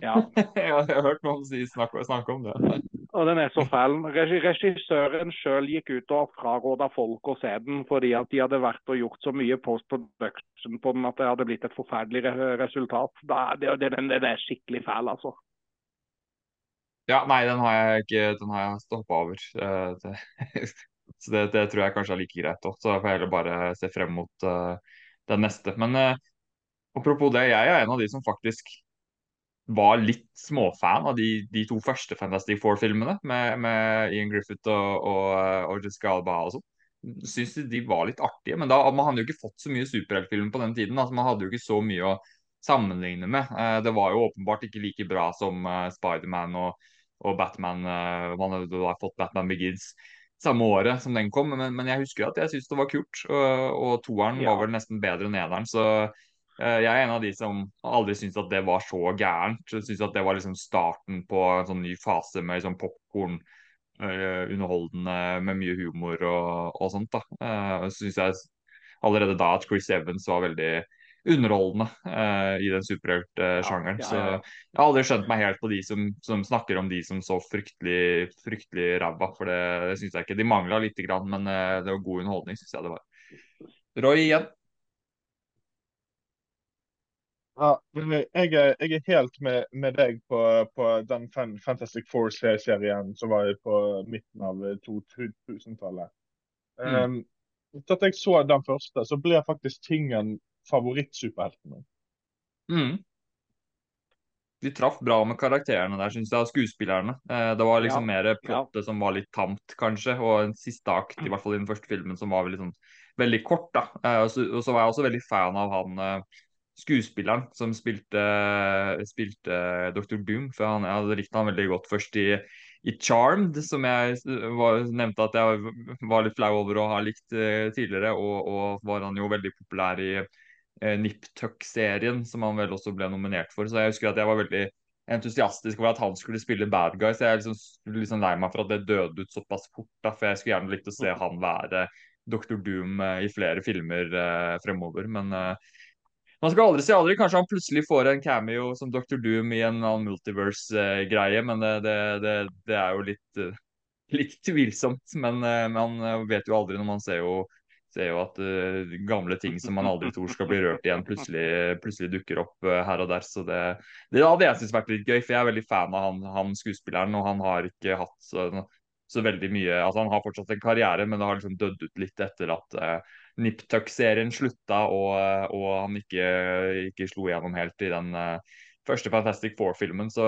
Ja. jeg har hørt noen si, snakke, snakke om det. Og den er så fæl. Regissøren sjøl gikk ut og fraråda folk å se den fordi at de hadde vært og gjort så mye post production på den at det hadde blitt et forferdelig resultat. Det, det, den, den, er skikkelig fæl, altså. Ja, nei, den har jeg ikke Den har jeg stoppa over. Så det, det, tror jeg kanskje er like greit òg. Så jeg får heller bare se frem mot uh, den neste. Men uh, apropos det, jeg er en av de som faktisk var litt småfan av de, de to første Fantastic Four-filmene med, med, Ian Griffith og, og, og Jessica Alba og sånn. Syns de var litt artige, men da man hadde jo ikke fått så mye superheltfilm på den tiden. Altså, man hadde jo ikke så mye å sammenligne med. Eh, det var jo åpenbart ikke like bra som Spiderman og, og Batman. Uh, man hadde da fått Batman Begins samme året som den kom, men, men jeg husker at jeg syntes det var kult. Og, og toeren ja. var vel nesten bedre enn eneren. så Eh, jeg er en av de som aldri syntes at det var så gærent. Jeg synes at det var liksom starten på en sånn ny fase med liksom popkorn. Uh, underholdende med mye humor og, og sånt. da. Uh, synes jeg allerede da at Chris Evans var veldig underholdende uh, i den superheltsjangeren. Ja, ja, ja. Så jeg har aldri skjønt meg helt på de som, som snakker om de som så fryktelig fryktelig ræva. For det, det syns jeg ikke. De mangla lite grann, men det var god underholdning, syns jeg det var. Roy igjen. Ja, jeg, er, jeg er helt med, med deg på, på, den Fantastic Four-serien som var på midten av 2000-tallet. Mm. Um, etter jeg så den første, så ble faktisk Tingen favorittsuperhelten min. Mm. De traff bra med karakterene der, syns jeg, og skuespillerne. Eh, det var liksom ja, mer plottet ja. som var litt tamt, kanskje, og en siste akt, i hvert fall i den første filmen, som var sånn, veldig kort. da. Eh, og, så, og, så, var jeg også veldig fan av han eh, skuespilleren som spilte, spilte Dr. Doom. For han, jeg hadde likt han veldig godt først i, i Charmed, som jeg var, nevnte at jeg var litt flau over å ha likt tidligere. Og, og, var han jo veldig populær i uh, Nip Tuck-serien, som han vel også ble nominert for. Så jeg husker at jeg var veldig entusiastisk over at han skulle spille bad guy. Så jeg er liksom, liksom lei meg for at det døde ut såpass fort. Da, for jeg skulle gjerne likt å se han være Dr. Doom uh, i flere filmer fremover. Men man skal aldri si aldri. Kanskje han plutselig får en cameo som Dr. Doom i en annen multiverse-greie, men det, det, det, det, er jo litt, litt tvilsomt. Men man vet jo aldri når man ser jo, ser jo at uh, gamle ting som man aldri tror skal bli rørt igjen, plutselig, plutselig dukker opp her og der. Så det, det hadde jeg syntes vært litt gøy, for jeg er veldig fan av han, han skuespilleren, og han har ikke hatt så, så veldig mye Altså han har fortsatt en karriere, men det har liksom dødd ut litt etter at Niptuck-serien slutta og, og, han ikke, ikke slo gjennom helt i den uh, første Fantastic Four-filmen. Så,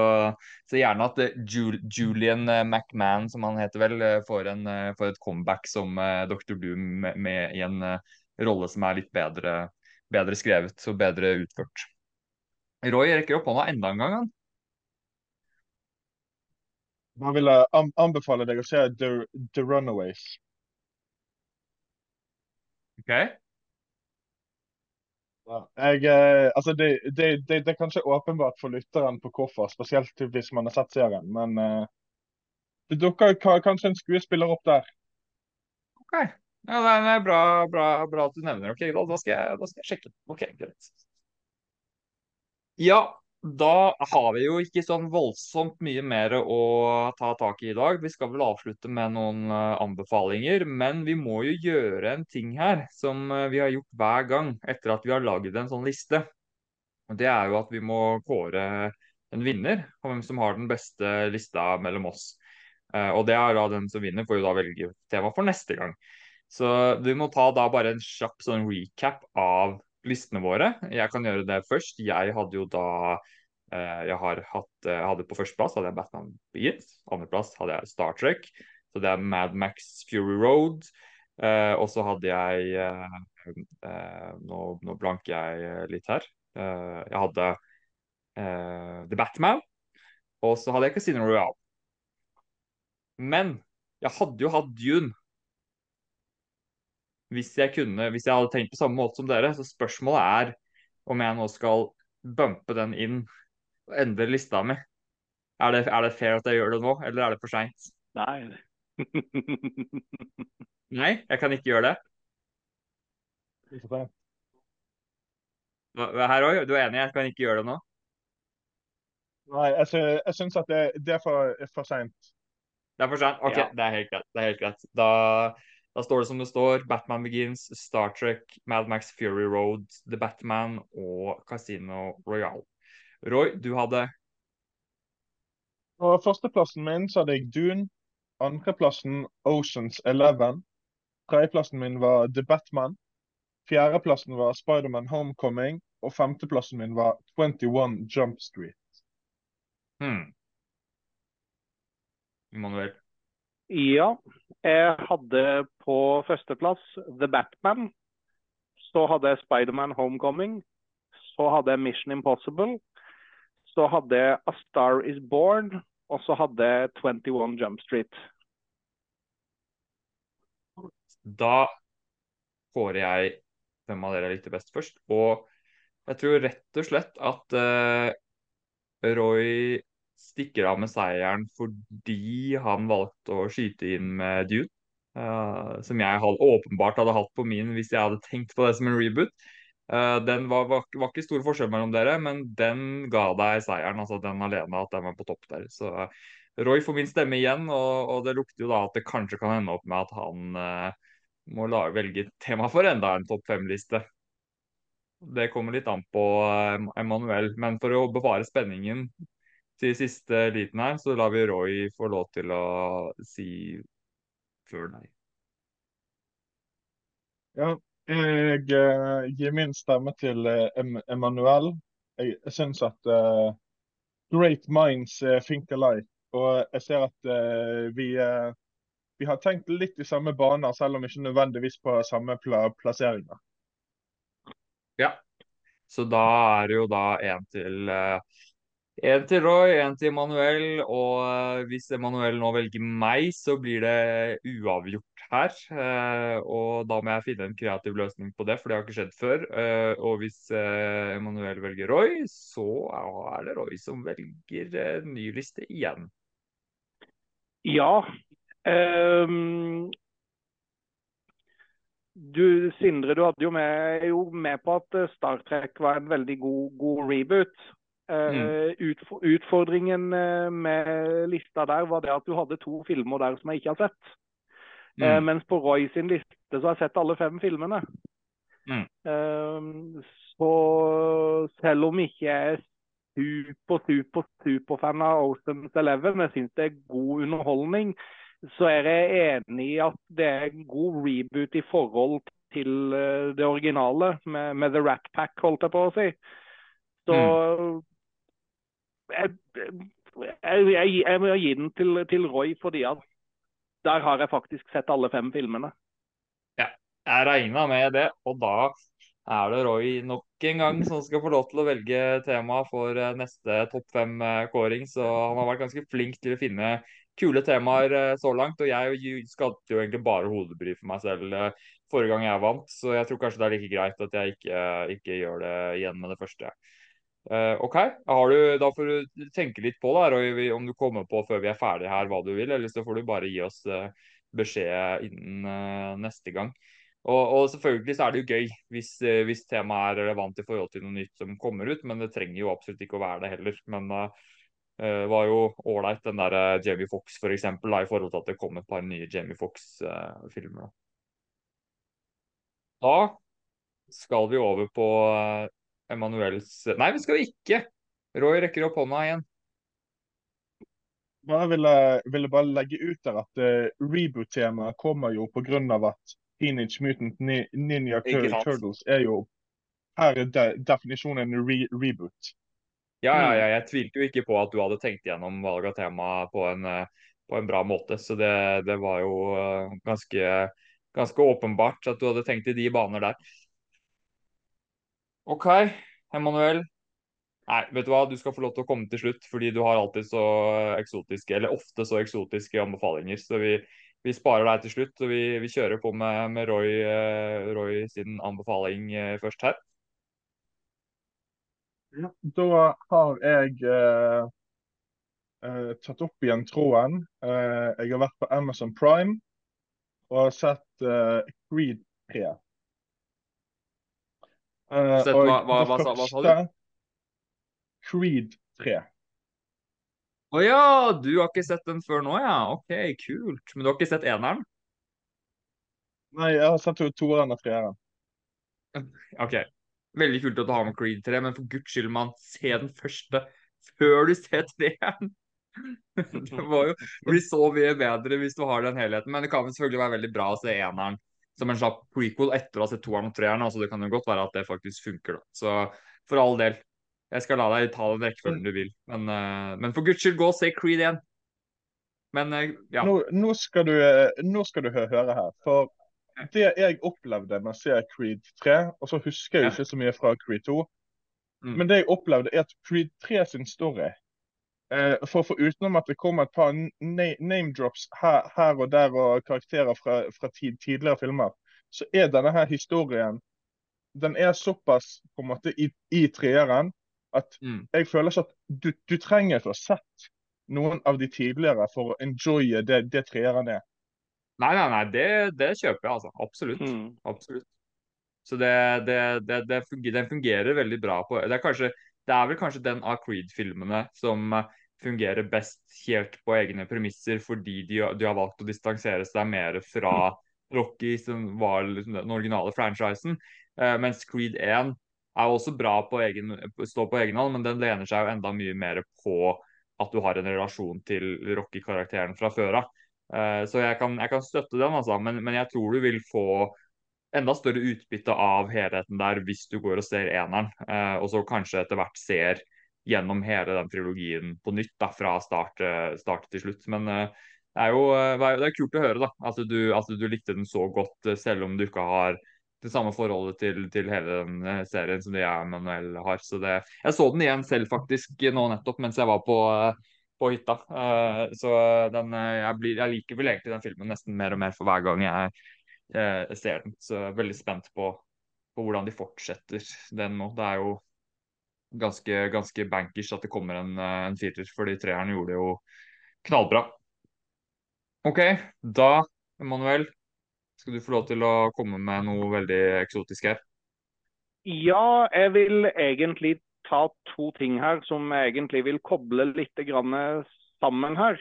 så, gjerne at Jul Julian uh, McMahon, som han heter vel, får, en, får et comeback som Dr. Doom med, med, i en rolle som er litt bedre, bedre skrevet og bedre utført. Roy rekker opp hånda enda en gang, han. Da vil jeg anbefale deg å se The, The Runaways. OK? Jeg, eh, altså det, det, det, det, er kanskje åpenbart for lytteren på hvorfor, spesielt hvis man har sett serien. Men uh, det dukker kanskje en skuespiller opp der. OK. Ja, det er bra, bra, bra at du nevner det. Okay, da, skal jeg, da skal jeg sjekke. OK, greit. Ja, da har vi jo ikke sånn voldsomt mye mer å ta tak i i dag. Vi skal vel avslutte med noen uh, anbefalinger, men vi må jo gjøre en ting her som uh, vi har gjort hver gang etter at vi har laget en sånn liste. Og Det er jo at vi må kåre en vinner av hvem som har den beste lista mellom oss. Uh, og det er da den som vinner, får jo da velge tema for neste gang. Så vi må ta da bare en kjapp sånn recap av listene våre. Jeg kan gjøre det først. Jeg hadde jo da eh, jeg hatt eh, jeg hadde På førsteplass hadde jeg Batman Begins. Andreplass hadde jeg Star Trek. Så det er Mad Max Fury Road. Eh, og så hadde jeg eh, eh, nå, nå, blanker jeg litt her. Jeg hadde The Batman. Og så hadde jeg Casino Royale. Men jeg hadde jo hatt Dune hvis jeg kunne, hvis jeg hadde tenkt på samme måte som dere. Så spørsmålet er om jeg nå skal bumpe den inn og endre lista mi. Er det, er det fair at jeg gjør det nå, eller er det for seint? Nei. Nei, jeg kan ikke gjøre det? Her òg, du er enig? Jeg kan ikke gjøre det nå? Nei, jeg, sy jeg syns at det, det, er for, for seint. Det er for seint? OK, ja. det er helt greit. Det er helt greit. Da da står det som det står. Batman Begins, Star Trek, Mad Max Fury Road, The Batman og Casino Royale. Roy, du hadde På førsteplassen min så hadde jeg Dune. Andreplassen Oceans Eleven. Tredjeplassen min var The Batman. Fjerdeplassen var Spiderman Homecoming. Og femteplassen min var 21 Jump Street. Hmm. Immanuel. Ja, jeg hadde på førsteplass The Batman. Så hadde jeg Spiderman Homecoming. Så hadde jeg Mission Impossible. Så hadde jeg A Star Is Born. Og så hadde jeg 21 Jump Street. Da kårer jeg hvem av dere likte best først. Og jeg tror rett og slett at uh, Roy stikker av med seieren fordi han valgte å skyte inn med Dune. Uh, som jeg åpenbart hadde hatt på min hvis jeg hadde tenkt på det som en reboot. Uh, den var, var, var, ikke stor forskjell mellom dere, men den ga deg seieren. altså Den alene, at den var på topp der. Så uh, Roy får min stemme igjen, og, og, det lukter jo da at det kanskje kan ende opp med at han må lage, velge tema for enda en topp fem-liste. Det kommer litt an på Emanuel, men for å bevare spenningen til siste liten her, så lar vi Roy få lov til å si før nei. Ja, jeg eh, gir min stemme til eh, Emanuel. Jeg, jeg syns at eh, great minds think alike. Og jeg ser at vi, vi har tenkt litt i samme baner, selv om ikke nødvendigvis på samme pla plasseringer. Ja, så da er det jo da en til uh, en til Roy, en til Emanuel, og uh, hvis Emanuel nå velger meg, så blir det uavgjort her. Uh, og da må jeg finne en kreativ løsning på det, for det har ikke skjedd før. Uh, og hvis Emanuel velger Roy, så er det Roy som velger ny liste igjen. Ja. Um, du, Sindre, du hadde jo med, jo med, på at Star Trek var en veldig god, god reboot. Mm. Eh, utfordringen eh, med lista der var det at du hadde to filmer der som jeg ikke har sett. Eh, mm. Mens på Roy sin liste så har jeg sett alle fem filmene. Mm. Så selv om ikke jeg er super, super, superfan av Oceans Eleven, jeg syns det er god underholdning, så er jeg enig i at det er en god reboot i forhold til det originale, med, med The Rat Pack, holdt jeg på å si. Så mm jeg, jeg, jeg, jeg, må gi den til, til, Roy, fordi at der har jeg faktisk sett alle fem filmene. Ja, jeg regna med det. Og da er det Roy nok en gang som skal få lov til å velge tema for eh, neste topp fem-kåring. Så han har vært ganske flink til å finne kule temaer eh, så langt. Og jeg skapte jo egentlig bare hodebry for meg selv eh, forrige gang jeg vant, så jeg tror kanskje det er like greit at jeg ikke, ikke gjør det igjen med det første. Uh, OK, du, da får du tenke litt på det, om du kommer på før vi er ferdige her hva du vil, eller så får du bare gi oss uh, beskjed innen uh, neste gang. Og, og, selvfølgelig så er det jo gøy hvis, hvis, temaet er relevant i forhold til noe nytt som kommer ut, men det trenger jo absolutt ikke å være det heller. Men det var jo ålreit den der Jamie Fox for eksempel, i forhold til at det kom et par nye Jamie Fox-filmer. da skal vi over på Emanuels Nei, vi skal ikke! Roy rekker opp hånda igjen. Jeg ville, ville bare legge ut der at uh, reboot-temaet kommer jo pga. at Teenage Mutant Ninja Turtles er jo her er de, definisjonen en re reboot. Ja, ja, ja, jeg tvilte jo ikke på at du hadde tenkt gjennom valg av tema på en, eh, på en bra måte. Så det, det var jo uh, ganske, ganske åpenbart at du hadde tenkt i de baner der. OK, Emanuel. Nei, vet du hva, du skal få lov til å komme til slutt, fordi du har alltid så eksotiske, eller ofte så eksotiske anbefalinger. Så vi, vi sparer deg til slutt, og vi, vi kjører på med, med Roy, uh, Roy, sin anbefaling uh, først her. Ja, da har jeg eh, tatt opp igjen tråden. jeg har vært på Amazon Prime og har sett Creed 3. Uh, og hva, hva, hva, hva, sa, du? Creed 3. Å oh, ja, du har ikke sett den før nå, ja. OK, kult. Men du har ikke sett eneren? Nei, jeg har sett toeren og treeren. OK. Veldig kult at du har med Creed 3, men for guds skyld, mann, se den første før du ser treeren. det må jo bli så mye bedre hvis du har den helheten. Men det kan selvfølgelig være veldig bra å se eneren som en slags prequel etter å ha sett toeren og treeren. Altså det kan jo godt være at det faktisk funker, da. Så for all del. Jeg skal la deg ta den rekkefølgen du vil. Men, uh, men for guds skyld, gå og se Creed igjen. Men uh, ja. Nå, nå, skal du, nå skal du høre her. For det jeg opplevde med å se Creed 3, og så husker jeg ja. ikke så mye fra Creed 2, mm. men det jeg opplevde, er at Creed 3 sin story Eh, for, få utenom at det kom et par name-drops her, her, og der og karakterer fra, fra tid, tidligere filmer, så er denne her historien den er såpass på en måte i, i treeren at mm. jeg føler ikke at du, du, trenger ikke å ha sett noen av de tidligere for å enjoye det, det treeren er. Nei, nei, nei, det, det kjøper jeg, altså. Absolutt. Mm. Absolutt. Så det, det, det, fungerer, den fungerer veldig bra på Det er, kanskje, det er vel kanskje den av Creed-filmene som fungerer best helt på egne premisser fordi de, de har valgt å distansere seg mer fra Rocky, som var liksom den originale franchisen. Uh, mens Creed 1 er også bra på egen, stå på egen hånd, men den lener seg jo enda mye mer på at du har en relasjon til Rocky-karakteren fra før av. Uh, så jeg kan, jeg kan, støtte den, altså, men, men, jeg tror du vil få enda større utbytte av helheten der hvis du går og ser eneren, eh, og så kanskje etter hvert ser gjennom hele den trilogien på nytt, da, fra start, eh, start til slutt. Men eh, det er jo eh, det er kult å høre da, at du, at du, likte den så godt, selv om du ikke har det samme forholdet til, til hele den serien som jeg og Manuel har. Så det, jeg så den igjen selv faktisk nå nettopp mens jeg var på, på hytta. Så den, jeg, blir, jeg, liker vel egentlig den filmen nesten mer og mer for hver gang jeg uh, ser den. Så jeg er veldig spent på, på hvordan de fortsetter den nå. Det er jo ganske, ganske bankers at det kommer en, eh, en firer, fordi treeren gjorde det jo knallbra. OK, da, Emanuel, skal du få lov til å komme med noe veldig eksotisk her. Ja, jeg vil egentlig ta to ting her som jeg egentlig vil koble litt sammen her.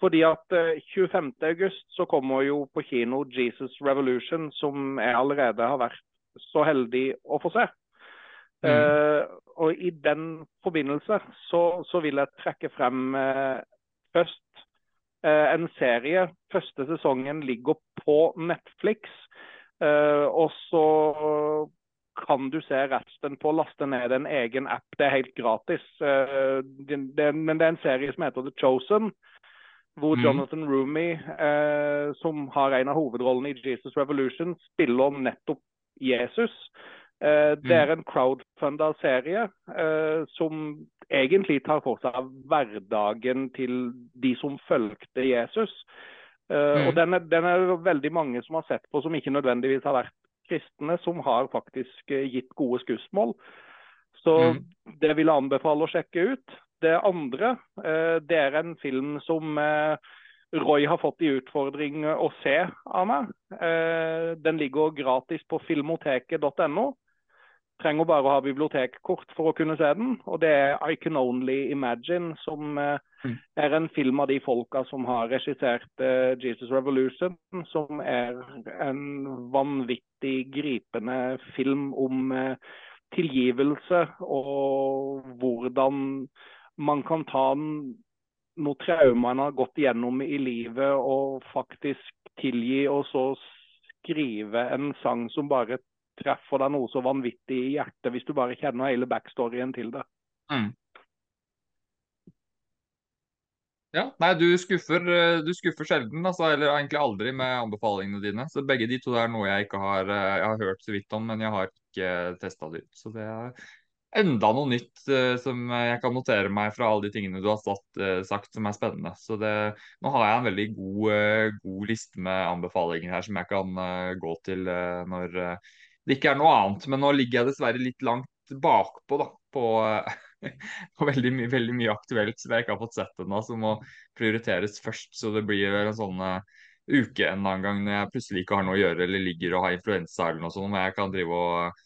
Fordi at 25.8 eh, så kommer jo på kino Jesus Revolution, som jeg allerede har vært så heldig å få se. Mm. Uh, og I den forbindelse så, så vil jeg trekke frem uh, først uh, en serie. Første sesongen ligger på Netflix. og så kan du se resten på å laste ned en egen app. Det er helt gratis. Det, det, men det er en serie som heter The Chosen. Hvor mm. Jonathan Roomy, som har en av hovedrollene i Jesus Revolution, spiller nettopp Jesus. Eh, det er mm. en crowdfunda serie eh, som egentlig tar for seg hverdagen til de som fulgte Jesus. Eh, og mm. den er, den er veldig mange som har sett på som ikke nødvendigvis har vært kristne, som har faktisk gitt gode skussmål. Så mm. det vil jeg anbefale å sjekke ut. Det andre det er en film som Roy har fått i utfordring å se av meg. Den ligger gratis på filmoteket.no. Trenger bare å ha bibliotekkort for å kunne se den. Og det er I Can Only Imagine, som eh, mm. er en film av de folka som har regissert Jesus Revolution. Som er en vanvittig gripende film om tilgivelse og hvordan man kan ta noe traume man har gått igjennom i livet og faktisk tilgi, og så skrive en sang som bare treffer deg noe så vanvittig i hjertet hvis du bare kjenner hele backstoryen til det. Mm. Ja, nei, du skuffer, eh, du skuffer sjelden, altså, eller egentlig aldri med anbefalingene dine. Så begge de to er noe jeg ikke har, eh, jeg har hørt så vidt om, men jeg har ikke testa det ut. Så det er enda noe nytt uh, som jeg kan notere meg fra alle de tingene du har satt, uh, sagt som er spennende. Så det, nå har jeg en veldig god, uh, god liste med anbefalinger her som jeg kan gå til når det ikke er noe annet. Men nå ligger jeg dessverre litt langt bakpå da, på, på veldig, my veldig, mye aktuelt som jeg ikke har fått sett ennå, som må prioriteres først. Så det blir en sånn uke en annen gang når jeg plutselig ikke har noe å gjøre eller ligger og har influensa eller noe sånt. Men jeg kan drive og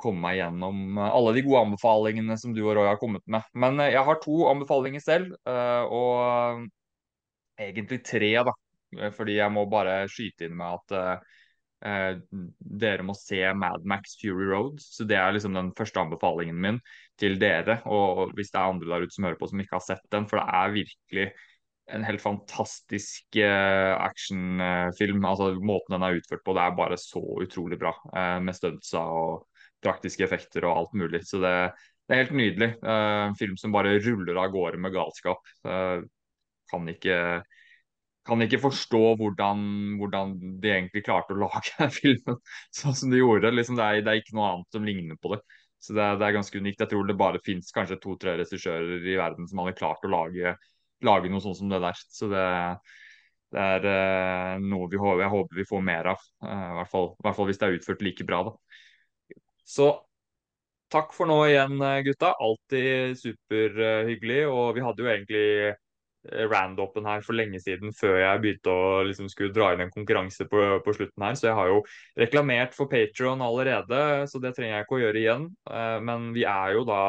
komme meg gjennom alle de gode anbefalingene som du og Roy har kommet med. Men uh, jeg har to anbefalinger selv, og egentlig tre, da. Fordi jeg må bare skyte inn med at eh, dere må se Mad Max Fury Road. Så det er liksom den første anbefalingen min til dere. Og hvis det er andre der ute som hører på som ikke har sett den, for det er virkelig en helt fantastisk uh, actionfilm. altså Måten den er utført på, det er bare så utrolig bra. Uh, med stuntsa og praktiske effekter og alt mulig. Så det, det er helt nydelig. Uh, en film som bare ruller av gårde med galskap. kan ikke kan ikke forstå hvordan, hvordan, de egentlig klarte å lage filmen sånn som de gjorde. Liksom det, er, det, er, ikke noe annet som ligner på det. Så det det er ganske unikt. Jeg tror det bare fins kanskje to-tre regissører i verden som hadde klart å lage lage noe sånt som det der. Så det, det er uh, noe vi håper, jeg håper vi får mer av. Uh, hvert fall, I, hvert fall, hvis det er utført like bra. Da. Så takk for nå igjen, eh, gutta. Alltid superhyggelig. og vi hadde jo egentlig randopen her for lenge siden, før jeg begynte å liksom, skulle dra inn en konkurranse på, på, slutten her. Så jeg har jo reklamert for Patron allerede, så det trenger jeg ikke å gjøre igjen. Uh, men vi er jo da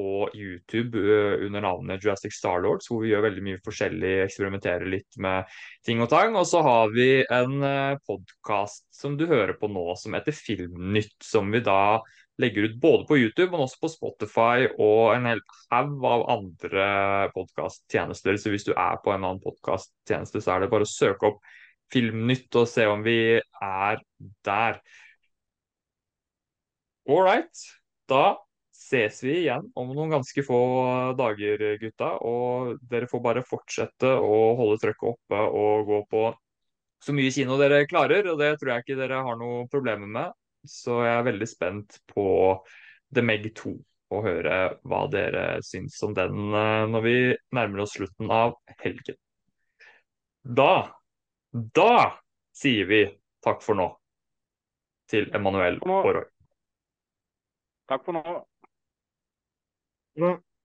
på YouTube uh, under navnet Jurassic Starlords, hvor vi gjør veldig mye forskjellig, eksperimenterer litt med ting og tang. Og så har vi en uh, podkast som du hører på nå, som heter Filmnytt, som vi da legger ut både på YouTube, men også på Spotify og en hel haug av andre podkasttjenester. Så hvis du er på en annen podkasttjeneste, så er det bare å søke opp Filmnytt og se om vi er der. All right. Da ses vi igjen om noen ganske få dager, gutta. Og dere får bare fortsette å holde trøkket oppe og gå på så mye kino dere klarer. Og det tror jeg ikke dere har noe problemer med. Så jeg er veldig spent på The Meg 2 og høre hva dere syns om den eh, når vi nærmer oss slutten av helgen. Da, da sier vi takk for nå til Emanuel Aarøy. Takk for nå. No.